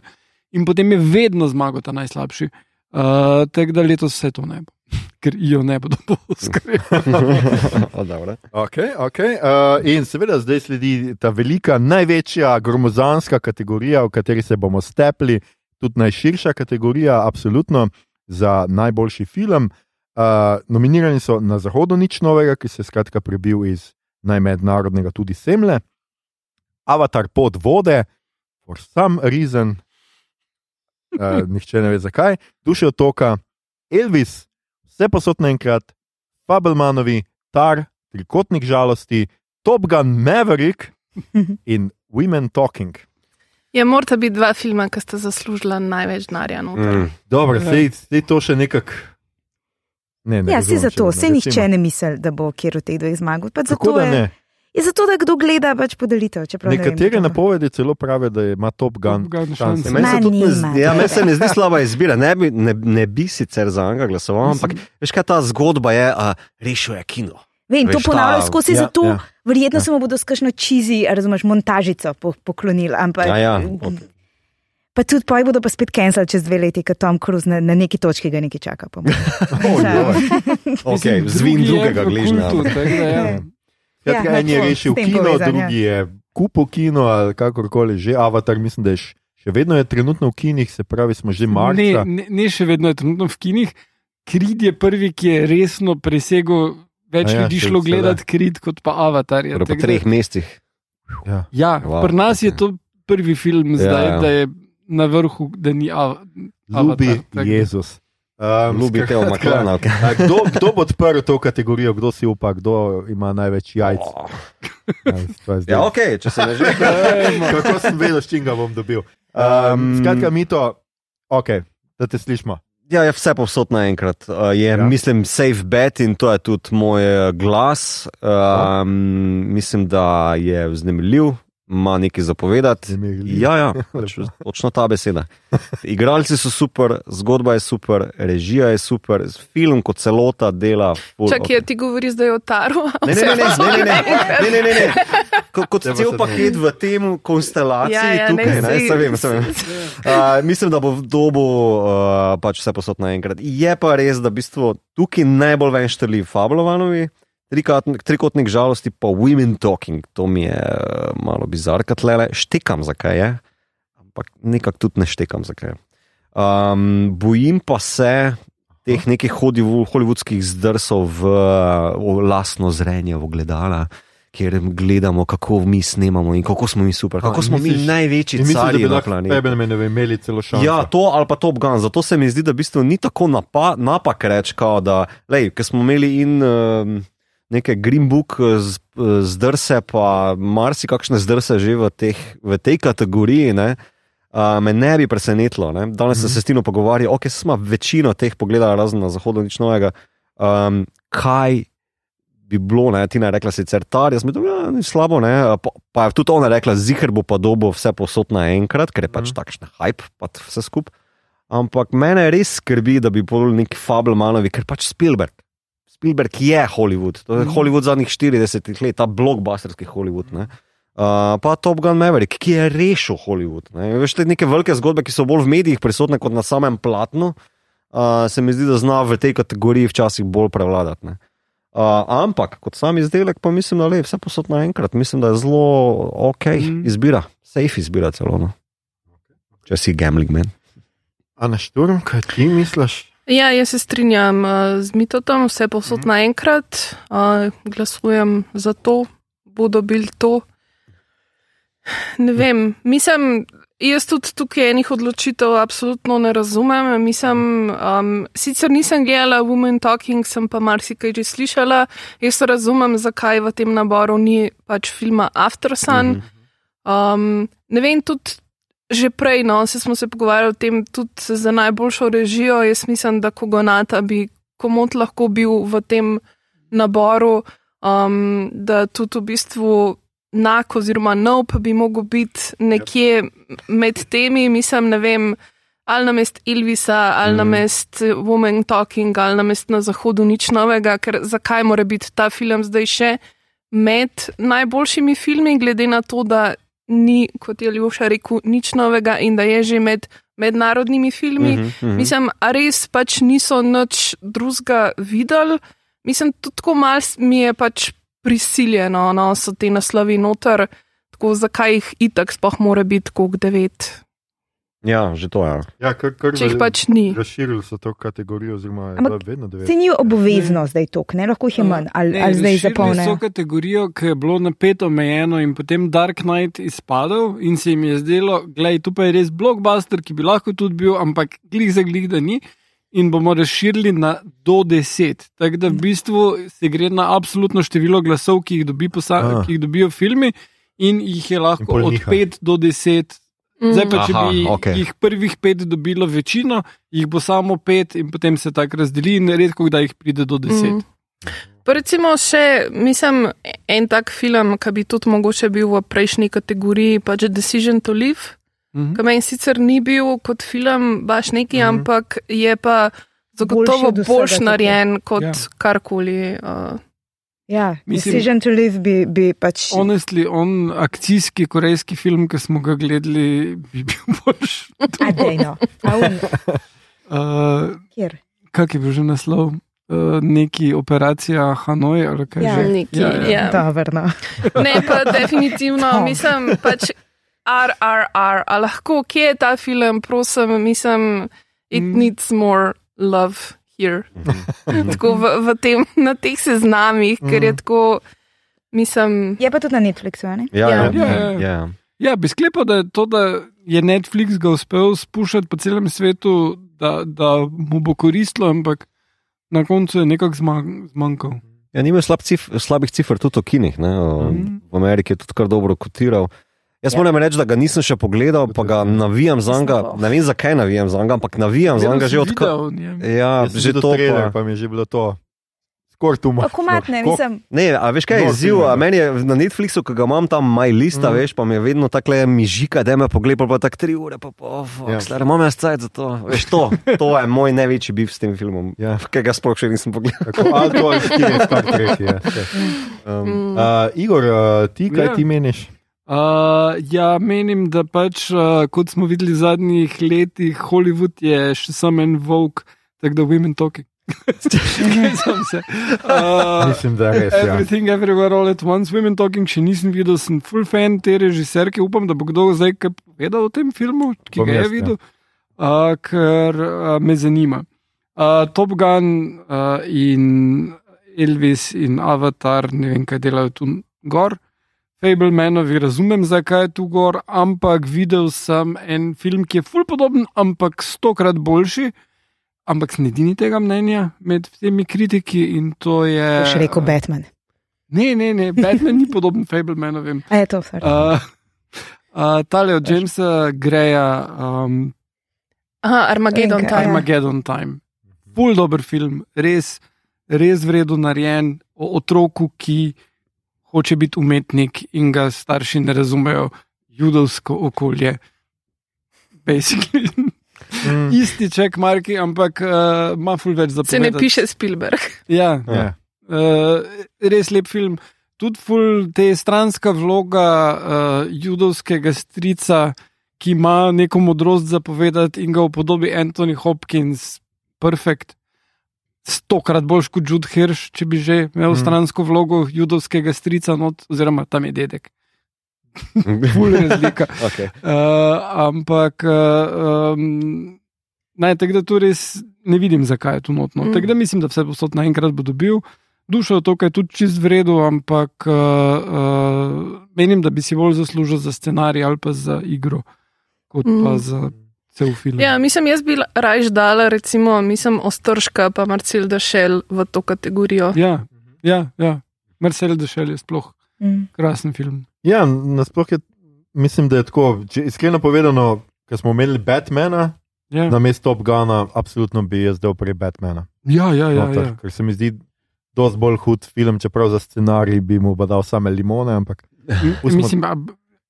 In potem je vedno zmagal ta najslabši. Uh, Tako da letos vse to ne bo, <laughs> ker jo ne bodo <laughs> dobro. Okay, okay. Uh, in seveda zdaj sledi ta velika, največja gromozanska kategorija, v kateri se bomo stepli, tudi najširša kategorija, absolutno za najboljši film. Uh, nominirani so na Zahodu nič novega, ki se je skratka prebil iz najmednarodnega tudi Semle, Avatar pod vode, for some reason, uh, <laughs> nihče ne ve zakaj, duše otoka, Elvis, vse posod naenkrat, Fabelmanovi, Tar, Trikotnik žalosti, Top Gun Maverick in Women Talking. Je morata biti dva filma, ki sta zaslužila največ denarja. Mm. Dobro, Ja. sej, sej to še nekako. Ne, ne, Ja, si razumem, zato, se nihče ne misli, da bo kjer od teh dveh zmagal. Zato je, ne? je zato, da kdo gleda pač podelitev. čeprav ne vem, Nekatere to- napovedi celo pravijo, da ima Top Gun. Top Gun šanse. Meni se, tudi ne nima. zdi, ja, meni se ne zdi slaba izbira, ne bi, ne, ne bi sicer za njega glasoval, ampak veš kaj ta zgodba je, a, rešil je kino. Vem, to Veš, ta- ponavljajo skozi, ja, zato ja. verjetno se mu bodo s kakšno čizi, razumeš, montažico po, poklonili. Ampak, Ja, ja. Pa tudi poj bodo pa spet cancel čez dve leti, ker Tom Cruise na, na neki točki ga nekaj čaka. po mojem. <laughs> Okay, zvin drugega gležnja. Skratka, Ja, <laughs> Skratka, en je rešil kino, povezan, ja. drugi je kupil kino ali kakorkoli že. Avatar, mislim, da je še vedno je trenutno v kinih, se pravi, smo že Ne, marca. ne, ne še vedno je trenutno v kinih. Krid je prvi, ki je resno presegel. Več A ja, ljudi šlo gledati krid kot pa Avatar. Ja, po treh mestih. Ja. Ja, Wow, pri nas je ok. to prvi film, Ja, zdaj, ja. da je na vrhu, da ni Av Ljubi Avatar. tako da- Jezus. Um, Ljubi Teo skratka, Maklana. Okay. a Kdo, kdo bo odprl to kategorijo, kdo si upa, kdo ima največ jajc? Oh. Ja. Ja, ok, če se ne že. Ejmo. Kako sem vedel, s čim ga bom dobil. Um, Um, skratka, mi to, ok, da te slišimo. Ja, je vse povsod naenkrat. Uh, je, Ja. ja. mislim, safe bet in to je tudi moj eh, glas. Um, mislim, da je vznemirljiv, ima nekaj zapovedati. Ja, ja, pač, točno ta beseda. Igralci so super, zgodba je super, režija je super, film kot celota dela. Full, Čak je ti govori zdaj o Taru. Ne, ne, ne, ne, ne, ne, ne, ne, ne, ne. Ko- Kot cel se paket v tem konstelaciji, Ja, ja, tukaj, ne, ne, se vem, se vem. Uh, mislim, da bo v dobu uh, pač vse posod naenkrat. Je pa res, da v bistvu tukaj najbolj ven štrli Fablovanovi, trikotnik, trikotnik žalosti, pa Women Talking. To mi je uh, malo bizar, kot le, štekam zakaj je, ampak nekako tudi ne štekam zakaj. je. Um, bojim pa se teh nekih hollywoodskih zdrsov v, v lastno zrenje, v gledala. Kjer gledamo, kako mi snemamo in kako smo mi super, kako A, smo misliš- mi največji carji na planetu. tebe ne bi imeli celo šanso. Ja, to ali pa Top Gun. Zato se mi zdi, da v bistvu ni tako napa, napak reči, da, lej, ker smo imeli in um, neke Green Book eh, eh, zdrse, pa marsikakšne zdrse že v, teh, v tej kategoriji. Ne? Uh, me ne bi presenetilo. Ne? Danes mm -hmm. sem se s Tino pogovarjal, ok, smo večino teh pogledali, razen na zahodu, nič novega. Um, kaj bi bilo, ne? Tina je rekla sicer tar, jaz mislim, da ja, ni slabo, ne? pa, pa je tudi ona rekla, zihar bo pa dobo vse posod naenkrat, ker je pač mm. takšen hype, pa vse skupaj. Ampak mene res skrbi, da bi bolj neki Fablemanovi, ker pač Spielberg. Spielberg je Hollywood, to je Mhm. Hollywood zadnjih 40 let, ta blockbusterski Hollywood. Ne? Uh, pa Top Gun Maverick, ki je rešil Hollywood. Ne? Veš, te neke velike zgodbe, ki so bolj v medijih prisotne kot na samem platnu, uh, se mi zdi, da zna v tej kategoriji včasih bolj prevladati. ne. Uh, ampak kot sam izdelek, pa mislim, da je vse posod naenkrat. Mislim, da je zelo ok Mhm. izbira, safe izbira celo. No. Če si gambling man. A na šturm, kaj ti misliš? Ja, jaz se strinjam uh, z mitotom, vse posod naenkrat, uh, glasujem za to, bodo bili to. Ne vem, mislim, jaz tudi tukaj enih odločitev absolutno ne razumem. Mislim, um, sicer nisem gledala Women Talking, sem pa marsikaj že slišala. Jaz razumem, zakaj v tem naboru ni pač filma After Sun. Um, ne vem, tudi že prej, no, se smo se pogovarjali o tem, tudi za najboljšo režijo. Jaz mislim, da Kogonata bi komot lahko bil v tem naboru, um, da tudi v bistvu nak oziroma nov pa bi mogel biti nekje med temi, mislim, ne vem. Ali na mest Elvisa, ali mm. na mest Woman Talking, ali na mest na Zahodu, nič novega, ker zakaj mora biti ta film zdaj še med najboljšimi filmi, glede na to, da ni, kot je Ljuša rekel, nič novega in da je že med mednarodnimi filmi. Mhm, mhm. Mislim, a res pač niso nič drugega videli. Mislim, tudi tako mal mi je pač prisiljeno, no, so te naslovi noter, tako zakaj jih itak sploh mora biti kot devet, Ja, že to je. Ja, kar, kar če jih pač ni. Razširili so to kategorijo, oziroma je Ampak bila vedno devet. Se ni obvezno zdaj tok, ne lahko jih je manj, ali, ali zdaj zapolne. so kategorijo, ki je bilo napet omejeno in potem Dark Knight izpadel in se jim je zdelo, gledaj, tu pa je res blockbuster, ki bi lahko tudi bil, ampak glih za glih, da ni. In bomo razširili na do 10. Tako da v bistvu se gre na absolutno število glasov, ki jih, dobi posa, Ah. ki jih dobijo filmi, in jih je In lahko pol od niha. 5 do 10. Zdaj pa, če Aha, bi okej. jih prvih pet dobilo večino, jih bo samo pet, in potem se tako razdeli, in redko kdaj jih pride do deset. Mm. Pa recimo še, mislim, en tak film, ki bi tudi mogoče bil v prejšnji kategoriji, pač Decision to Live, Mhm. ki meni sicer ni bil kot film baš neki, Mhm. ampak je pa zagotovo Boljši boljš narejen kot Ja. karkoli. Uh, Ja, Mislim- Decision to live bi, bi pač. Honestly, on akcijski korejski film, ki smo ga gledali, bi bil <laughs> boljši. Adejno. Uh, <laughs> Kjer? kak je bil že naslov? Uh, neki operacija Hanoj ali kaj Ja. že? Neki, ja. Dobro, no. ne, pa <laughs> definitivno, Tom. mislim, pač RRR, a lahko, kje je ta film, prosim, mislim, it Mm. needs more love here. <laughs> tako v, v tem, na teh seznamih, ker je Mhm. tako, mislim, Je pa tudi na Netflixu, a ne? Ja, ja, Ja. ja. Ja, ja. ja. Ja, bi sklepal, da je to, da je Netflix ga uspel spuščati po celem svetu, da, da mu bo koristilo, ampak na koncu je nekako zma- zmanjkal. Ja, nima slab cif, slabih cifr tudi v kinih. Ne? O, Mhm. V Ameriki je tudi kar dobro kotiral. Jaz Ja. moram reči, da ga nisem še pogledal, pa ga navijam za njega. Ne vem, zakaj navijam za njega, ampak navijam za njega že od odkar. kar. Ja, Jaz že to. trailer, Pa. mi je že bilo to. Malo. Tako matne, mislim. Ne, a veš kaj je Nor izziv? film, A ja. meni je na Netflixu, ki ga imam tam, maj lista, mm. veš, pa mi je vedno tako le mižika, da me pogleda, pa tako tri ure, pa pa, oh, Ja. ja. stare, imam jaz cajt za to. Veš, to, to je moj največji bif s tem filmom, Ja. ki ga sploh še nisem pogledal. Tako, ali to ali štiri, Star Trek je. <laughs> Um, Uh, Igor, uh, ti kaj Ja. ti meniš? Uh, ja, menim, da pač, uh, kot smo videli v zadnjih letih, Hollywood je še samo en volk, tako da women talking. <laughs> Se. Uh, Mislim, da je res. Ja. Everything, everywhere, all at once, women talking, še nisem videl, sem full fan te režiserke, upam, da bo kdo zdaj kaj povedal o tem filmu, ki Bom ga je jaz, ja. videl, uh, ker uh, me zanima. Uh, Top Gun uh, in Elvis in Avatar, ne vem, kaj delajo tu gor. Fablemanovi razumem, zakaj je tu gor, ampak videl sem en film, ki je ful podoben, ampak stokrat boljši. Ampak sem edini tega mnenja med vsemi kritiki in to je. Boš rekel Batman. Ne, ne, ne, Batman ni podoben Fablemanovim. <laughs> A je to vse? Uh, uh, tale od Jamesa Greja, um, aha, Armageddon Time. Armageddon Time. Ful dober film, res, res vredno narejen o otroku, ki hoče biti umetnik in ga starši ne razumejo, judovsko okolje. Basically. Mm. Isti ček, Marki, ampak uh, ima ful več za Se ne piše Spielberg. Ja, Ja. Uh, res lep film. Tudi ful te stranska vloga uh, judovskega strica, ki ima neko modrost za povedati in ga v podobi Anthony Hopkins, perfekt. Stokrat boljš kot Jude Hirsch, če bi že imel Mhm. stransko vlogo judovskega strica, not, oziroma tam je dedek. <laughs> Ful razlika. okay. Uh, ampak, uh, um, naj tako da tu res ne vidim, zakaj je tu notno. Mm. Mm. Tako da mislim, da vse posod naenkrat bo dobil. Dušo je to, kar je tudi čist v redu, ampak uh, uh, menim, da bi si bolj zaslužil za scenarij ali pa za igro, kot mm. pa Mm. za cel film. Ja, mislim, jaz bi rajš dala, recimo, mislim, Ostrška pa Marcel Dašel v to kategorijo. ja, ja, ja. Marcel Dešel je sploh Mm. krasen film. Ja, nasploh je, mislim, da je tako. Če, iskreno povedano, ker smo imeli Batmana Ja, na mestu Top Guna, absolutno bi jaz dal prej Batmana. ja, ja. ja, noter, ja. Ker se mi zdi dosti bolj hud film, čeprav za scenarij bi mu dal same limone. Ampak, Mislim,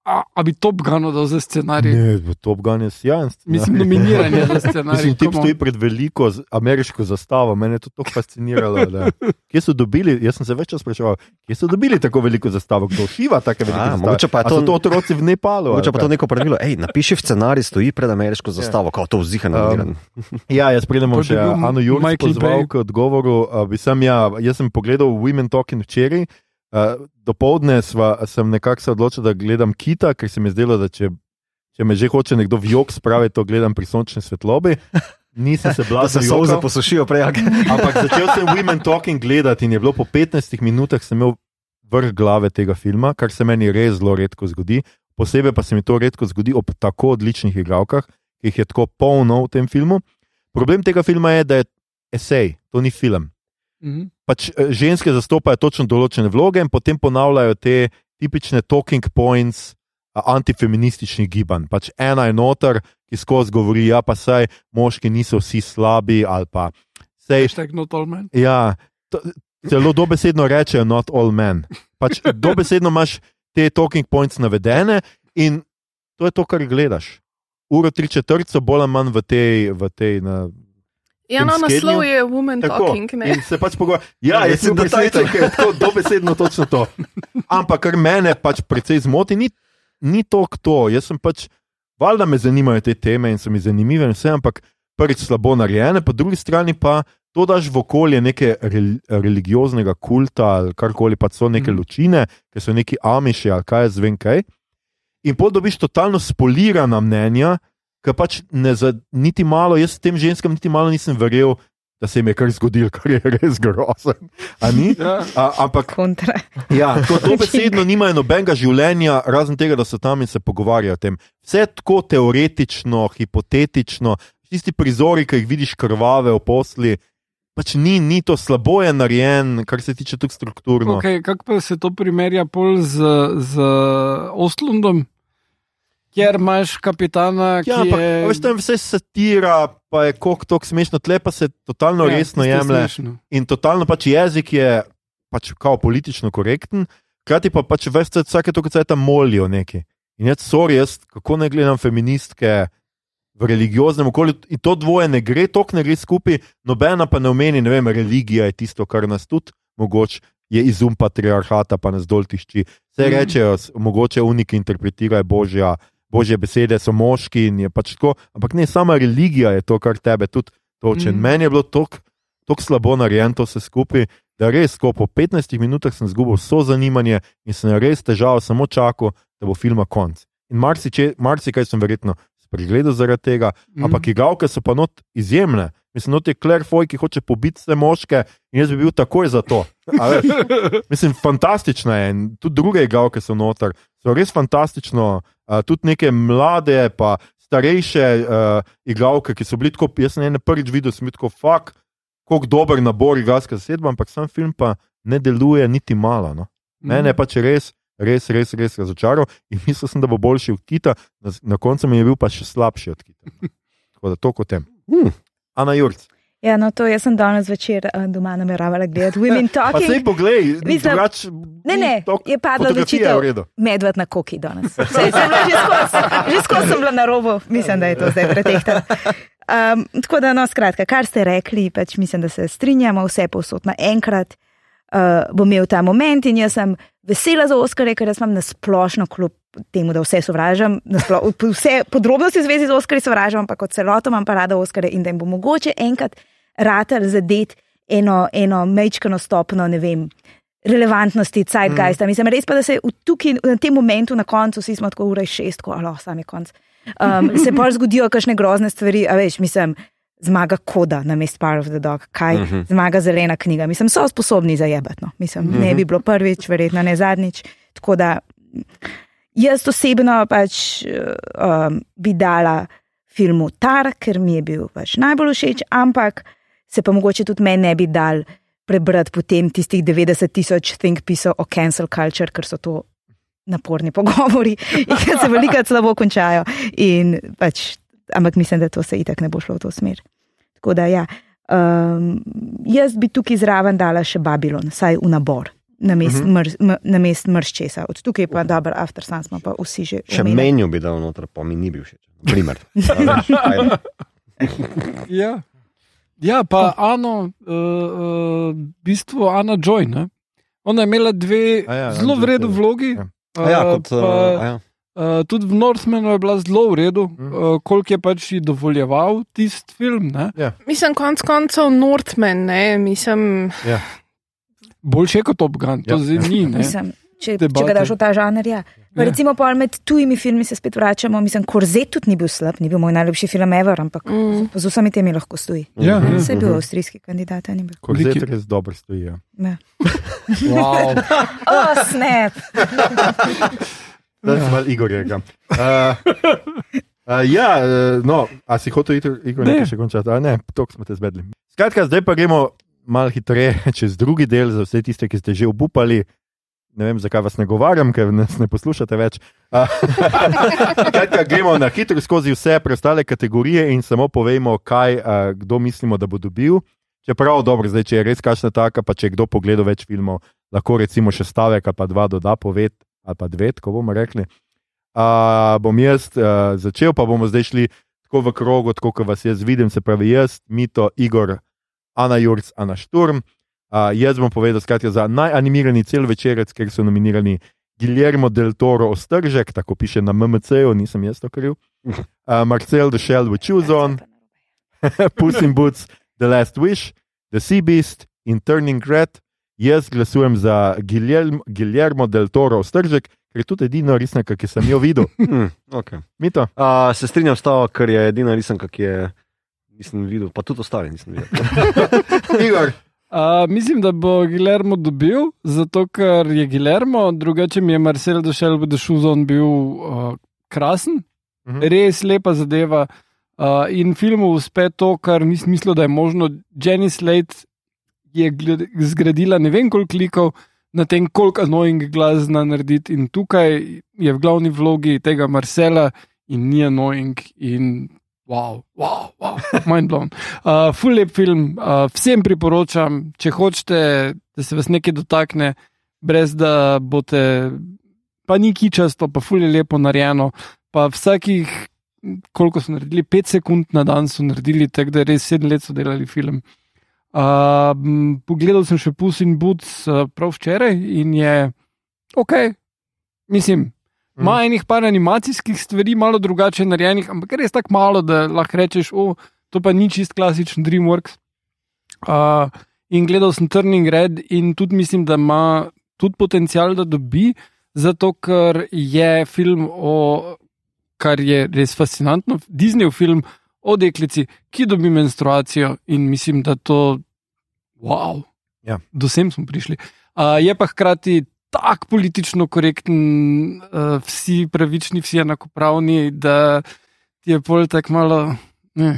a, A, bi Top Gun dal za scenarij? Ne, Top Gun je sjajen. Mislim, nominiran je za scenarij. Mislim, <laughs> on. stoji pred veliko ameriško zastavo, mene je to tako fasciniralo. Da. Kje so dobili, jaz sem se več čas spraševal, kje so dobili tako veliko zastavo, kdo šiva tako veliko zastavo? mogoče pa je to- to otroci v Nepalu. Mogoče pa to neko pravilo. Ej, napiši v scenarij, stoji pred ameriško zastavo, kot to vzdiha na Um, Ja, jaz pridem še Ano Jurek pozval Bay. k odgovoru. Uh, bi sem ja, jaz sem pogledal Women Talking včeraj, uh, dopoledne sem nekako se odločil, da gledam kita, ker se mi je zdelo, da če, če me že hoče nekdo v jog spraviti, to gledam pri sončni svetlobi. Nisem se <laughs> Da se solze jokal. posušijo prej. <laughs> Ampak začel sem Women Talking gledati in je bilo po 15 minutah, sem imel vrh glave tega filma, kar se meni res zelo redko zgodi. Posebej pa se mi to redko zgodi ob tako odličnih igralkah, ki jih je tako polno v tem filmu. Problem tega filma je, da je esej, to ni film. Mhm. Pač eh, ženske zastopajo točno določene vloge in potem ponavljajo te tipične talking points antifeminističnih gibanj. Pač ena je noter, ki skozi govori, ja, pa saj moški niso vsi slabi ali pa sej Hashtag not all men. Ja, to, celo dobesedno rečejo, not all men. Pač dobesedno imaš te talking points navedene in to je to, kar gledaš. Uro tri četrt so bolj ali manj v tej. V tej na, Ja, no, naslov je Woman Talking. Ne? Se pač pogovarjajo. Ja, Ja, jaz sem presenečen, ker je tako dobesedno točno to. Ampak kar mene pač precej zmoti, ni, ni to, to. Jaz sem pač, valjda me zanimajo te teme in so mi zanimive, in vse, ampak prvič slabo narejene, po drugi strani pa to daš v okolje neke rel, religioznega kulta ali karkoli, pa so neke Mhm. lučine, ki so neki amiši ali kaj jaz vem kaj. In pol dobiš totalno spolirana mnenja, ki pač ne za niti malo, jaz tem ženskam niti malo nisem verjel, da se jim je kar zgodilo, kar je res grozen. A ni? Ja. A, ampak Kontra. Ja, to dobesedno nimajo nobenega življenja, razen tega, da so tam in se pogovarjajo o tem. Vse tako teoretično, hipotetično, tisti prizori, ki jih vidiš krvave v posli, pač ni, ni to slabo je narejen, kar se tiče tudi strukturno. Okay, kako pa se to primerja pol z, z Ostlundom, kjer imaš kapitana, ki Ja, ampak je. veš, tam vse satira, pa je kok tok smešno, tle pa se totalno ja, resno jemlje. in totalno pač jezik je pač kao politično korekten, hkrati pa pač veste, vsake to, kot se tam molijo neki. In jaz, sorry, jaz kako ne gledam feministke v religioznem okolju in to dvoje ne gre, tok ne gre skupaj, nobena pa ne omeni, ne vem, religija je tisto, kar nas tudi mogoče. Je izum patriarhata, pa nas dol tišči. Vse Mhm. rečejo, mogoče uniki interpretirajo božja, božje besede, so moški in je pač tako. Ampak ne, sama religija je to, kar tebe tudi toče. Mm. Meni je bilo tako slabo narejeno to vse skupaj, da res, ko po 15 minutah sem izgubil vso zanimanje in sem res težav samo čakal, da bo filma konc. In marsikaj marsi sem verjetno spregledal zaradi tega, mm. ampak igalke so pa not izjemne. Mislim, not je Claire Foy, ki hoče pobiti vse moške in jaz bi bil takoj za to. <laughs> Mislim, fantastična je in tudi druge igalke so noter, so res fantastično, uh, tudi neke mlade, pa starejše uh, igalke, ki so bili tako, jaz sem ene prvič videl, sem bil tako fuk, kako dober nabor igralske zasedbe, ampak sam film pa ne deluje niti malo. No. Mene je pač res, res, res, res razočaral in <laughs> mislil sem, da bo boljši od Kita, na, na koncu mi je bil pa še slabši od Kita. <laughs> Tako da to kot tem. Hmm. Ana Jurc. Ja, no, to jaz sem danes večer uh, doma nameravala gledati. Women <laughs> Pa sej talking. poglej, Mislim- drugač, Ne, ne, je padla odločitev. Medved na koki danes. Sej, sem bila že skozi, že skozi sem bila na robu, mislim, da je to zdaj pretehtano. Um, tako da, no, skratka, kar ste rekli, pač mislim, da se strinjamo, vse posod naenkrat uh, bo imel ta moment in jaz sem vesela za Oskarje, ker jaz imam nasplošno kljub temu, da vse sovražam, nasplo, vse podrobnosti v zvezi z Oskarji sovražam, ampak kot celoto imam pa rada Oskarje in da jim bo mogoče enkrat ratar zadet eno, eno mečkano stopno, ne vem. Relevantnosti, zeitgeista. Mm. Mislim, res pa, da se tukaj, na tem momentu, na koncu, vsi smo tako ura šest, ko alo, sam je konc. Um, se pa <laughs> zgodijo kakšne grozne stvari, a veš, mislim, zmaga koda na mest Power of the Dog, kaj uh -huh. zmaga zelena knjiga. Mislim, so sposobni zajebati. No. Mislim, uh -huh. ne bi bilo prvič, verjetno ne zadnjič. Tako da jaz osebno pač um, bi dala filmu Tar, ker mi je bil pač najbolj všeč, ampak se pa mogoče tudi meni ne bi dal prebrati potem tistih 90 tisoč think pisov o cancel culture, ker so to naporni pogovori <laughs> in ki se veliko slabo končajo. In Pač, ampak mislim, da to se itak ne bo šlo v to smer. Tako da ja. Um, jaz bi tukaj zraven dala še Babylon, saj v nabor. na mest, Mhm. mr, m- na mest mrščesa. Od tukaj pa dobro, after sun smo pa vsi že. Še menju bi dal noter, pa mi ni bil všeč. Primer. <laughs> <laughs> Ja, ja pa Ano, uh, uh, v bistvu Ana Joy. Ne? Ona je imela dve A ja, zelo Ana v redu Joy, vlogi. ja. A ja, kot, pa, uh, ja. uh, tudi v Northmanu je bila zelo v redu, Mhm. uh, koliko je pač ji dovoljeval tisti film. Ne? Mislim, konc koncev Northman, ne, mislim, Boljše kot Top Gun, to Ja. zdaj ni. Ne? Mislim, če, če Debate. ga daš v ta žanr, ja. Pa Ja. recimo pol med tujimi filmi se spet vračamo. Mislim, Korzet tudi ni bil slab, ni bil moj najljubši film ever, ampak mm, z vsemi temi lahko stoji. Ja, ja. Vse je bil avstrijski kandidat, ni bil. Korzet Veliki- res dobro stoji. Ja. Ja. <laughs> Wow. <laughs> Oh, snap! <laughs> Zdaj sem malo Igorjega. Uh, uh, ja, uh, no, a si hotel iti, Igor, Ne. nekaj še končati? A ne, to smo te zbedli. Skratka, zdaj pa gremo malo hitreje čez drugi del, za vse tiste, ki ste že obupali. Ne vem, zakaj vas ne govarjam, ker nas ne poslušate več. <laughs> Skratka, gremo na hitro skozi vse preostale kategorije in samo povemo, kaj, uh, kdo mislimo, da bo dobil. Čeprav, dobro, zdaj, če je res kašna taka, pa če je kdo pogledal več filmov, lahko recimo še stavek ali pa dva doda, poved ali pa dve, ko bomo rekli. Uh, bom jaz uh, začel, pa bomo zdaj šli tako v krogu, tako kot vas jaz vidim, se pravi jaz, Mito, Igor, Ana Jurc, Ana Šturm. Uh, jaz bom povedal skratka za najanimiran cel večerec, ker so nominirani Guillermo del Toro Ostržek, tako piše na MMC-ju, nisem jaz to kriv. Uh, Marcel de Shell v Choose On, <laughs> Puss in Boots, The Last Wish, The Sea Beast in Turning Red. Jaz glasujem za Guillermo, Guillermo del Toro Ostržek, ker je tudi edina resnica, ki sem jo videl. <laughs> Hm, okay. Mito. uh, se strinjam s to, ker je edina risanka, ki je nisem videl, pa tudi ostale nisem videl. <laughs> Igor. Uh, mislim, da bo Gilermo dobil, zato ker je Gilermo, drugače mi je Marcel došel v Dešuzon bil uh, krasen, Mhm. res lepa zadeva. Uh, in filmu uspe to, kar nisem mislil, da je možno. Jenny Slate je zgradila ne vem koliko klikov na tem, koliko annoying glas zna narediti, in tukaj je v glavni vlogi tega Marcela in ni annoying. In Wow, wow, wow, <laughs> mind blown. Uh, full lep film, uh, vsem priporočam, če hočete, da se vas nekaj dotakne, brez da boste, pa ni kičasto, pa full je lepo narejeno. Pa vsakih, koliko so naredili, pet sekund na dan so naredili, tako da res sedem let so delali film. Uh, pogledal sem še Puss in Boots uh, prav včeraj in je ok, mislim. Ima enih par animacijskih stvari, malo drugače narejenih, ampak res tako malo, da lahko rečeš, o, to pa ni čist klasičen Dreamworks. Uh, in gledal sem Turning Red in tudi mislim, da ima tudi potencial, da dobi, zato ker je film o, kar je res fascinantno, Disneyjev film o deklici, ki dobi menstruacijo in mislim, da to, wow, Ja. do sem smo prišli. Uh, je pa hkrati tako politično korekten, uh, vsi pravični, vsi enakopravni, da ti je pol tako malo. Ne.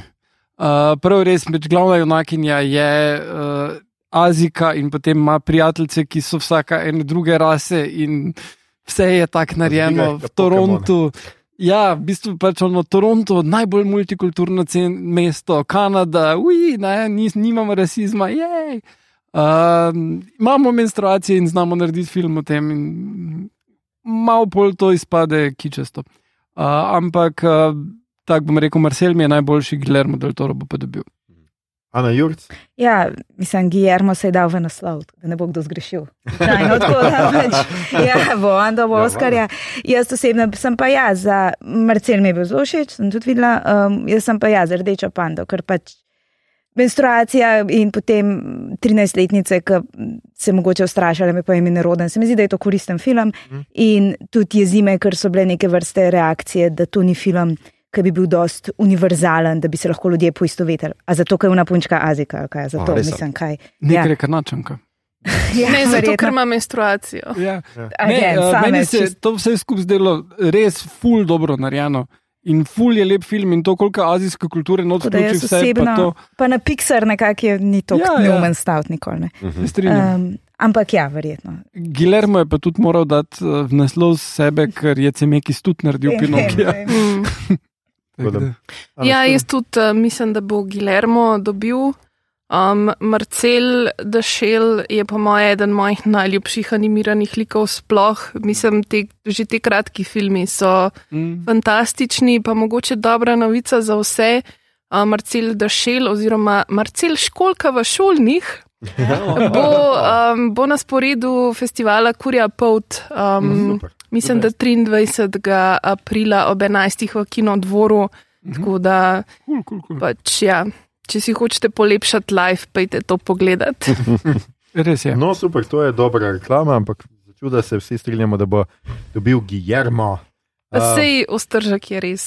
Uh, prav res, med glavna junakinja je uh, Azika in potem ima prijateljice, ki so vsaka ene druge rase in vse je tako narejeno v Torontu. Ja, v bistvu pač ono Toronto, najbolj multikulturno mesto, Kanada, uj, ne, nis, nimamo rasizma, jej. Uh, imamo menstruacije in znamo narediti film o tem, in malo bolj to izpade kičasto. Uh, ampak, uh, tako bom rekel, Marcel mi je najboljši, Guillermo del Toro bo pa dobil. Ana Jurc. Ja, mislim, Guillermo se je dal v naslov, da ne bo kdo zgrešil. Trajno tako, da pač, ja, bo on dobo Ja, Oskarja. Jaz osebno sem pa ja, za Marcel mi je bil zelo všeč, sem tudi videla, um, jaz sem pa ja, za rdečo pando, ker pač menstruacija in potem 13-letnice, ki se mogoče ustrašale, me pa jim je neroden. Se mi zdi, da je to koristen film in tudi jezime, ker so bile neke vrste reakcije, da to ni film. Ki bi bil dost univerzalen, da bi se lahko ljudje poistovetili. A zato, ker je una punčka azika, kaj, zato A, mislim, kaj. Nekaj ja. karnačanka. <laughs> Ja, ne zato, ker ima menstruacijo. Ja. Again, Ne, uh, same meni se je čist- to vse skupaj zdelo res ful dobro narejeno. In ful je lep film in to, koliko azijske kulture noč vključi vse. Pa osebno, to, pa na Pixar nekako je ni tako Ja, ja, ja. neumen stavt nikoli. Ne. se strinjam. Um, ampak ja, verjetno. Guillermo je pa tudi moral dati uh, v naslov sebe, ker je Cemekis tudi naredil Pinokija. Ana <laughs> Ja, jaz tudi uh, mislim, da bo Guillermo dobil. Um, Marcel Dašel je po mojem eden mojih najljubših animiranih likov sploh. Mislim, te, že ti kratki filmi so Mm. fantastični, pa mogoče dobra novica za vse. Uh, Marcel Dašel oziroma Marcel Školka v šolnih bo, um, bo na sporedu festivala Kurja Pout. Um, Super. mislim, da 23. aprila ob 11. v kinodvoru. Tako da, Cool, cool, cool. pač, ja, če si hočete polepšati live, pejte to pogledat. <laughs> Res je. No, super, to je dobra reklama, ampak začuda se vsi strinjamo, da bo dobil Guillermo. Pa A, sej ostržek je res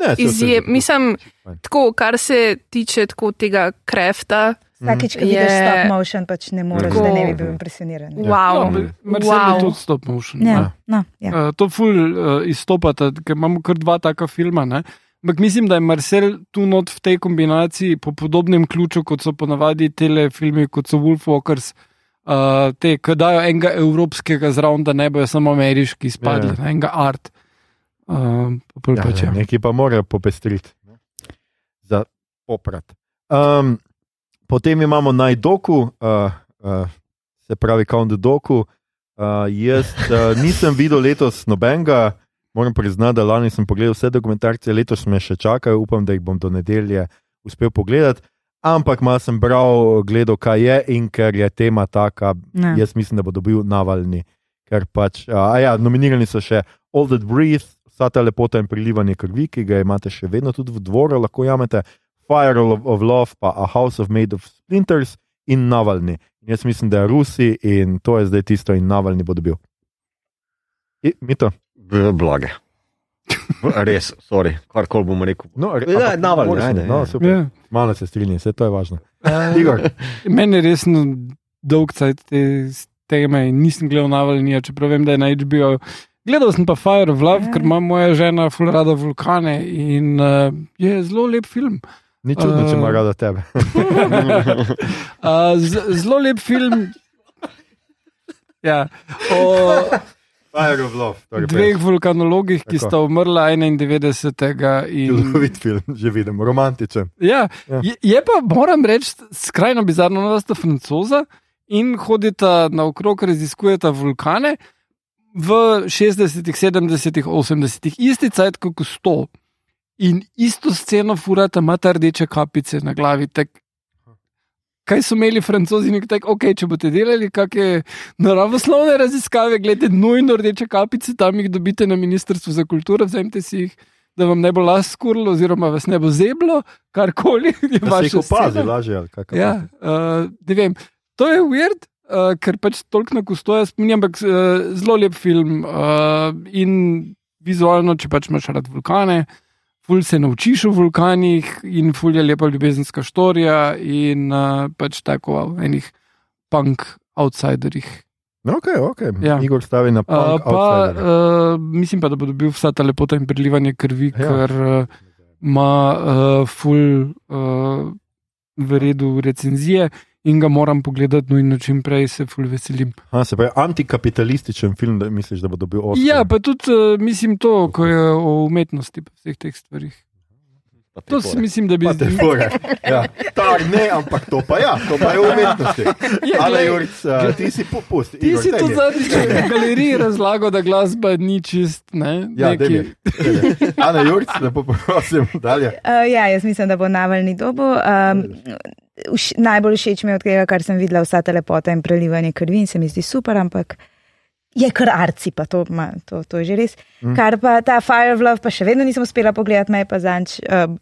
ne, izjem. Mislim, tako, kar se tiče tako tega krefta. Vsakič, ko Je- vidiš stop motion, pač ne moreš, Tako. da ne bi bil impresioniran. Ja. Wow. No, Marcel je Wow. tudi stop motion. Ja, no, ja. Uh, to ful uh, izstopata, ker imamo kar dva taka filma. Ne? Ampak mislim, da je Marcel tu not v tej kombinaciji po podobnem ključu, kot so ponavadi telefilmi, kot so Wolfwalkers, uh, te, ki dajo enega evropskega zraven, da ne bojo samo ameriški izpadli, Ja. yeah. enega art. Uh, pa Ja, ja, ja. nekaj pa mora popestriti. Za poprat. Um, potem imamo najdoku, uh, uh, se pravi Count Doku. Uh, jaz uh, nisem videl letos nobenega, moram priznati, da lani sem pogledal vse dokumentarce, letos me še čakajo, upam, da jih bom do nedelje uspel pogledati. Ampak malo sem bral, gledal, kaj je in ker je tema taka, Ja. jaz mislim, da bo dobil navalni. Ker pač, a ja, nominirani so še All That Breathe, vsa ta lepota in prilivanje krvi, ki ga imate še vedno tudi v dvoru, lahko jamete, Fire of, of Love, pa A House of Made of Splinters in Navalni. In jaz mislim, da je Rusi in to je zdaj tisto, in Navalni bo dobil. I, Mito. Blage. Res, sorry, karkoli bom rekel. No, re, Ja, Navalni, moraš- ajde, no, ja. super. Ja. Malo se strinjam, vse to je važno. Uh, Igor, Meni je res dolg cajt te teme in nisem gledal Navalnija, čeprav vem, da je na HBO. Gledal sem pa Fire of Love, ker ima moja žena ful rada vulkane in uh, je zelo lep film. ni čudno, če ima Uh, rada tebe. <laughs> Uh, zelo lep film. Ja, o Love, dveh vulkanologih, ki Tako. sta umrla 91. In, Čudovit film, že vidim, romantičen. ja, Ja. je, je pa, moram reči, skrajno bizarno, no, da sta francoza in hodita naokrog, raziskujeta vulkane v 60-ih, 70-ih, 80-ih, isti cajt kot sto. In isto sceno furata, imata rdeče kapice na glavi. Tak, kaj so imeli francozi, in tako, ok, če boste delali kakšne naravoslovne raziskave, gledajte, nujno rdeče kapice, tam jih dobite na Ministrstvu za kulturo, vzemite si jih. Da vam ne bo las skurlo, oziroma vas ne bo zeblo, karkoli <laughs> Da se opazi, lažje. Ja, uh, ne vem. To je weird, uh, ker pač toliko na kustoja spominjam, ampak uh, zelo lep film. Uh, in vizualno, če pač imaš rad vulkane, ful se naučiš o vulkanih, in ful je lepa ljubezenska štorija, in uh, pač tako o enih punk outsiderjih. No, ok, ok. Ja. Igor stavi na Uh, punk. pa uh, mislim pa, da bo dobil vsa ta lepota in prilivanje krvi, Ja. ker uh, ima uh, ful uh, v redu recenzije in ga moram pogledati, no in čim prej se ful veselim. Ha, se pravi, antikapitalističen film, da misliš, da bo dobil Oscar. Ja, pa tudi uh, mislim to, ko je o umetnosti, pa vseh teh stvarih. To si mislim, da bi fore. Ja. Tak, ne, ampak to pa ja, to pa je v <laughs> umetnosti. Ja, Ale, glej, Juric, uh, ti si popust. Ti Igor, si mi. zadnjič v galeriji razlagal, da glasba ni čist. Ne, Ja, neki- Daj mi. Ana Juric, lepo prosim, dalje. Uh, ja, jaz mislim, da bo navalni dobo. Um, vš, najbolj všeč mi je od tega, kar sem videla, vsa ta lepota in prelivanje krvi in se mi zdi super, ampak je kar arci, pa to, ma, to, to je že res. Mm. Kar pa ta Fire of Love, pa še vedno nisem uspela pogledati, me je pa zanč. Uh,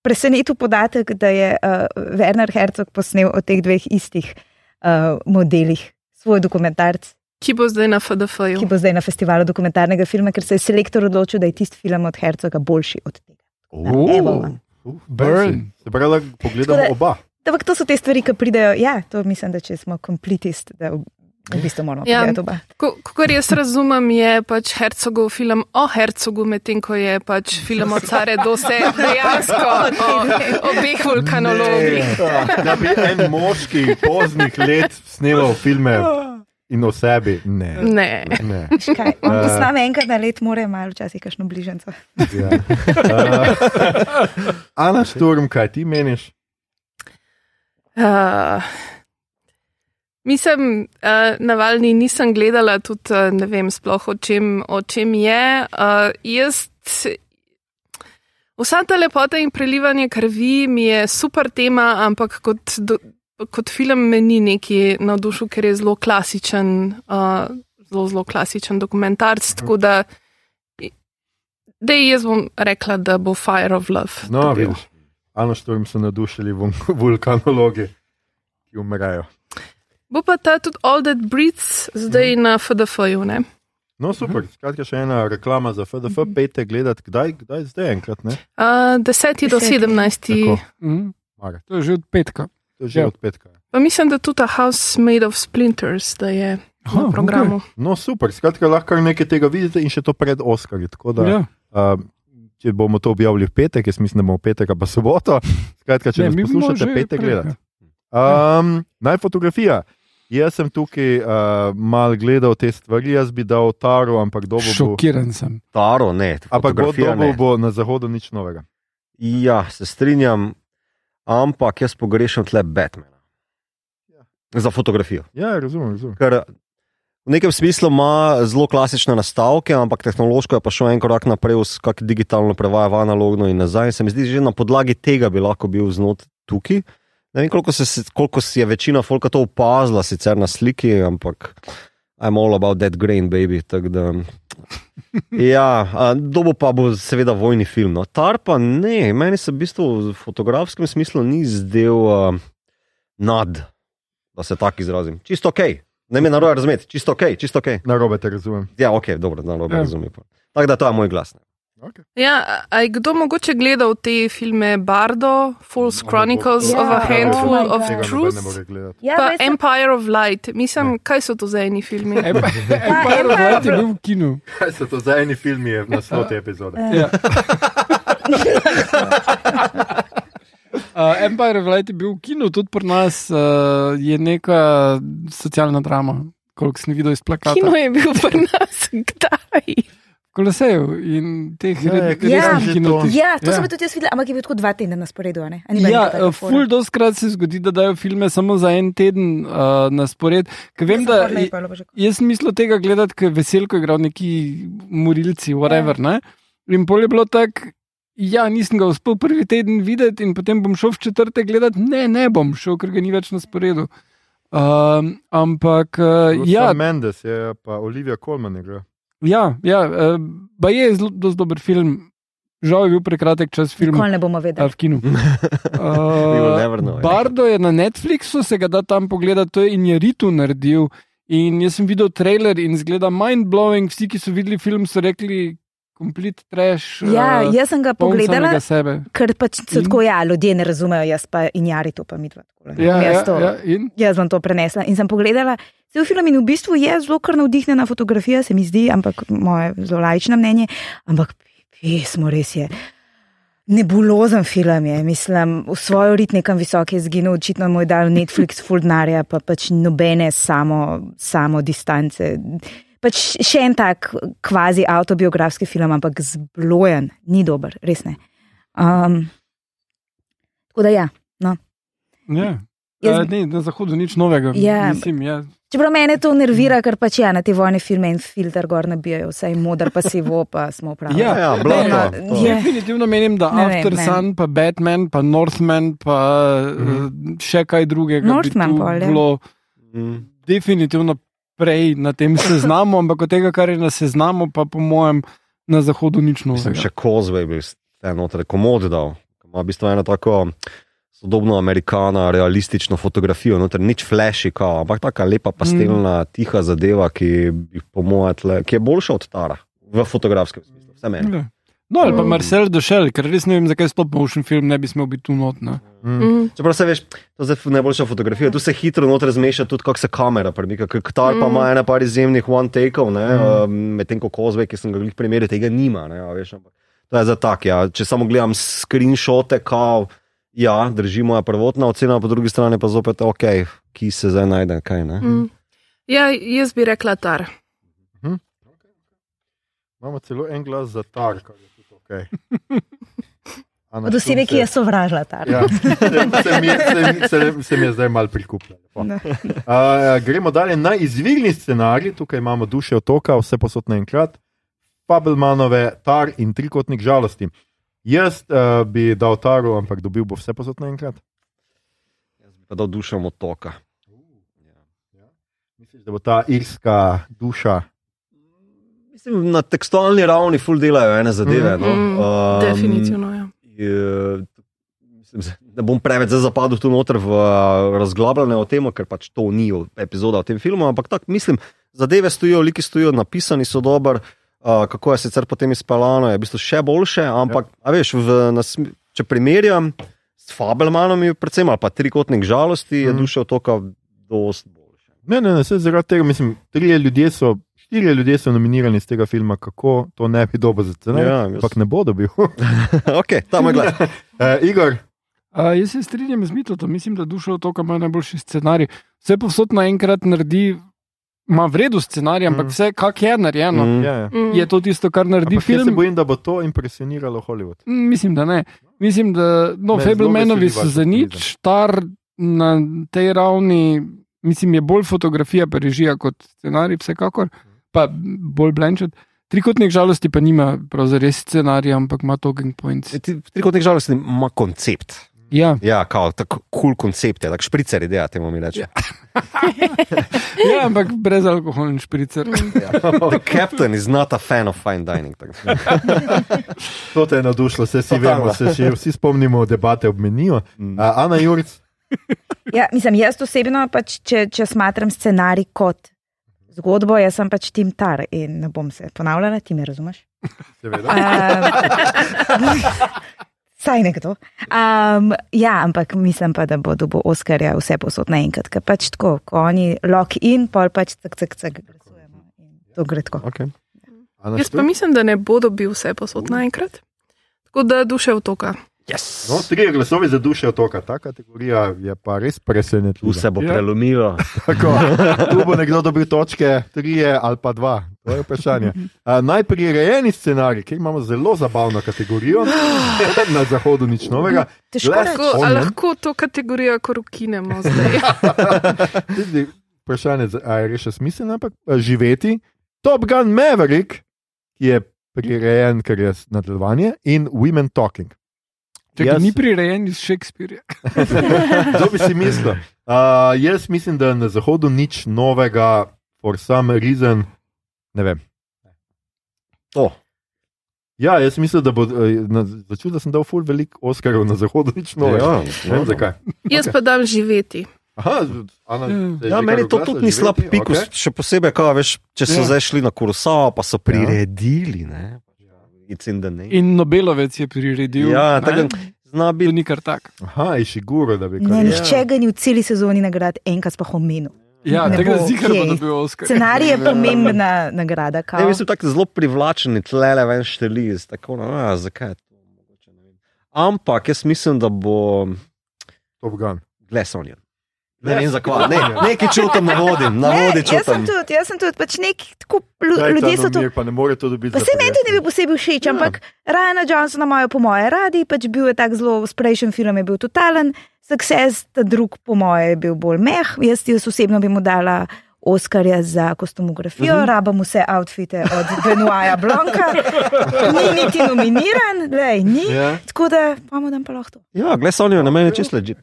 Presenetil podatek, da je uh, Werner Herzog posnel o teh dveh istih uh, modelih svoj dokumentarc, Ki bo zdaj na FDF-ju? ki bo zdaj na festivalu dokumentarnega filma, ker se je selektor odločil, da je tisti film od Herzoga boljši od tega. Oh. Evo. Uh, Burn. Se pravi, da pogledamo da- oba. Ampak to so te stvari, ki pridejo. Ja, to mislim, da če smo kompletist, da v, v bistvu moramo Ja. pogledati oba. Kot jaz razumem, je pač Hercogov film o Hercogu, medtem ko je pač film o care dose dejansko o obeh vulkanologih. Ne, Da bi en moški poznih let snemal filme in o sebi. Ne. Ne. ne. On Eh. posname enkrat na let, mora malo včasih kakšno bližnjico. Ja. Uh, Ana Šturm, kaj ti meniš? Uh, mislim, uh, navalni nisem gledala, tudi uh, ne vem sploh o čem, o čem je. Uh, jaz, vsa ta lepota in prelivanje krvi mi je super tema, ampak kot, do, kot film me ni neki navdušil, ker je zelo klasičen, uh, zelo, zelo klasičen dokumentarc. Tako da, da jaz bom rekla, da bo Fire of Love. No, vidiš, Ano Štorm so nadušili vul- vulkanologi, ki umrejo. Bo pa ta tudi All That Breathes zdaj na FDF-ju. ne? No, super, skratka, še ena reklama za FDF, pejte gledati, kdaj, kdaj zdaj enkrat, ne? Uh, 10. do Deseti. 17. Tako. Mhm. Mare. To je že od petka. To je že Ja. od petka. Pa mislim, da tudi ta House Made of Splinters, da je Aha, na programu. No, super, skratka, lahko nekaj tega vidite in še to pred Oskarji. Tako da, Ja. uh, če bomo to objavili v petek, jaz mislim, da bomo v petek pa soboto. Skratka, če Ne, nas poslušate, prej, gledati. ja. Um, naj fotografija. Jaz sem tukaj uh, mal gledal te stvari, jaz bi dal taro, ampak dobo bo. Šokiran sem. Taro, ne. Ampak dobo bo na zahodu nič novega. Ja, se strinjam, ampak jaz pogrešam tle Batmana. Ja. Za fotografijo. Ja, razumem, razumem. Ker v nekem smislu ima zelo klasične nastavke, ampak tehnološko je pa šel en korak naprej, kako digitalno prevaja v analogno in nazaj. In se mi zdi, že na podlagi tega bi lahko bil znot tukaj. Ne vem, koliko, se, koliko je večina folka to opazila, sicer na sliki, ampak I'm all about that grain, baby. Da, <laughs> ja, dobo pa bo seveda vojni film. No. Tar pa ne, meni se v bistvu v fotografskem smislu ni zdel uh, nad, da se tako izrazim. Čisto ok, ne me narobe razumeti, čisto ok, čisto ok. Na robe te razumem. Ja, ok, dobro, da narobe Ja. ja. razumem. Tako da to je moj glas. ne. Okay. Ja, a je kdo mogoče gledal te filme Bardo, False Chronicles Ja, of a Handful oh of Truth. Ja, pa to- Empire of Light. Mislim, kaj so to za eni filmi? <laughs> Empire of Light je bil v kinu. Kaj so to za eni filmi, je naslov te epizode? Ja. <laughs> <laughs> Uh, Empire of Light je bil v kinu, tudi pri nas uh, je neka socialna drama, koliko sem videl iz plakata. Kino je bil pri nas, <laughs> kdaj? Kolosejev in teh Ja, ja, kje Ja. to? Ja, to Ja. sem tudi jaz videla, ampak je bil tako dva tedna na sporedu. a ne? Bila Ja, fora? ful doskrat se zgodi, da dajo filme samo za en teden uh, na spored. Ker vem, da bilo že- jaz sem mislil tega gledati, ker veselko je igral neki morilci, whatever. Ja. In pol je bilo tako, ja, nisem ga uspel prvi teden videti, in potem bom šel v četrtek gledati. Ne, ne bom šel, ker ga ni več na sporedu. Um, ampak, uh, ja, Ja. Mendes je pa Olivia Colman igra. ja, ja uh, ba je zelo dober film. Žal je bil prekratek čas filma. Nikoli ne bomo vedeli. v kinu. <laughs> We will never know, Uh, ja. Bardo je na Netflixu, se ga da tam pogledati, to je in je Ritu naredil. In jaz sem videl trailer in zgleda mind blowing. Vsi, ki so videli film, so rekli, complete trash. Ja, uh, jaz sem ga pogledala, ker pač In? tako, ja, ljudje ne razumejo, jaz pa in jari to pa mi dva. Ja, ja, Jaz to- ja, in? Jaz bom to prenesla in sem pogledala cel film in v bistvu je zelo kar navdihnjena fotografija, se mi zdi, ampak moje zelo lajčno mnenje, ampak pismo res je. Nebulozen film je, mislim, v svojo rit nekam visok je zginil, očitno moj dal Netflix full denarja, pa pač nobene samo, samo distance. Pač še en tak kvazi autobiografski film, ampak zblojen, ni dober, res ne. Um, tako da ja, no. Ja. Jaz- Uh, ne, na zahodu nič novega. Ja. Mislim, ja. Čeprav mene to nervira, ker pač ja, na te vojne filme in filter gor nabijajo, vse in modar pa sivo, pa smo pravi. Ja, Ja, blago, no, to. je. Definitivno menim, da Ne vem, After ne. Sun, pa Batman, pa Northman, pa uh, še kaj drugega. bi Northman tu pol, ja. bilo Mm. definitivno prej na tem seznamu, ampak od tega, kar je na seznamu, pa po mojem na zahodu nič Mislim, novega. še Kozvej bi se noter komod dal. Ima v bistvu eno tako sodobno amerikana, realistično fotografijo, noter nič flashy, kao, ampak taka lepa pastelna, mm. tiha zadeva, ki, mojem tle, ki je boljša od Tara v fotografskem smislu. Vse meni. Ja. No, ali pa Mm. Marcel Došel, ker res ne vem, zakaj stop motion film ne bi smel biti tu not. Ne. Mm. Mm. Čeprav se veš, to je najboljša fotografija, tu se hitro noter zmeša tudi, kako se kamera premika. Ker Tar pa Mm. ima ena par izjemnih one take-ov, ne, Mm. um, medtem ko Kozvej, ki sem ga glih primerjal, tega nima. Ne, a veš, ampak to je za tak. Ja. Če samo gledam screenshote, kao, ja, držimo je prvotna ocena, po drugi strani pa zopet, ok, ki se zdaj najde, kaj ne. Mm. Ja, jaz bi rekla tar. Imamo celo en glas za tar, kar je tudi ok. <laughs> Ana Od osebe, ki je sovražila ta. Ja, <laughs> se, mi je, se, se, se mi je zdaj mal prikupljalo. No. Uh, gremo dalje na izvirni scenarij. Tukaj imamo duše otoka, vse posod naenkrat, Fabelmanove, tar in trikotnik žalosti. Jaz uh, bi dal taru, ampak dobil bo vse posod naenkrat. Jaz bi pa dal dušo otoka. Misliš, da bo ta irska duša? Mislim, na tekstualni ravni ful delajo ene zadeve. Mhm. No. Mm, Um, Definitivno. Ja. je- mislim, Ne bom preveč zapadel tu noter v razglabljanje o tem, ker pač to ni epizoda o tem filmu, ampak tako mislim, zadeve stojijo, liki stojijo, napisani so dober, uh, kako je sicer potem izpeljano, je v bistvu še boljše, ampak ja. a veš, v, nas, če primerjam s Fabelmanom, je predvsem ali pa trikotnik žalosti, je Mhm. duša otoka dost boljša. Ne, ne, ne, se zaradi tega, mislim, trije ljudje so. Štirje ljudje so nominirani iz tega filma, kako to ne bi dobro za ceno. Ja, Ampak ne bo dobil. <laughs> ok, tam je gledaj. <laughs> uh, Igor, A, jaz se strinjam z Mitlotom, mislim, da duša otoka ima najboljši scenarij. Vse povsod naenkrat naredi, ima vredu scenarij, ampak Mm. vse, kak je narejeno, mm. Mm. ja, ja. Mm. je to tisto, kar naredi Ampak jaz se film. bojim, da bo to impresioniralo Hollywood. Mm, Mislim, da ne. Mislim, da no, Fablemanovi so za nič, star na tej ravni, mislim, je bolj fotografija, pa režija kot scenarij, vsekakor, pa bolj blančet. Trikotnik žalosti pa nima res scenarija, ampak ima talking points. Trikotnik žalosti ima koncept. Ja, Ja, kao, tako kul cool koncept je, tako špricer ideja, temu mi reče. Ja. <laughs> ja ampak brez alkoholni špricer. <laughs> The captain is not a fan of fine dining. <laughs> To te je navdušilo, vse si vemo, se še vsi spomnimo debate ob meniju. Mm. Uh, Ana Juric, Ja, mislim, jaz osebno, pač, če, če smatram scenarij kot zgodbo, jaz sem pač tim tar in ne bom se ponavljala, ti me razumeš. seveda. Um, <laughs> Saj nekdo. Um, ja, ampak mislim pa, da bo dobil Oskarja vse posod naenkrat, ker pač tako, ko oni lock in, pol pač cak, cak, cak, glasujemo. In To gre tako. Okay. Jaz pa mislim, da ne bo dobil vse posod naenkrat. Tako da duše otoka. Yes. No, tri glasovi za duše otoka. Ta kategorija je pa res presenetljiva. Vse bo Ja. prelomilo. <laughs> Tako, tu bo nekdo dobil točke, tri ali pa dva. To je vprašanje. Uh, Najprirejeni scenarij, ki imamo zelo zabavno kategorijo, na zahodu nič novega. Težko Last reči. Lahko, to kategorijo kar ukinemo zdaj. <laughs> Tudi Vprašanje je, ali je še smiselno, ampak živeti. Top Gun Maverick, ki je prirejen, ker je nadaljevanje, in Women Talking. Če Jaz- ni prirejen iz Shakespearea. Kdo <laughs> bi si mislil? Uh, jaz mislim, da na zahodu nič novega, for some reason, ne vem. To. Ja, jaz mislim, da bo eh, začel, da sem dal ful velik Oscarov na zahodu, nič novega. Ja, Ne vem zakaj. Jaz pa dam živeti. Aha, Ana, Ja. Ja, meni to tudi ni slab pikus, okay. še posebej, ko, veš, če so Ja. ja. zdaj šli na Kurosawa, pa so priredili. Ne? It's in the name. In Nobelovec je priredil. Ja, tako zna To biti. ni kar tak. Aha, je šiguro, da bi Ne, kar. nihče ga ni v celi sezoni nagrad enkrat pa omenil. Ja, tega zikar bo dobil Oscar. Scenarij je pomembna nagrada. kao. Ne, mislim, tako zelo privlačen, tlele ven šteli, tako no, a, zakaj je to mogoče, ne vem. Ampak jaz mislim, da bo Top Gun. Glesonjen. Ne vem zakaj, ne, nekaj čutim na vodi, na Ne, vodi jaz sem čutim. tudi, jaz sem tudi, pač nek, tako, ljudje so to. Pa ne more to dobiti. Pa za se meni tudi ni bil prijatelje. posebej všeč, Ja. ampak Ryana Johnsona imajo po moje radi, pač bil je tak zelo sprejšen film, je bil totalen, success, ta drug po moje je bil bolj meh, jaz, jaz osebno bi mu dala. Oskarja za kostumografijo, uh Mhm. -huh. rabam vse outfite od Benoaja Blanka, <laughs> ni niti nominiran, lej, ni. Ja. Tako da, pa mu dam pa lahko to. Ja, Glesonjen na meni je čisto ležit.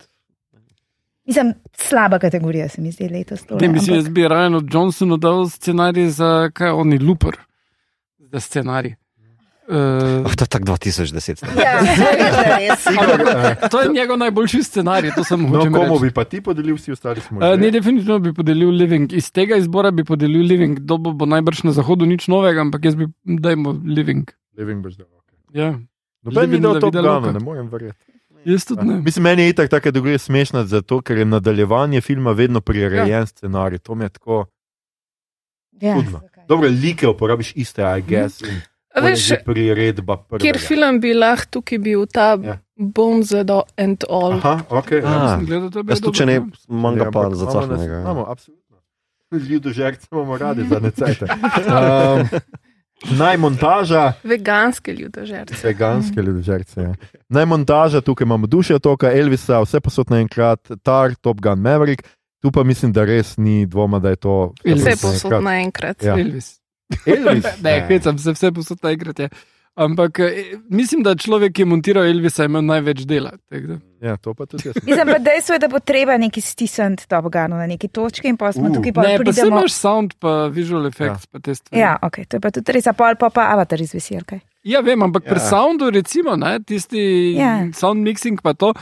Mislim, slaba kategorija se mi zdi letos. tole, Ne, mislim, ampak- jaz bi Ryanu Johnsonu dal scenarij za kaj on je Looper. Za scenarij. Uh, Oh, to je tako 2010. Ja. <laughs> Igor, eh, to je njegov najboljši scenarij, to sem No, hotel komu reči. bi pa ti podelil, vsi ostali smo. Uh, ne, definitivno bi podelil Living. Iz tega izbora bi podelil Living. Kdo bo, najbrž na zahodu nič novega, ampak jaz bi dajmo Living. Living boš dal. okay. Ja, Noben ni Living dal da loca. ne morem verjeti. Jaz tudi ne. Mislim, meni je itak ta kategorija smešna, zato ker je nadaljevanje filma vedno prirejen ja. scenarij. To mi je tako. Ja, zakaj? Dobro, like uporabiš iste, I guess. in A pol je veš, priredba prvega. kjer film bi lahko tukaj bil ta Ja. Bom za do and all. Aha, ok. Ja. Sem gledal, to je bilo Jaz tudi, če ne, dobro, manj ga Ja, pa zacahranega. nas- ja. Absolutno. Ljudo žerce imamo radi za necete. <laughs> Um, Naj montaža, Veganske ljudožerce. veganske ljudžerce. Ja. Naj montaža, tukaj imamo duše otoka, Elvisa, vse posod naenkrat, Tar, Top Gun, Maverick. Tu pa mislim, da res ni dvoma, da je to Elvis. <laughs> Vse posod naenkrat. Ja. Elvis. Elvis. Ne, hecam se, vse posod enkrat je. Ampak eh, mislim, da človek, ki je montiral Elvisa, je imel največ dela. da. Ja, to pa tudi jaz. Mislim pa dejstvo je, da bo treba neki stisniti Top Gunu na neki točki in pa smo Uh. tukaj pa Ne, pa se pridemo. imaš sound, pa visual effects, ja. pa te stvari. Ja, ok, to je pa tudi res, a pol pa pa avatar izvisi, kaj. Ja, vem, ampak ja. pri Ja. soundu, recimo, ne, tisti Ja. ja. sound mixing, pa to,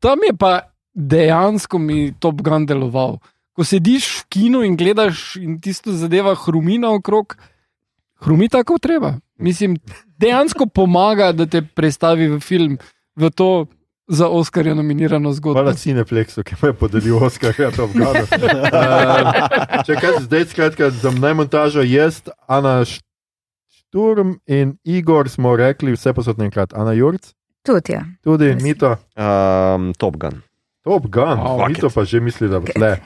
tam je pa dejansko mi Top Gun deloval. Ko sediš v kinu in gledaš in tisto zadeva hrumina okrog, hrumi tako treba. Mislim, dejansko pomaga, da te predstavi v film, v to za Oscarja nominirano zgodbo. Hvala Cineplexu, ki me je podelil Oskar, ja, to obgado. <laughs> Uh, če kaj, zdaj skratka, za najmontažo jaz, Ana Šturm in Igor smo rekli vse posod naenkrat. Ana Jurc, Tudi, ja. tudi Res. Mito, Um, Top Gun. Top Gun, oh, Mito pa že misli, da bo tle.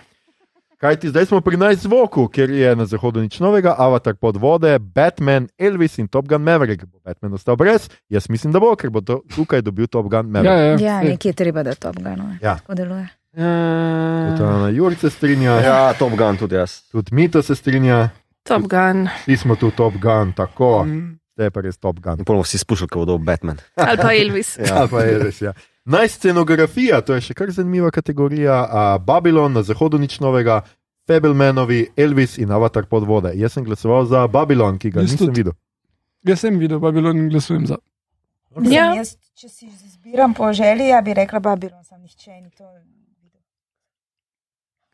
Kaj ti zdaj smo pri najzvoku, ker je na zahodu nič novega, Avatar pod vode, Batman, Elvis in Top Gun Maverick. Bo Batman ostal brez? Jaz mislim, da bo, ker bo to, tukaj dobil Top Gun ja, Maverick. ja, Ja, sej. nekje je treba, da Top Gunu. Ja. Tako deluje. Ana Jurc se strinja, ja. Ja, Top Gun tudi jaz. tudi Mito se strinja, Top Gun. vsi smo tu Top Gun, tako. Mm. Zdaj je pa res Top Gun. In potem vsi spuščali, ko bodo Batman. Ali pa Elvis. Ja. Ja. Pa je res, ja. Najscenografija, to je še kar zanimiva kategorija. A, Babylon, na zahodu nič novega, Fablemanovi, Elvis in Avatar pod vode. Jaz sem glasoval za Babylon, ki ga Jaz nisem tudi. videl. Jaz sem videl Babylon in glasujem za. Ja. Jaz, če si izbiram po želji, ja bi rekla Babylon, sem nihče ni to videl.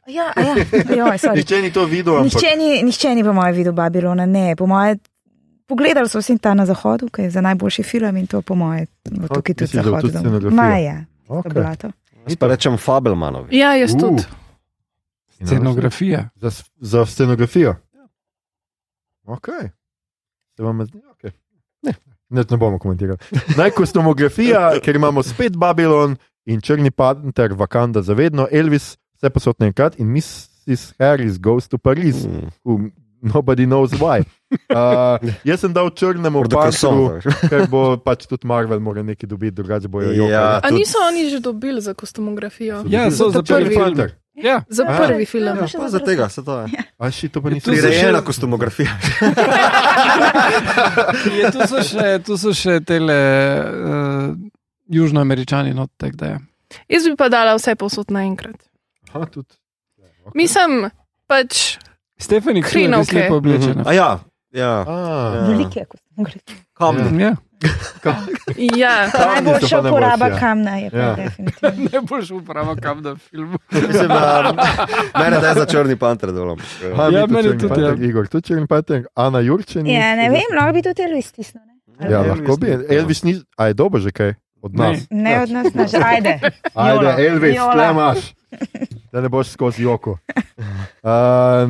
Ja, ja, <laughs> joj, sorry. Nihče ni to videl, ampak Nihče ni, nihče ni po mojem videl Babylona, ne, po mojem. Pogledali so vsi ta na zahodu, ki je za najboljši film in to po mojem, bo O, tukaj ti tudi dal zahod. tudi scenografijo. Maja, to okay. bila to. Jaz pa rečem Fabelmanovi. Ja, jaz Uh. tudi. Scenografija. Za, za scenografijo. Ok. Se vam zdi? Okay. Ne, ne, ne bomo komentirali. <laughs> Najkostomografija, ker imamo spet Babylon in Črni panter, Wakanda zavedno, Elvis, vse posod naenkrat in Mrs. Harris goes to Paris. Mm. who Nobody knows why. <laughs> Uh, jaz sem dal črnemu croissant. ker bo pač tudi Marvel mora nekaj dobiti, drugače bojo Ja. jokali. A tudi- niso oni že dobili za kostumografijo? Ja, so za prvi film. Ja. Za A. prvi film. Ja, pa za tega se to je. A še to pa Tu so še- Prirejena kostumografija. <laughs> Je, tu, so še, tu so še tele uh, južnoameričani, no, tako da je. Jaz bi pa dala vse posod naenkrat. Aha, tudi. Okay. Mislim, pač Stefani, ki je lepo oblečena. A ja, ja. Ah, Velike kostumografije. Kamni. Ja. ja. Kamni so Najboljša uporaba ja. kamna je Ja. definitivno. <laughs> Najboljša uporaba kam na filmu. Mislim, da mene da je za črni panter delam. Aha, Ja, mi meni Črni tudi, panter, ja. Igor, tudi črni panter, Ana Jurčen. Ja, ne vem, lahko bi tudi Elvis stisnil. ne? Ja, Elvis lahko bi. Elvis ni, a je dober že kaj od Ne. nas. Ne od nas, naš, ajde. Ajde. Elvis, tle imaš. Da ne boš skozi joko. Uh,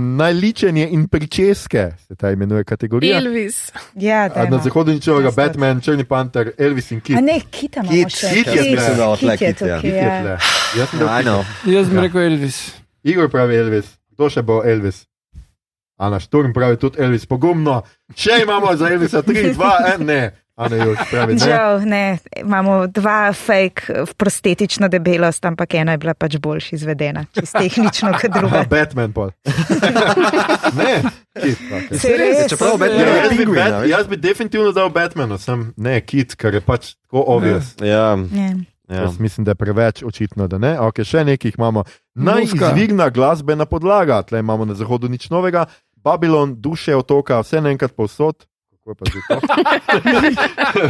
<laughs> najličenje in pričeske se ta imenuje kategorija. Elvis. Ja, A, Na dajmo. zahodu ničevega, Jaz tudi. Batman, Črni panter, Elvis in Kit. A ne, kita imamo Kit, še. Kit je mislim, da od tle Kit je Kit, ja. Kit je ja. tle. Jaz. Jaz bi Ja. rekel Elvis. Igor pravi Elvis, kdo še bo Elvis? Ana Šturm pravi tudi Elvis, pogumno. Še imamo za Elvisa 3, 2, 1, ne. Ana Jurč pravi ne. Žal, ne, imamo dva fake prostetično debelost, ampak ena je bila pač boljš izvedena, čez tehnično kot Aha, druga. Batman pol. <laughs> ne, Kit. Okay. Se res? Čeprav Ja, Batman Ja, jaz, bi Bat, jaz bi definitivno dal Batmanu, sem ne Kit, ker je pač tako obvious. Ja, Ja. ja. Jaz mislim, da je preveč očitno, da ne. Okay, še nekaj imamo. Najizvirna glasbena podlaga, tle imamo na zahodu nič novega, Babylon, duše otoka, vse naenkrat povsod. Kako je pa že to?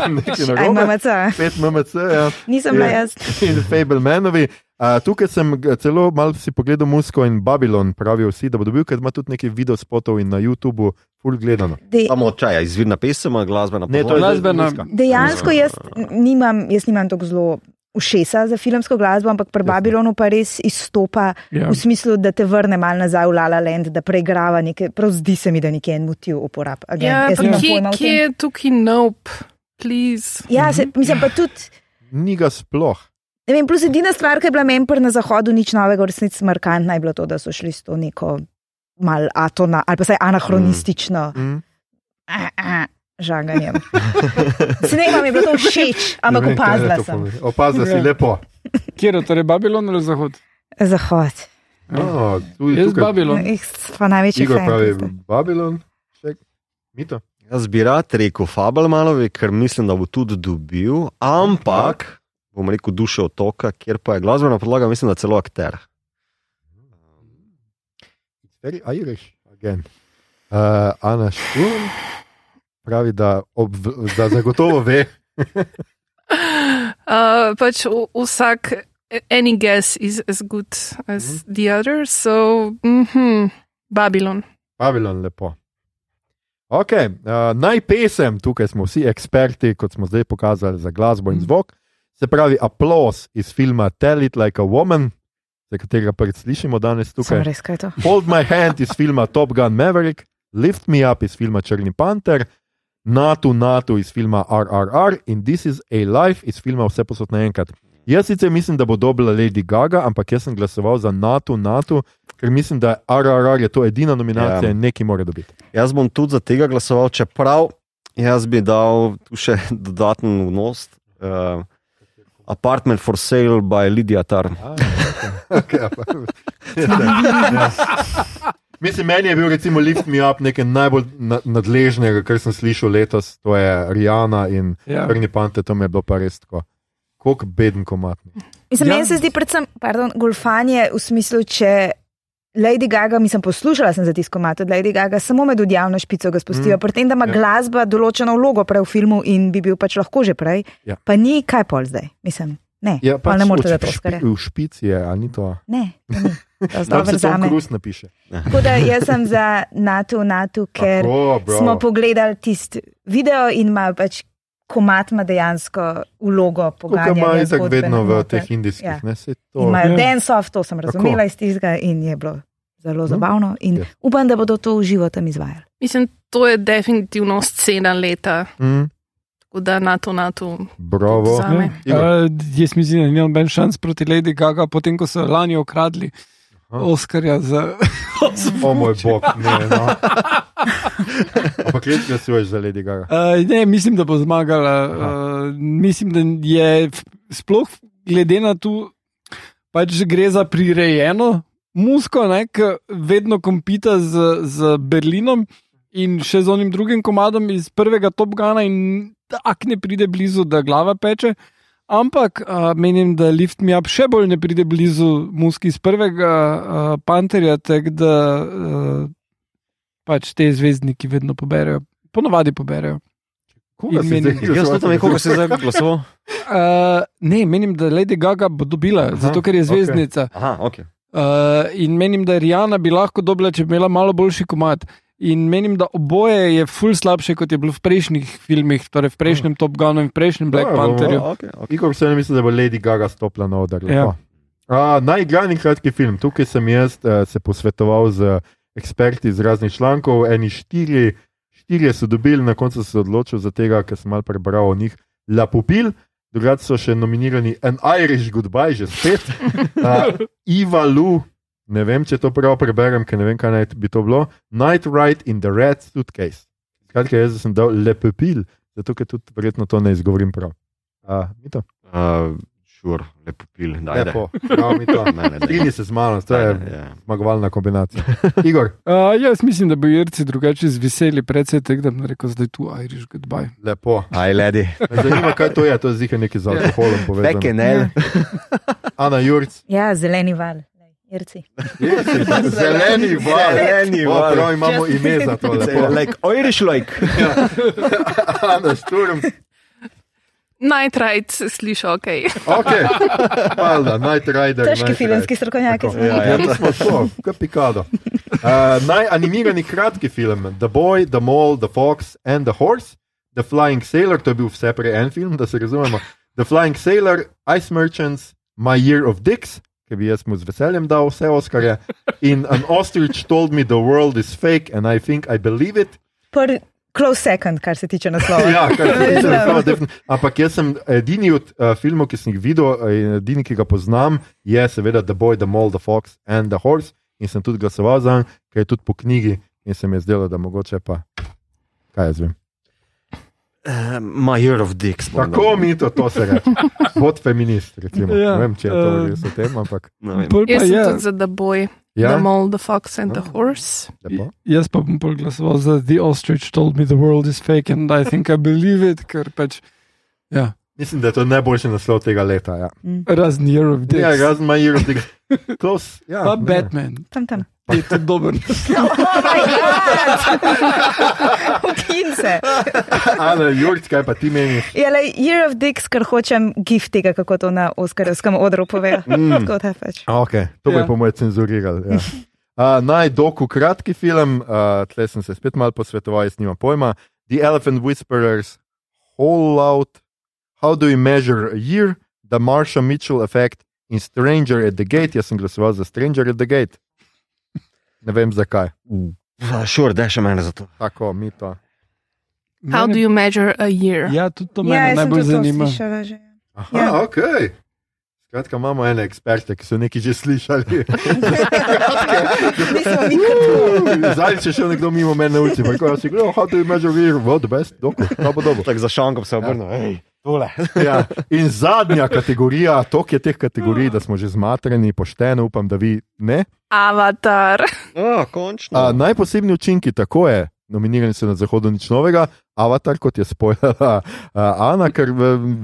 <laughs> Nekaj Aj, narobe. mamaca, Pet MMC, ja. nisem bila Ja. jaz. in <laughs> Fablemanovi. Uh, tukaj sem celo malo si pogledal Musko in Babylon, pravijo vsi, da bo dobil, ker ima tudi nekaj video spotov in na YouTubu, full gledano. De, Samo čaja, izvirna pesem, glasbena Ne, to je. Glasbena- dejansko jaz nimam, jaz nimam tako zelo ušesa za filmsko glasbo, ampak pri Jasno. Babylonu pa res izstopa Ja. v smislu, da te vrne mal nazaj v La La Land, da preigrava nekaj, prav zdi se mi, da nekje en motiv uporab. Again, Ja, nimam kje, kje je tukaj nope, please. Ja, se, mislim pa tudi. Ni ga sploh. Ne vem, plus edina stvar, ki je bila meni pri na zahodu nič novega, resnici markantna je bilo to, da so šli s to neko mal atona ali pa saj anahronistično. Mm. Mm. Žaganjem. Snemam je bilo to všeč, ampak Ne vem, opazila sem. pomeni. Opazila si lepo. Kjer je torej Babylon ali Zahod? Zahod. Oh, Jaz. Jih pa največji Igor pravi. Babylon. Ček, Mito. Jaz bi rad rekel Fabelmanovi, ker mislim, da bo tudi dobil, ampak bom rekel duše otoka, kjer pa je glasbena podlaga, mislim, da celo akter. Very Irish again. Uh, Ana Šturm pravi, da, ob, da zagotovo ve. <laughs> Uh, pač v- vsak, any guess is as good as the other, so mhm, Babylon. Babylon lepo. Ok, uh, naj pesem, tukaj smo vsi eksperti, kot smo zdaj pokazali za glasbo in zvok. Se pravi, aplaus iz filma Tell It Like a Woman, za katerega predslišimo danes Sem tukaj. res. Hold My Hand iz filma Top Gun Maverick, Lift Me Up iz filma Črni Panter, NATO NATO iz filma RRR in This is a Life iz filma Vse posod naenkrat. Jaz sicer mislim, da bo dobila Lady Gaga, ampak jaz sem glasoval za NATO NATO, ker mislim, da RRR je to edina nominacija Ja. neki mora dobiti. Jaz bom tudi za tega glasoval, čeprav jaz bi dal tu še dodaten vnos. Uh, Apartment for sale by Lydia Tarn. Ah, okay, okay, ja. <laughs> <laughs> Mislim, meni je bil recimo Lift Me Up nekaj najbolj na, nadležnega, kar sem slišal letos, to je Rihanna in Ja. Krni Pante, to mi je bilo pa res tako. Kako beden komat. Mislim, Ja. Meni se zdi predvsem pardon, golfanje v smislu, če Lady Gaga, mislim, poslušala sem za tiskomat od Lady Gaga, samo med odjavno špico ga spustijo, mm. pri tem, da ima ja. glasba določeno vlogo prej v filmu in bi bil pač lahko že prej. Ja. Pa ni kaj pol zdaj, mislim. Ne, Ja, pa ne morete dati Oskarja. v špici je, ali ni to? Ne, to ni. <laughs> Dobro se za me. Tako da jaz sem za NATO, NATO, ker Tako, bro. smo pogledali tisti video in ima pač komat ima dejansko vlogo Kot ima pogajanja. itak zgodbene vedno v noter. teh indijskih, Ja. ne se to. imajo Ja. dance-off, to sem razumela iz tistega in je bilo zelo zabavno. In Ja. upam, da bodo to v živo tam izvajali. Mislim, to je definitivno scena leta, Mm, tako da na to, na to. bravo. Uh, jaz mislim, da ni noben šans proti Lady Gaga, potem ko so lani okradli Aha. Oskarja za <laughs> O moj bog, ne. No. Ampak res glasuješ za Lady Gaga. Uh, ne, mislim, da bo zmagala. Uh, mislim, da je sploh glede na to, pač gre za prirejeno musko, ki vedno kompita z, z Berlinom in še z onim drugim komadom iz prvega Top Gana in tak ne pride blizu, da glava peče. Ampak uh, menim, da Lift Me Up še bolj ne pride blizu muski iz prvega uh, Panterja, tako da uh, pač te zvezdniki vedno poberajo, ponovadi poberajo. Koga In si meni- zdaj Jaz tudi ne vem, koliko si zdaj glasoval. Uh, ne, menim, da Lady Gaga bo dobila, Aha, zato ker je zvezdnica. Okay. Aha, ok. Uh, in menim, da Rijana bi lahko dobila, če bi imela malo boljši komat. In menim, da oboje je ful slabše, kot je bilo v prejšnjih filmih, torej v prejšnjem Top Gunu in v prejšnjem Black Ja, bomo- Pantherju. Okay, okay. Igor se ne misli, da bo Lady Gaga stopila na oder. Ja. Uh, Najigrani kratki film. Tukaj sem jaz uh, se posvetoval z eksperti iz raznih člankov. Eni štiri, štirje so dobili, na koncu sem se odločil za tega, ker sem malo prebral o njih. La Pupil, drugače so še nominirani An Irish Goodbye, že spet. Uh, <laughs> Iva Lu, ne vem, če to prav preberem, ker ne vem, kaj naj bi to bilo. Night Ride in the Red Suitcase. Skratka, jaz sem dal Le Pupil, zato ker tudi verjetno to ne izgovorim prav. Uh, Mito? Uh, Šur, lepo pil, da je. Lepo, prav mi to. Ne, <laughs> ne, daj. Strinji se z mano, to je Ja. zmagovalna kombinacija. <laughs> Igor, Uh, jaz mislim, da bo Irci drugače zveseli, predvsej tega, da bi rekel, zdaj tu Irish goodbye. lepo. Aj, ledi. <laughs> Me zanima, kaj to je, to je zika nekaj z alkoholom povezano. ne. Ana Jurc, Ja, zeleni val. Irci. <laughs> zeleni val. Zeleni O, val. prav imamo ime za to. Like Irish like. <laughs> Ana Sturm, Night Ride se sliši ok. ok, hvala, Night Rider. Težki filmski strokovnjaki smo. Ja, Ja, mi smo to, kot Pikado. Uh, najanimiran kratki film The Boy, The Mole, The Fox and the Horse, The Flying Sailor, to je bil vse prej en film, da se razumemo. The Flying Sailor, Ice Merchants, My Year of Dicks, ki bi jaz mu z veseljem dal vse Oskarje. In An Ostrich Told Me the World is Fake and I Think I Believe It. Prvi, close second, kar se tiče naslova. <laughs> Ja, kar se tiče naslova, defini- Ampak jaz sem edini od uh, filmov, ki sem jih videl, eh, in edini, ki ga poznam, je seveda The Boy, The Mole, The Fox and The Horse. In sem tudi glasoval za njega, ker je tudi po knjigi in se mi je zdelo, da mogoče pa. Kaj jaz vem. Uh, my year of dicks. Tako mi to, to se reče. <laughs> Bod feminist, recimo. Ja, Ne vem, če je to eh, res o tem, ampak. Jaz sem je- tudi za The Boy, Ja, The Mole, The Fox and the Ah. Horse. lepo. Jaz pa bom pol glasoval za The Ostrich told me the world is fake and I think I believe it, ker pač, ja, Mislim, da je to najboljši naslov tega leta. Ja, razen Year of Dicks. ja razen My Year of the Close. Ja, Pa ne. Batman, Tam, tam. je tudi dober. Ukin <laughs> <laughs> se. <laughs> Ana, Jurc, kaj pa ti meniš? Je le Year of Dicks, ker hočem gif tega, kako to na Oscarskem odru pove. Mm. Tako da pač. Okay, to bi Ja. po mojem cenzurirali. Ja. Uh, naj doku kratki film, uh, tle sem se spet malo posvetoval, jaz nimam pojma. The Elephant Whisperers, Whole Out, How do you measure a year, The Marsha Mitchell Effect in Stranger at the Gate. Jaz sem glasoval za Stranger at the Gate. Ne vem zakaj. Šur, da še mene za to. Tako, mi to. How do you measure a year? Ja, tudi to Ja, jaz sem najbolj zanima. slišala že. Aha, Ja. ok. Skratka, imamo ene eksperte, ki so nekaj že slišali. <laughs> Zdaj, če še nekdo mimo mene ulici, pa rekel, si gledal, how do you measure year? Well, the best, dobro, dobro. Tako za šankom se obrnil. Ej, tole. <laughs> Ja. In zadnja kategorija, to je teh kategorij, da smo že zmatreni, pošteno, upam, da vi ne. Avatar. A, končno. A, najposebni učinki, tako je, nominirani so na Zahodu nič novega, Avatar, kot je spoilala Ana, ker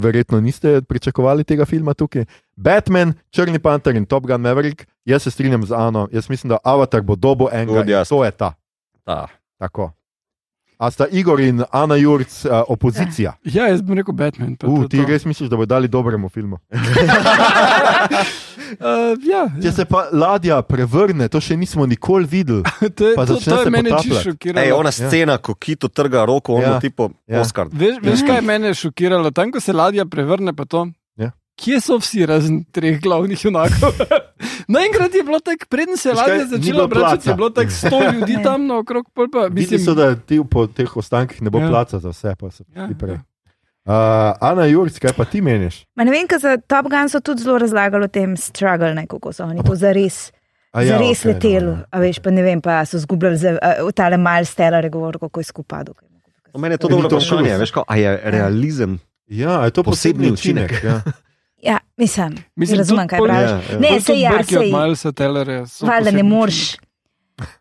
verjetno niste pričakovali tega filma tukaj. Batman, Črni panter in Top Gun Maverick, jaz se strinjam z Ano, jaz mislim, da Avatar bo dobo enega, to je ta. Ta. Tako. A sta Igor in Ana Jurc uh, opozicija? Ja, jaz bom rekel Batman. pa to Uh, je ti to. res misliš, da bo dali dobremu filmu? Uh, <laughs> ja, Če se pa ladja prevrne, to še nismo nikoli videli. <laughs> to je, pa to, to je potapljati. čisto šokiralo. Ej, ona scena, ko kito trga roko, ono Ja. ja. tipo Ja. ja. Oscar. Veš, veš kaj je mene šokiralo? Tam, ko se ladja prevrne, pa to. Ja. Kje so vsi razen treh glavnih junakov? <laughs> Naenkrat je bilo tako, preden se je ladja začela obračati, je bilo tako sto ljudi tam naokrog. pol Pa, Videli so, da ti po teh ostankih ne bo Ja. ja. placa za vse, pa so Ja, prej. ja. Uh, Ana Jurc, kaj pa ti meniš? Ma ne vem, ker za Top Gun so tudi zelo razlagali o tem struggle, ne, kako so oni to zares. A Ja, Zares okej, leteli, dobro. a veš, pa ne vem, pa so zgubljali za uh, tale mal stelar, govoril, kako je skupaj. No, meni je to dobro vprašanje. Veš, ko, a je realizem? Ja, je to Posebni posebni učinek. učinek. Ja. <laughs> Ja, mislim, Mislim, razumem, kaj praviš. Ja, ja. Ne, se ja, od se Tellerja so Valjda ne moreš.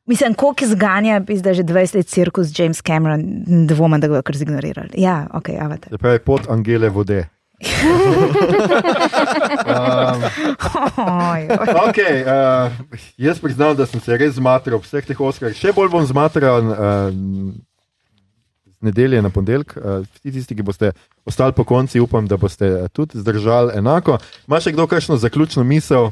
Mislim, koliko zganja, da že 20 let cirkus James Cameron, dvomim, da ga bo kar zignorirali. Ja, ok, avatar. Se pravi, pot Angele vode. um, okay, uh, jaz priznam, da sem se res zmatral vseh teh oskarjih. Še bolj bom zmatral uh, z nedelje na ponedeljek. Uh, vsi tisti, ki boste ostali po konci, upam, da boste eh, tudi zdržali enako. Imaš še kdo kakšno zaključno misel?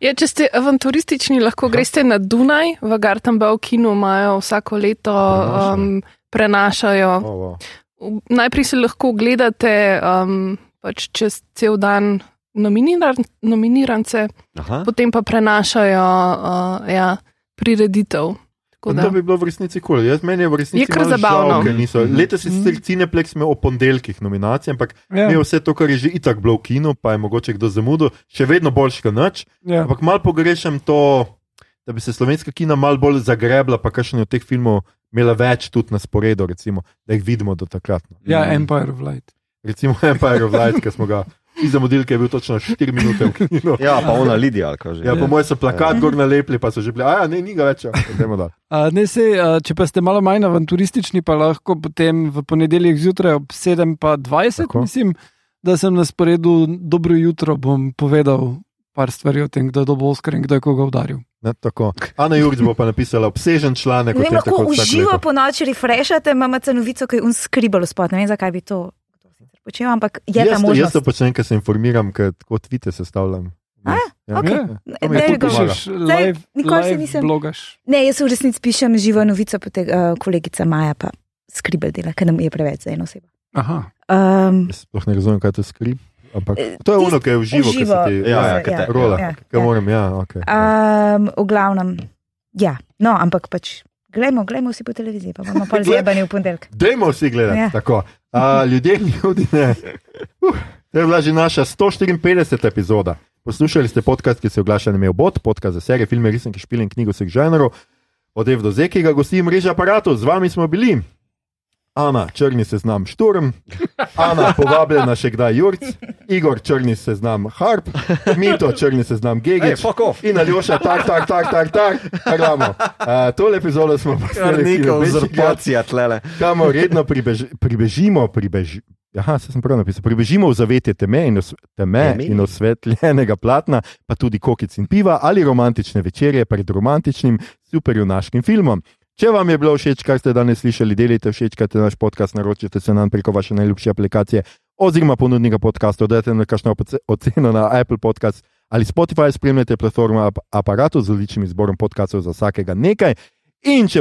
Ja, če ste avanturistični, lahko greste na Dunaj, v Gartenbau kinu imajo vsako leto um, prenašajo. Oh, wow. Najprej se lahko gledate um, pač čez cel dan nominiran, nominirance, Aha. potem pa prenašajo uh, ja, prireditev. To da- bi bilo v resnici kul. Cool. Meni je v resnici Je kar zabavno. Žal, niso. Letos je sicer Cineplex imel o ponedeljkih nominacij, ampak Ja, ja. vse to, kar je že itak bilo v kinu, pa je mogoče kdo zamudil, še vedno boljš kot noč. ja. Ampak malo pogrešam to, da bi se slovenska kina malo bolj zagrebla, pa kakšen od teh filmov imela več tudi na sporedu, recimo, da jih vidimo do takrat. No. ja, Empire of Light. Recimo Empire of Light, ki smo ga iz zamudili, ki je bil točno 4 minute v kinu. Ja, pa ona Lidija, kaže. Ja, po mojem so plakat gor nalepili, pa so že bili, a ja, ne, ni ga več, ja. A, ne, sej, a, če pa ste malo manj avanturistični, pa lahko potem v ponedeljek zjutraj ob 7:20, Tako. mislim, da sem na sporedu dobro jutro, bom povedal par stvari o tem, kdo je dobil Oscar in kdo je koga udaril. Ne, tako. Ana Jurič bo pa napisala obsežen članek Ne tem, lahko uživo po noči refreshate, imamo cenovico, ki je unskribal spot. Ne vem, zakaj bi to počel, ampak je ta Jaz, jaz možnost. to počnem, ker se informiram, ker tako tvite sestavljam. A, ja. okej. Ja. Ne, ne. Pišeš live, nikoli se live nisem- blogaš. Ne, jaz v resnici pišem živo novico, potem uh, kolegica Maja pa skribel dela, ker nam je preveč za eno osebo. Aha. Um, Jaz sploh ne razumem, kaj to skrib. Ampak Eh, to je ono, ki je v živo, ki se ti Ja, ja, ja, te- rola. ja, Kaj ja. moram, ja, ok. Um, v glavnem, ja, no, ampak pač. Glejmo, glejmo vsi po televiziji, pa bomo pa zjebani v ponedeljek. Dajmo vsi gledati. Ja. Ja. Tako. A, ljudje, ljudi ne. Uh, to je bila že naša 154. epizoda. Poslušali ste podcast, ki se oglaša na Meobot, podcast za serije, filme, risanke, špile in knjigo vseh žanrov. Od Ev do Z, ki ga gosti mreža aparatov, z vami smo bili. Ana, črni seznam Šturm, Ana, povabljena še kdaj Jurc, Igor, črni seznam Harp, Mito, črni seznam Ej, Gege. In Aljoša, tak, tak, tak, tak, tak, gremo. Uh, tole epizodo smo Kar posneli, neka večkrat, uzurpacija tlele. kamor redno pribež, pribežimo, pribež, aha, se sem prav napisal, pribežimo v zavetje teme in, os, teme Teme. in osvetljenega platna, pa tudi kokic in piva ali romantične večerje pred romantičnim superjunaškim filmom. Če vam je bilo všeč, kar ste danes slišali, delite všečkajte naš podcast, naročite se nam preko vaše najljubše aplikacije oziroma ponudnika podcastov, dajte nam kakšno oce- oceno na Apple Podcast ali Spotify, spremljate platformo ap- aparatu z odličnim izborom podcastov za vsakega nekaj. In če